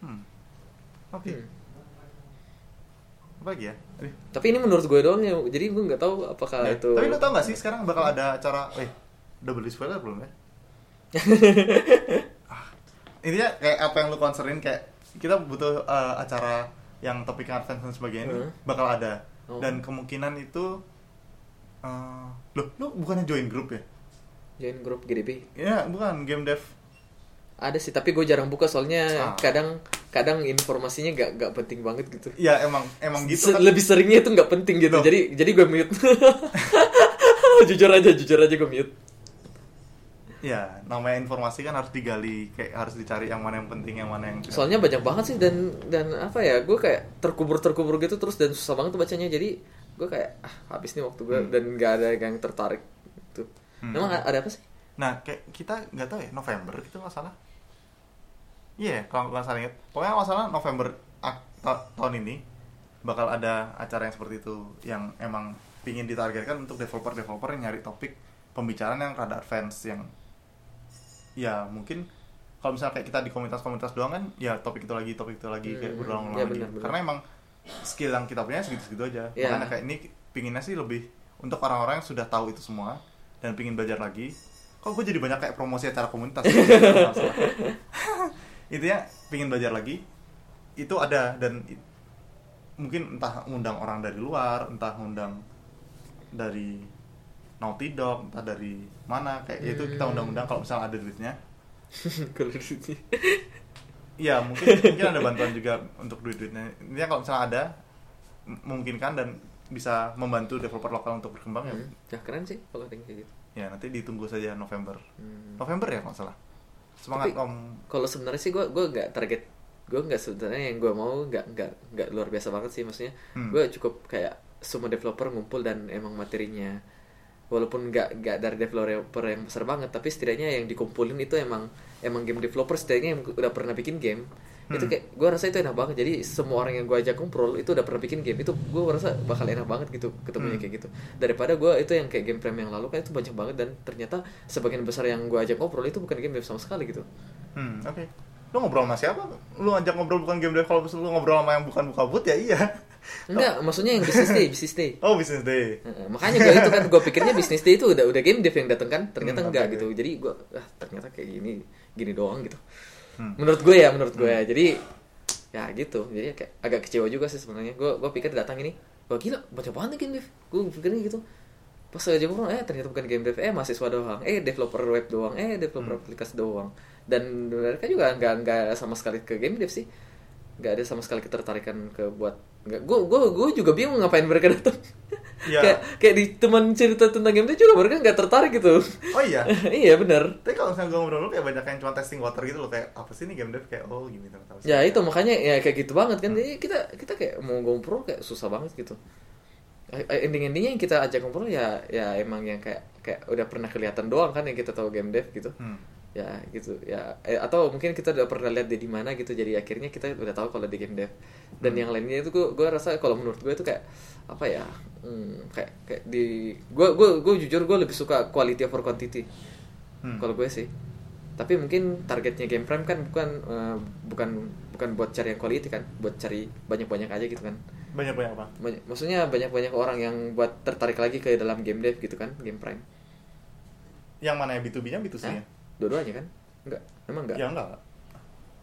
S1: Hmm. Oke.
S2: Hmm.
S1: Apa lagi ya? Aduh.
S2: tapi ini menurut gue doang ya jadi gue nggak tahu apakah
S1: Ya,
S2: itu
S1: Tapi lu tau gak sih sekarang bakal ada acara eh double spoiler belum ya? Ah, Intinya kayak apa yang lu concernin kayak kita butuh eh, acara yang topik advance dan sebagainya
S2: Hmm.
S1: bakal ada
S2: Oh.
S1: dan kemungkinan itu eh loh lu bukannya join grup ya?
S2: join grup GDB
S1: Ya bukan game dev
S2: ada sih tapi gue jarang buka soalnya
S1: Ah.
S2: kadang kadang informasinya gak gak penting banget gitu
S1: ya emang emang gitu
S2: Se-
S1: kan
S2: lebih seringnya itu nggak penting gitu
S1: Loh.
S2: jadi jadi gue mute jujur aja jujur aja gue mute
S1: ya namanya informasi kan harus digali kayak harus dicari yang mana yang penting yang mana yang tidak.
S2: soalnya banyak banget sih dan dan apa ya gue kayak terkubur terkubur gitu terus dan susah banget tuh bacanya jadi gue kayak ah habis nih waktu gue
S1: Hmm.
S2: dan nggak ada yang tertarik tuh
S1: Hmm.
S2: emang ada apa sih
S1: nah kayak kita nggak tahu ya November gitu nggak salah iya kalau nggak salah ingat pokoknya nggak salah November tahun ini bakal ada acara yang seperti itu yang emang pingin ditargetkan untuk developer-developer yang nyari topik pembicaraan yang rada advance yang ya mungkin kalau misalnya kayak kita di komunitas-komunitas doang kan ya topik itu lagi topik itu lagi kayak
S2: Hmm,
S1: berulang-ulang
S2: ya
S1: lagi. karena emang skill yang kita punya segitu-segitu aja.
S2: Ya.
S1: makanya kayak ini pinginnya sih lebih untuk orang-orang yang sudah tahu itu semua dan pingin belajar lagi. Kok gue jadi banyak kayak promosi acara komunitas? Masalah. intinya pingin belajar lagi. Itu ada dan mungkin entah ngundang orang dari luar entah ngundang dari Naughty Dog entah dari mana kayak ya itu kita
S2: Hmm.
S1: undang-undang kalau misalnya ada duitnya
S2: kalau sini
S1: Iya mungkin mungkin ada bantuan juga untuk duit-duitnya. Intinya kalau misalnya ada memungkinkan dan bisa membantu developer lokal untuk berkembang ya.
S2: Hmm, ya keren sih kalau ada kayak gitu
S1: Ya nanti ditunggu saja November.
S2: Hmm.
S1: November ya kalau salah. Semangat
S2: Tapi-
S1: Om.
S2: kalau sebenarnya sih gue gue nggak target gue nggak sebenarnya yang gue mau nggak nggak nggak luar biasa banget sih maksudnya
S1: Hmm.
S2: gue cukup kayak semua developer ngumpul dan emang materinya walaupun nggak nggak dari developer yang besar banget tapi setidaknya yang dikumpulin itu emang emang game developer setidaknya yang udah pernah bikin game itu
S1: Hmm.
S2: kayak gue rasa itu enak banget jadi semua orang yang gue ajak ngobrol itu udah pernah bikin game itu gue rasa bakal enak banget gitu ketemunya
S1: Hmm.
S2: kayak gitu daripada gue itu yang kayak game prime yang lalu kan itu banyak banget dan ternyata sebagian besar yang gue ajak ngobrol itu bukan game dev sama sekali gitu
S1: Hmm, oke. Lu ngobrol sama siapa? Lu ajak ngobrol bukan game dev kalau lu ngobrol sama yang bukan buka boot ya iya.
S2: Enggak, maksudnya yang business day, business day.
S1: Oh, business day.
S2: Heeh, makanya gue itu kan gue pikirnya business day itu udah udah game dev yang datang kan, ternyata
S1: Hmm,
S2: enggak
S1: oke,
S2: gitu. Jadi gue ah ternyata kayak gini gini doang gitu.
S1: Hmm.
S2: Menurut gue ya, menurut gue ya. Jadi ya gitu. Jadi kayak agak kecewa juga sih sebenarnya. Gue gue pikir datang ini, wah gila banyak banget nih game dev. Gue pikirnya gitu. Pas aja gue eh ternyata bukan game dev, eh mahasiswa doang, eh developer web doang, eh developer
S1: Hmm.
S2: aplikasi doang. Dan mereka juga nggak nggak sama sekali ke game dev sih nggak ada sama sekali ketertarikan ke buat nggak. Gue gue gue juga bingung ngapain mereka datang.
S1: Ya.
S2: kayak kayak di teman cerita tentang game itu juga mereka nggak tertarik gitu.
S1: Oh iya.
S2: iya benar
S1: Tapi kalau misalnya gue ngobrol kayak banyak yang cuma testing water gitu loh kayak apa sih ini game dev? Kayak oh gini ternyata.
S2: ya itu makanya ya kayak gitu banget kan. Jadi kita kita kayak mau ngobrol kayak susah banget gitu. Ending endingnya yang kita ajak ngobrol ya ya emang yang kayak kayak udah pernah kelihatan doang kan yang kita tahu game dev gitu.
S1: Hmm.
S2: Ya gitu ya eh, atau mungkin kita udah pernah lihat dia di mana gitu jadi akhirnya kita udah tahu kalau di game dev dan
S1: Hmm.
S2: yang lainnya itu gue gue rasa kalau menurut gue itu kayak apa ya hmm, kayak kayak di gue gue gue jujur gue lebih suka quality over quantity
S1: Hmm.
S2: kalau gue sih tapi mungkin targetnya game prime kan bukan eh, bukan bukan buat cari yang quality kan buat cari banyak banyak aja gitu kan
S1: Banyak-banyak apa?
S2: banyak, maksudnya banyak banyak orang yang buat tertarik lagi ke dalam game dev gitu kan game prime
S1: Yang mana ya B2B-nya B2C
S2: Hah?
S1: nya?
S2: Dua-duanya kan enggak emang enggak
S1: Ya enggak.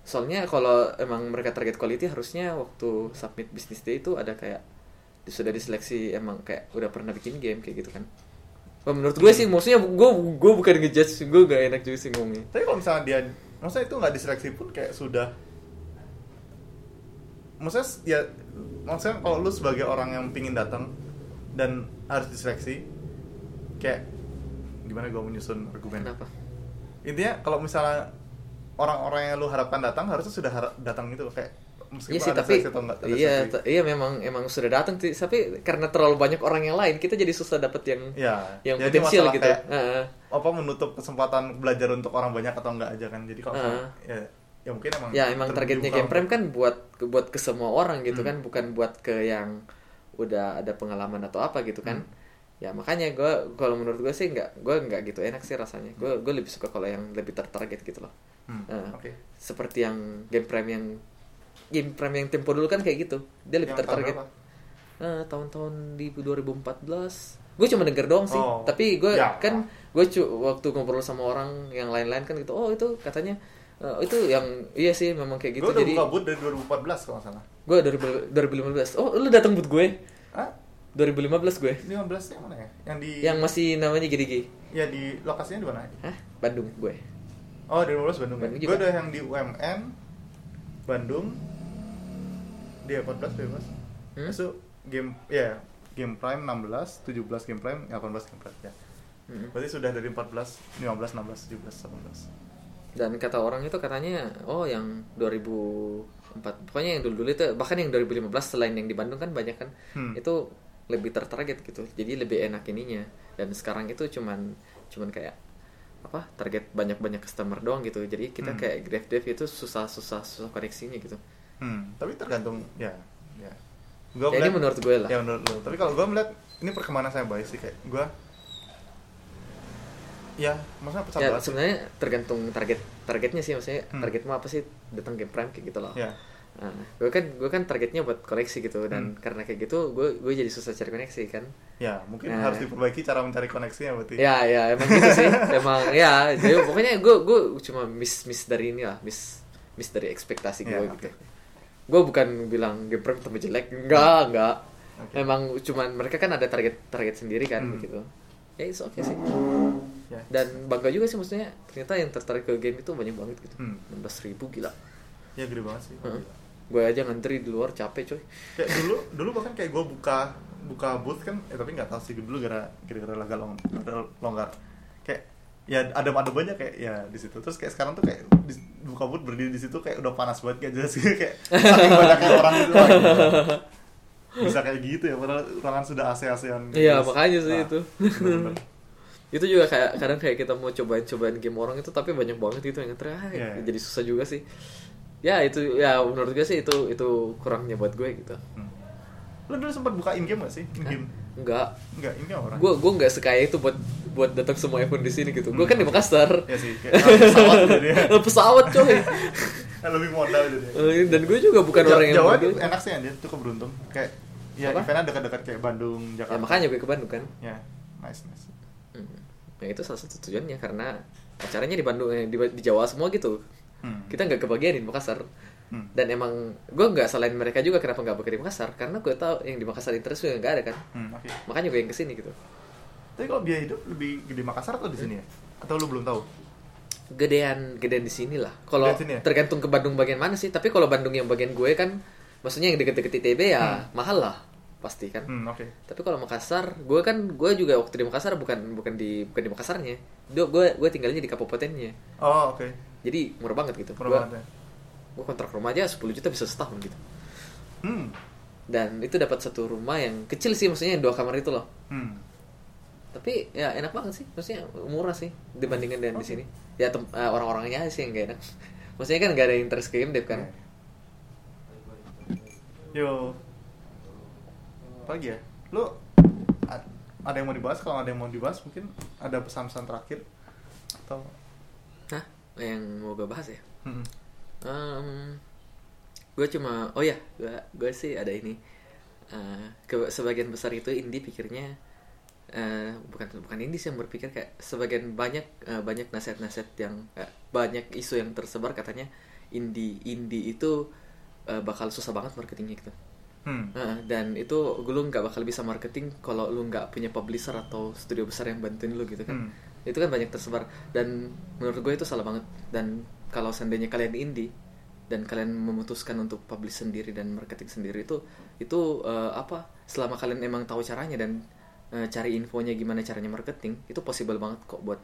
S2: Soalnya kalau emang mereka target quality harusnya waktu submit business day itu ada kayak sudah diseleksi emang kayak udah pernah bikin game kayak gitu kan. Wah, menurut gue sih maksudnya gue gue bukan ngejudge gue gak enak juga sih ngomongnya.
S1: Tapi kalau misalnya dia, maksudnya itu nggak diseleksi pun kayak sudah, maksudnya ya, maksudnya kalau lu sebagai orang yang pingin datang dan harus diseleksi, kayak gimana gue menyusun argumen?
S2: Kenapa?
S1: Intinya kalau misalnya orang-orang yang lu harapkan datang harusnya sudah harap datang gitu loh kayak meskipun
S2: Iya sih
S1: ada
S2: tapi
S1: atau enggak ada
S2: iya
S1: seleksi.
S2: iya memang emang sudah datang sih tapi karena terlalu banyak orang yang lain kita jadi susah dapet yang
S1: ya
S2: yang
S1: jadi
S2: potensial gitu.
S1: kayak
S2: Heeh.
S1: apa menutup kesempatan belajar untuk orang banyak atau enggak aja kan jadi kalau misalnya, ya ya mungkin emang
S2: ya emang targetnya game
S1: untuk-
S2: kan buat buat ke semua orang gitu
S1: Hmm.
S2: kan bukan buat ke yang udah ada pengalaman atau apa gitu kan
S1: Hmm.
S2: Ya makanya gue kalau menurut gue sih nggak gue nggak gitu enak sih rasanya. Gue gue lebih suka kalau yang lebih tertarget gitu loh.
S1: Hmm,
S2: Ah.
S1: oke.
S2: seperti yang game prime yang game prime yang tempo dulu kan kayak gitu. Dia lebih
S1: Yang tahun
S2: tertarget.
S1: berapa?
S2: Eh, tahun-tahun di 2014 gue cuma denger doang sih.
S1: Oh.
S2: tapi gue
S1: Ya.
S2: kan gue waktu ngobrol sama orang yang lain-lain kan gitu oh itu katanya eh, itu yang iya sih memang kayak gitu.
S1: gue udah
S2: jadi
S1: buka boot dari 2014 kalau salah.
S2: Gue dari 2015 oh lu datang buat gue?
S1: Ah
S2: 2015 gue
S1: 15 yang mana ya yang di
S2: yang masih namanya GDG
S1: ya di lokasinya di mana
S2: Hah? Bandung gue
S1: oh di 2015 Bandung,
S2: Bandung
S1: ya? gue udah yang di UMN Bandung di 14 bebas
S2: Hmm?
S1: itu game ya game prime 16 17 game prime 18 game prime ya
S2: Hmm.
S1: Berarti sudah dari 14, 15, 16, 17, 18.
S2: dan kata orang itu katanya oh yang 2004 pokoknya yang dulu dulu itu bahkan yang 2015 selain yang di Bandung kan banyak kan
S1: Hmm.
S2: itu lebih tertarget gitu jadi lebih enak ininya dan sekarang itu cuman cuman kayak apa target banyak banyak customer doang gitu jadi kita
S1: Hmm.
S2: kayak dev dev itu susah susah susah koneksinya gitu
S1: Hmm, tapi tergantung ya, ya. Gua
S2: Ya, ini
S1: melihat-
S2: menurut gue lah.
S1: Ya menurut lo. Tapi kalau gue melihat ini perkembangan saya baik sih kayak gue ya maksudnya pecah
S2: ya sebenarnya tergantung target targetnya sih maksudnya
S1: Hmm.
S2: targetmu apa sih datang game prime kayak gitu loh
S1: ya
S2: Nah, gue kan gue kan targetnya buat koleksi gitu dan
S1: Hmm.
S2: karena kayak gitu gue gue jadi susah cari koneksi kan
S1: ya mungkin
S2: Nah.
S1: harus diperbaiki cara mencari koneksinya berarti
S2: ya ya emang gitu sih emang ya jadi pokoknya gue gue cuma miss miss dari ini lah miss miss dari ekspektasi gue
S1: Ya,
S2: gitu
S1: oke.
S2: gue bukan bilang game prime tambah jelek enggak enggak
S1: Oke.
S2: emang cuman mereka kan ada target target sendiri kan
S1: Hmm.
S2: gitu ya itu oke sih
S1: ya
S2: dan bangga juga sih maksudnya ternyata yang tertarik ke game itu banyak banget gitu
S1: Hmm.
S2: 16 ribu gila
S1: ya gede banget sih
S2: Heeh. Gue aja ngantri di luar capek coy
S1: kayak dulu dulu bahkan kayak gue buka buka booth kan eh tapi nggak tahu sih dulu gara gara laga long longgar kayak ya ada ada banyak kayak ya di situ terus kayak sekarang tuh kayak di, buka booth berdiri di situ kayak udah panas banget kayak jelas gitu kayak saking banyaknya orang itu gila. bisa kayak gitu ya padahal ruangan sudah AC ASEAN
S2: Iya, makanya sih itu.
S1: bener-bener.
S2: itu juga kayak kadang kayak kita mau cobain cobain game orang itu tapi banyak banget gitu yang ngeter ah,
S1: Iya, iya.
S2: jadi susah juga sih ya itu ya menurut gue sih itu itu kurangnya buat gue gitu
S1: Hmm. lu dulu sempat buka in game gak sih in game
S2: enggak
S1: enggak in game orang
S2: gue gue nggak sekaya itu buat buat datang semua event di sini gitu gue kan di Makassar
S1: ya sih kayak pesawat jadi
S2: pesawat coy
S1: lebih modal jadi
S2: Eh, dan gue juga bukan
S1: Ja-
S2: orang yang
S1: Jawa tuh enak sih anjir, cukup beruntung. Kayak ya
S2: Apa?
S1: eventnya dekat-dekat kayak Bandung,
S2: ya
S1: Jakarta.
S2: makanya gue ke Bandung kan
S1: Ya, nice nice.
S2: Hmm. Nah itu salah satu tujuannya karena acaranya di Bandung eh, di, di Jawa semua gitu.
S1: Hmm.
S2: Kita nggak kebagian di Makassar.
S1: Hmm.
S2: Dan emang gue nggak salahin mereka juga kenapa nggak bekerja di Makassar karena gue tahu yang di Makassar interest juga nggak ada kan.
S1: Hmm, oke.
S2: Makanya gue yang ke sini gitu.
S1: Tapi kalau biaya hidup lebih gede Makassar atau di sini ya? Atau lu belum tahu?
S2: Gedean gedean di sini lah. Kalau
S1: ya?
S2: tergantung ke Bandung bagian mana sih. Tapi kalau Bandung yang bagian gue kan, maksudnya yang deket-deket ITB ya mahal lah pasti kan.
S1: Hmm, oke.
S2: Tapi kalau Makassar, gue kan gue juga waktu di Makassar bukan bukan di bukan di Makassarnya. Gue gue gue tinggalnya di kabupatennya.
S1: Oh, oke.
S2: Jadi murah banget gitu.
S1: Murah
S2: Gua-
S1: banget ya.
S2: gue kontrak rumah aja 10 juta bisa setahun gitu
S1: Hmm.
S2: dan itu dapat satu rumah yang kecil sih maksudnya yang dua kamar itu loh
S1: Hmm.
S2: tapi ya enak banget sih maksudnya murah sih dibandingkan dengan di sini ya eh, orang-orangnya sih yang gak enak maksudnya kan gak ada interest game dev kan
S1: Yo. Apa lagi ya? Lu ada yang mau dibahas? Kalau ada yang mau dibahas mungkin ada pesan-pesan terakhir atau
S2: Hah? yang mau gue bahas ya
S1: Hmm.
S2: gue cuma oh ya gue gue sih ada ini Eh, ke sebagian besar itu indie pikirnya eh, bukan bukan indie sih yang berpikir kayak sebagian banyak eh, banyak nasihat-nasihat yang eh, banyak isu yang tersebar katanya indie indie itu eh, bakal susah banget marketingnya gitu
S1: Hmm.
S2: Nah, dan itu lu nggak bakal bisa marketing kalau lu nggak punya publisher atau studio besar yang bantuin lu gitu kan.
S1: Hmm.
S2: Itu kan banyak tersebar dan menurut gue itu salah banget. Dan kalau seandainya kalian indie dan kalian memutuskan untuk publish sendiri dan marketing sendiri itu itu eh, apa? Selama kalian emang tahu caranya dan eh, cari infonya gimana caranya marketing, itu possible banget kok buat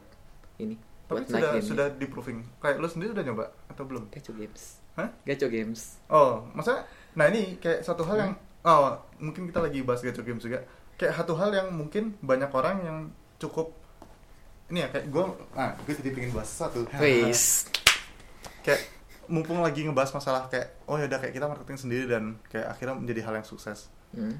S2: ini.
S1: Tapi
S2: buat
S1: sudah
S2: naik ini.
S1: sudah di proving. Kayak lu sendiri udah nyoba atau belum?
S2: Gacho Games.
S1: Hah?
S2: Gacho Games.
S1: Oh, maksudnya, nah ini kayak satu hal yang, oh mungkin kita lagi bahas Gacho Games juga. Kayak satu hal yang mungkin banyak orang yang cukup, ini ya kayak gue, ah gue jadi pengen bahas satu. Kayak mumpung lagi ngebahas masalah kayak, oh ya udah kayak kita marketing sendiri dan kayak akhirnya menjadi hal yang sukses.
S2: Hmm.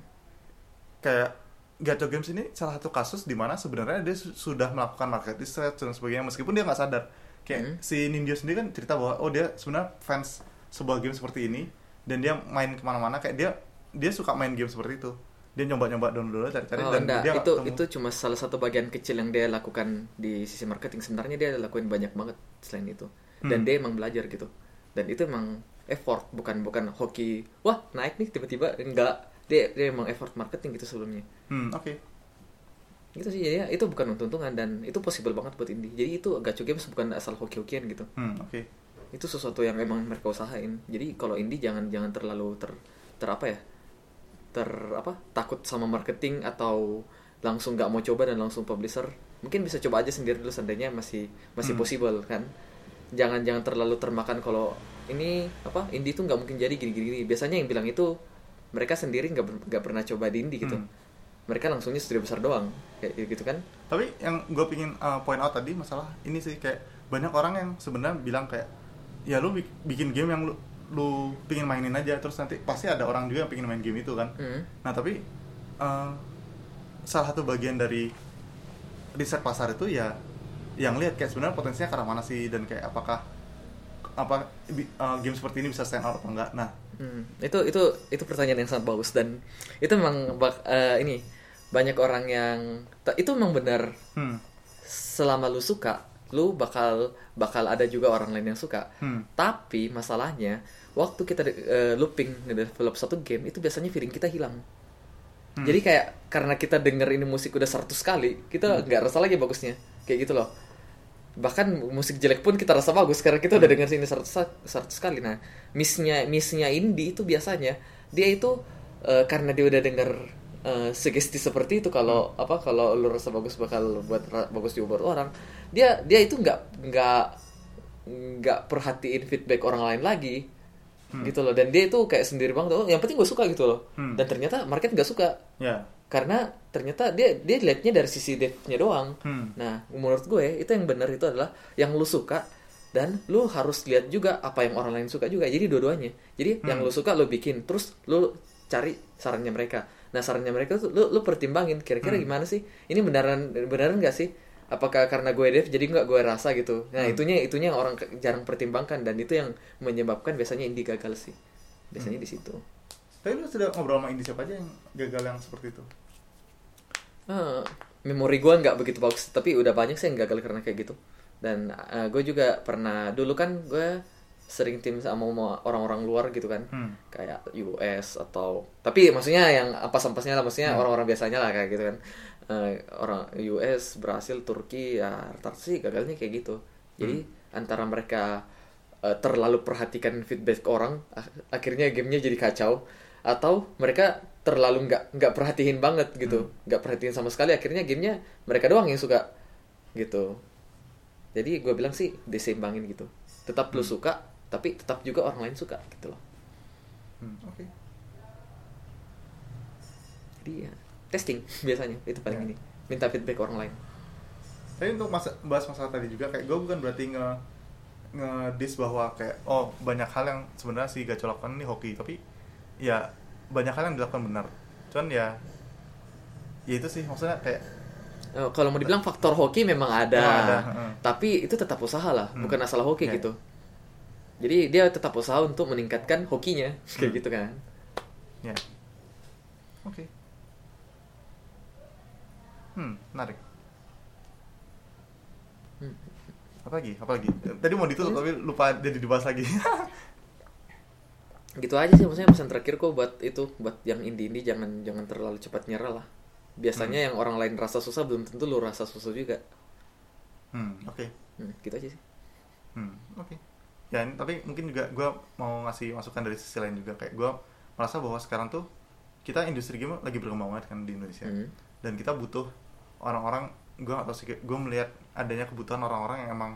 S1: Kayak Gacho Games ini salah satu kasus di mana sebenarnya dia su- sudah melakukan market research dan sebagainya meskipun dia nggak sadar. Kayak
S2: Hmm.
S1: si Nindyo sendiri kan cerita bahwa oh dia sebenarnya fans sebuah game seperti ini dan dia main ke mana-mana kayak dia dia suka main game seperti itu. Dia nyoba-nyoba download cari-cari
S2: Oh,
S1: dan
S2: enggak.
S1: dia
S2: itu
S1: ketemu.
S2: itu cuma salah satu bagian kecil yang dia lakukan di sisi marketing. Sebenarnya dia lakuin banyak banget selain itu. Dan
S1: Hmm.
S2: dia emang belajar gitu. Dan itu emang effort, bukan bukan hoki. Wah, naik nih tiba-tiba enggak. Dia dia emang effort marketing gitu sebelumnya.
S1: Hmm, oke.
S2: Gitu sih ya, itu bukan untung-untungan dan itu possible banget buat indie. Jadi itu gacho games bukan asal hoki-hokian gitu.
S1: Hmm, oke.
S2: Itu sesuatu yang emang mereka usahain. Jadi kalau indie jangan jangan terlalu ter ter apa ya? ter apa takut sama marketing atau langsung nggak mau coba dan langsung publisher mungkin bisa coba aja sendiri dulu seandainya masih masih
S1: Hmm.
S2: possible kan jangan jangan terlalu termakan kalau ini apa indie itu nggak mungkin jadi gini gini gini biasanya yang bilang itu mereka sendiri nggak nggak pernah coba di indie gitu
S1: Hmm.
S2: mereka langsungnya studio besar doang kayak gitu kan
S1: Tapi yang gue pingin uh, point out tadi masalah ini sih kayak banyak orang yang sebenarnya bilang kayak ya lu bik- bikin game yang lu lu pingin mainin aja terus nanti pasti ada orang juga yang pingin main game itu kan.
S2: Hmm.
S1: Nah tapi uh, salah satu bagian dari riset pasar itu ya yang lihat kayak sebenarnya potensinya ke arah mana sih dan kayak apakah apa uh, game seperti ini bisa stand out apa enggak. Nah,
S2: Hmm, itu itu itu pertanyaan yang sangat bagus dan itu memang bak- eh, ini banyak orang yang itu memang benar
S1: hmm,
S2: selama lu suka lu bakal bakal ada juga orang lain yang suka.
S1: Hmm,
S2: tapi masalahnya waktu kita eh, looping ngedevelop satu game itu biasanya feeling kita hilang.
S1: Hmm.
S2: jadi kayak karena kita denger ini musik udah 100 kali kita nggak rasa lagi bagusnya. Kayak gitu loh. Bahkan musik jelek pun kita rasa bagus karena kita udah denger sini 100 sa- 100 kali. Nah missnya missnya indie itu biasanya dia itu eh, karena dia udah denger eh, sugesti seperti itu kalau apa kalau lu rasa bagus bakal buat bagus juga buat orang dia dia itu nggak nggak nggak perhatiin feedback orang lain lagi. Gitu loh. Dan dia itu kayak sendiri banget oh yang penting gue suka gitu loh.
S1: Hmm.
S2: dan ternyata market nggak suka.
S1: Ya,
S2: karena ternyata dia dia liatnya dari sisi devnya doang.
S1: Hmm,
S2: nah menurut gue itu yang benar itu adalah yang lu suka dan lu harus lihat juga apa yang orang lain suka juga. Jadi dua-duanya. Jadi yang lu suka lu bikin terus lu cari sarannya mereka nah sarannya mereka tuh lu lu pertimbangin kira-kira gimana sih? Ini beneran beneran nggak sih? Apakah karena gue dev jadi nggak gue rasa gitu? Nah itunya itunya yang orang jarang pertimbangkan dan itu yang menyebabkan biasanya indie gagal sih. Biasanya di situ.
S1: Tapi lu sudah ngobrol sama indie siapa aja yang gagal yang seperti itu?
S2: Eh, memori gue nggak begitu bagus tapi udah banyak sih yang gagal karena kayak gitu. Dan gue juga pernah dulu kan gue sering tim sama orang-orang luar gitu kan.
S1: Hmm.
S2: kayak US atau tapi maksudnya yang apa sampasnya lah maksudnya orang-orang biasanya lah kayak gitu kan. Eh, orang US Brasil Turki ya rata-rata sih gagalnya kayak gitu. Jadi antara mereka eh, terlalu perhatikan feedback orang ak- akhirnya gamenya jadi kacau atau mereka terlalu nggak nggak perhatiin banget gitu. Nggak perhatiin sama sekali akhirnya gamenya mereka doang yang suka gitu. Jadi gue bilang sih diseimbangin gitu. Tetap lu suka tapi tetap juga orang lain suka gitu loh
S1: Hmm, Oke.
S2: jadi ya testing biasanya itu paling
S1: Ya.
S2: ini minta feedback orang lain
S1: Tapi untuk masa, bahas masalah tadi juga kayak gue bukan berarti nge ngedis bahwa kayak oh banyak hal yang sebenarnya si Gaco lakukan ini hoki tapi ya banyak hal yang dilakukan benar. Cuman ya ya itu sih maksudnya kayak
S2: Eh, kalau mau dibilang faktor hoki memang ada,
S1: Memang ada,
S2: tapi itu tetap usaha lah
S1: Hmm.
S2: bukan asal hoki
S1: Ya.
S2: gitu jadi dia tetap usaha untuk meningkatkan hokinya kayak
S1: Hmm.
S2: gitu kan
S1: ya. Oke. Hmm, menarik.
S2: Hmm.
S1: Apa lagi? Apa lagi? Tadi mau ditutup tapi lupa jadi dibahas lagi.
S2: gitu aja sih maksudnya pesan terakhir kok buat itu buat yang indie indie jangan jangan terlalu cepat nyerah lah biasanya yang orang lain rasa susah belum tentu lu rasa susah juga
S1: hmm, oke.
S2: hmm, gitu aja sih
S1: Hmm, oke. Ya, ini- tapi mungkin juga gue mau ngasih masukan dari sisi lain juga kayak gue merasa bahwa sekarang tuh kita industri game lagi berkembang banget kan di Indonesia
S2: Hmm.
S1: dan kita butuh orang-orang gue gak tau sih gue melihat adanya kebutuhan orang-orang yang emang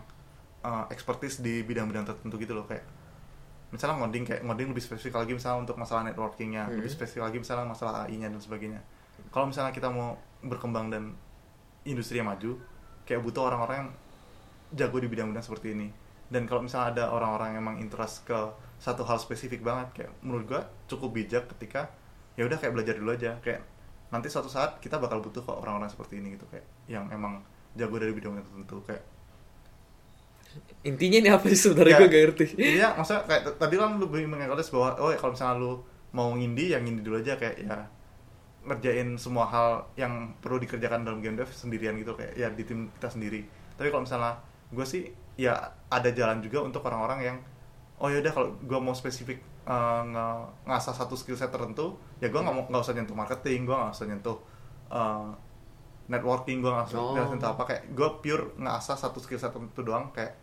S1: uh, expertise di bidang-bidang tertentu gitu loh kayak misalnya ngoding kayak ngoding lebih spesifik lagi misalnya untuk masalah networkingnya
S2: Hmm.
S1: lebih spesifik lagi misalnya masalah AI-nya dan sebagainya kalau misalnya kita mau berkembang dan industri yang maju kayak butuh orang-orang yang jago di bidang-bidang seperti ini dan kalau misalnya ada orang-orang yang emang interest ke satu hal spesifik banget kayak menurut gua cukup bijak ketika ya udah kayak belajar dulu aja kayak nanti suatu saat kita bakal butuh kok orang-orang seperti ini gitu kayak yang emang jago dari bidang tertentu kayak
S2: intinya ini apa sih sebenarnya
S1: Ya.
S2: gue gak ngerti
S1: Iya, maksudnya kayak tadi kan lu lebih mengenalkan bahwa oh ya kalau misalnya lu mau ngindi yang ngindi dulu aja kayak ya ngerjain semua hal yang perlu dikerjakan dalam game dev sendirian gitu kayak ya di tim kita sendiri. Tapi kalau misalnya gue sih ya ada jalan juga untuk orang-orang yang oh ya udah kalau gue mau spesifik uh, nge- ngasah satu skill set tertentu ya gue nggak mau nggak usah nyentuh marketing gue nggak usah nyentuh uh, networking gue nggak usah
S2: Oh.
S1: nyentuh apa kayak gue pure ngasah satu skill set tertentu doang kayak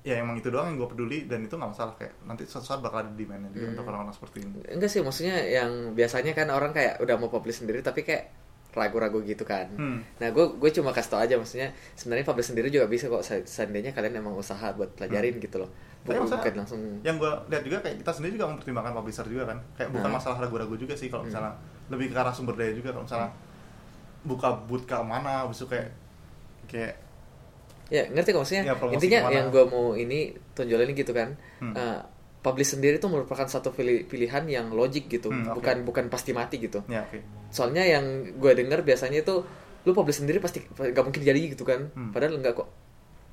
S1: ya emang itu doang yang gue peduli dan itu nggak masalah kayak nanti suatu saat bakal ada demandnya juga
S2: Hmm.
S1: untuk orang-orang seperti ini
S2: enggak sih maksudnya yang biasanya kan orang kayak udah mau publish sendiri tapi kayak ragu-ragu gitu kan.
S1: Hmm.
S2: Nah, gue gue cuma kasih tau aja maksudnya sebenarnya publish sendiri juga bisa kok se- seandainya kalian emang usaha buat pelajarin gitu loh. Bukan,
S1: maksudnya,
S2: bukan langsung
S1: yang gue lihat juga kayak kita sendiri juga mempertimbangkan publisher juga kan kayak bukan
S2: Nah.
S1: masalah ragu-ragu juga sih kalau
S2: Hmm.
S1: misalnya lebih ke arah sumber daya juga kalau misalnya buka boot ke mana besok kayak kayak
S2: Ya ngerti kok maksudnya
S1: Ya,
S2: intinya
S1: ke mana.
S2: yang gue mau ini tonjolin gitu kan
S1: Hmm.
S2: eh, publish sendiri itu merupakan satu pili- pilihan yang logik gitu.
S1: Hmm, oke.
S2: bukan bukan pasti mati gitu.
S1: Ya oke.
S2: Soalnya yang gue dengar biasanya itu lu publish sendiri pasti gak mungkin jadi gitu kan.
S1: Hmm.
S2: padahal enggak kok.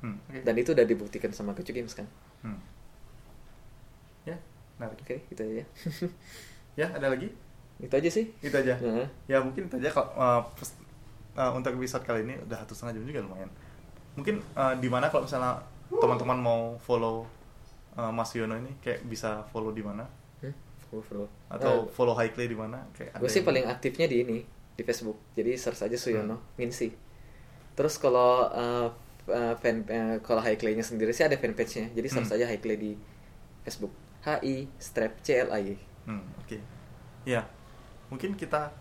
S1: Hmm, oke.
S2: Dan itu udah dibuktikan sama Kecu Games kan.
S1: Hmm. ya menarik.
S2: Oke gitu aja.
S1: Ya ada lagi?
S2: Itu aja sih.
S1: Itu aja?
S2: Heeh.
S1: ya mungkin itu aja kalau uh, uh, untuk episode kali ini udah satu setengah jam juga lumayan. Mungkin uh, di mana kalau misalnya teman-teman mau follow uh, Mas Yono ini kayak bisa follow di mana
S2: Hmm, follow, follow.
S1: atau
S2: Nah,
S1: follow High Clay di mana kayak
S2: gue sih
S1: yang-
S2: paling aktifnya di ini di Facebook jadi search aja Suyono
S1: Hmm.
S2: Minsi terus kalau uh, uh, fan uh, kalau High Clay-nya sendiri sih ada fanpage-nya jadi search
S1: Hmm.
S2: aja High Clay di Facebook H I strap C L I
S1: Hmm, oke. Ya, mungkin kita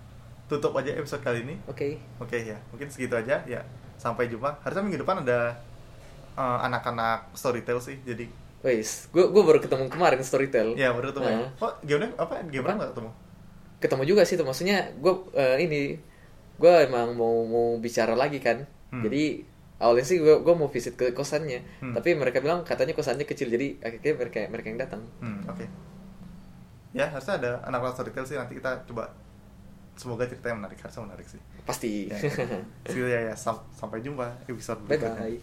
S1: tutup aja episode kali ini.
S2: oke
S1: Oke ya, mungkin segitu aja. Ya, sampai jumpa. Harusnya minggu depan ada uh, anak-anak storytell sih. Jadi,
S2: Wais, gue gue baru ketemu kemarin Storytel.
S1: ya baru ketemu. ya.
S2: Nah,
S1: Oh, gimana? Apa? Gimana nggak ketemu?
S2: ketemu juga sih tuh maksudnya gue ini gue emang mau mau bicara lagi kan.
S1: Hmm.
S2: Jadi awalnya sih gue gue mau visit ke kosannya,
S1: Hmm.
S2: tapi mereka bilang katanya kosannya kecil jadi akhirnya mereka mereka yang datang.
S1: Hmm, oke. Ya, harusnya ada anak-anak storytell sih. Nanti kita coba. Semoga ceritanya menarik. Harusnya menarik sih.
S2: Pasti.
S1: Ya, ya, ya. Sam- sampai jumpa episode
S2: bye
S1: berikutnya.
S2: bye.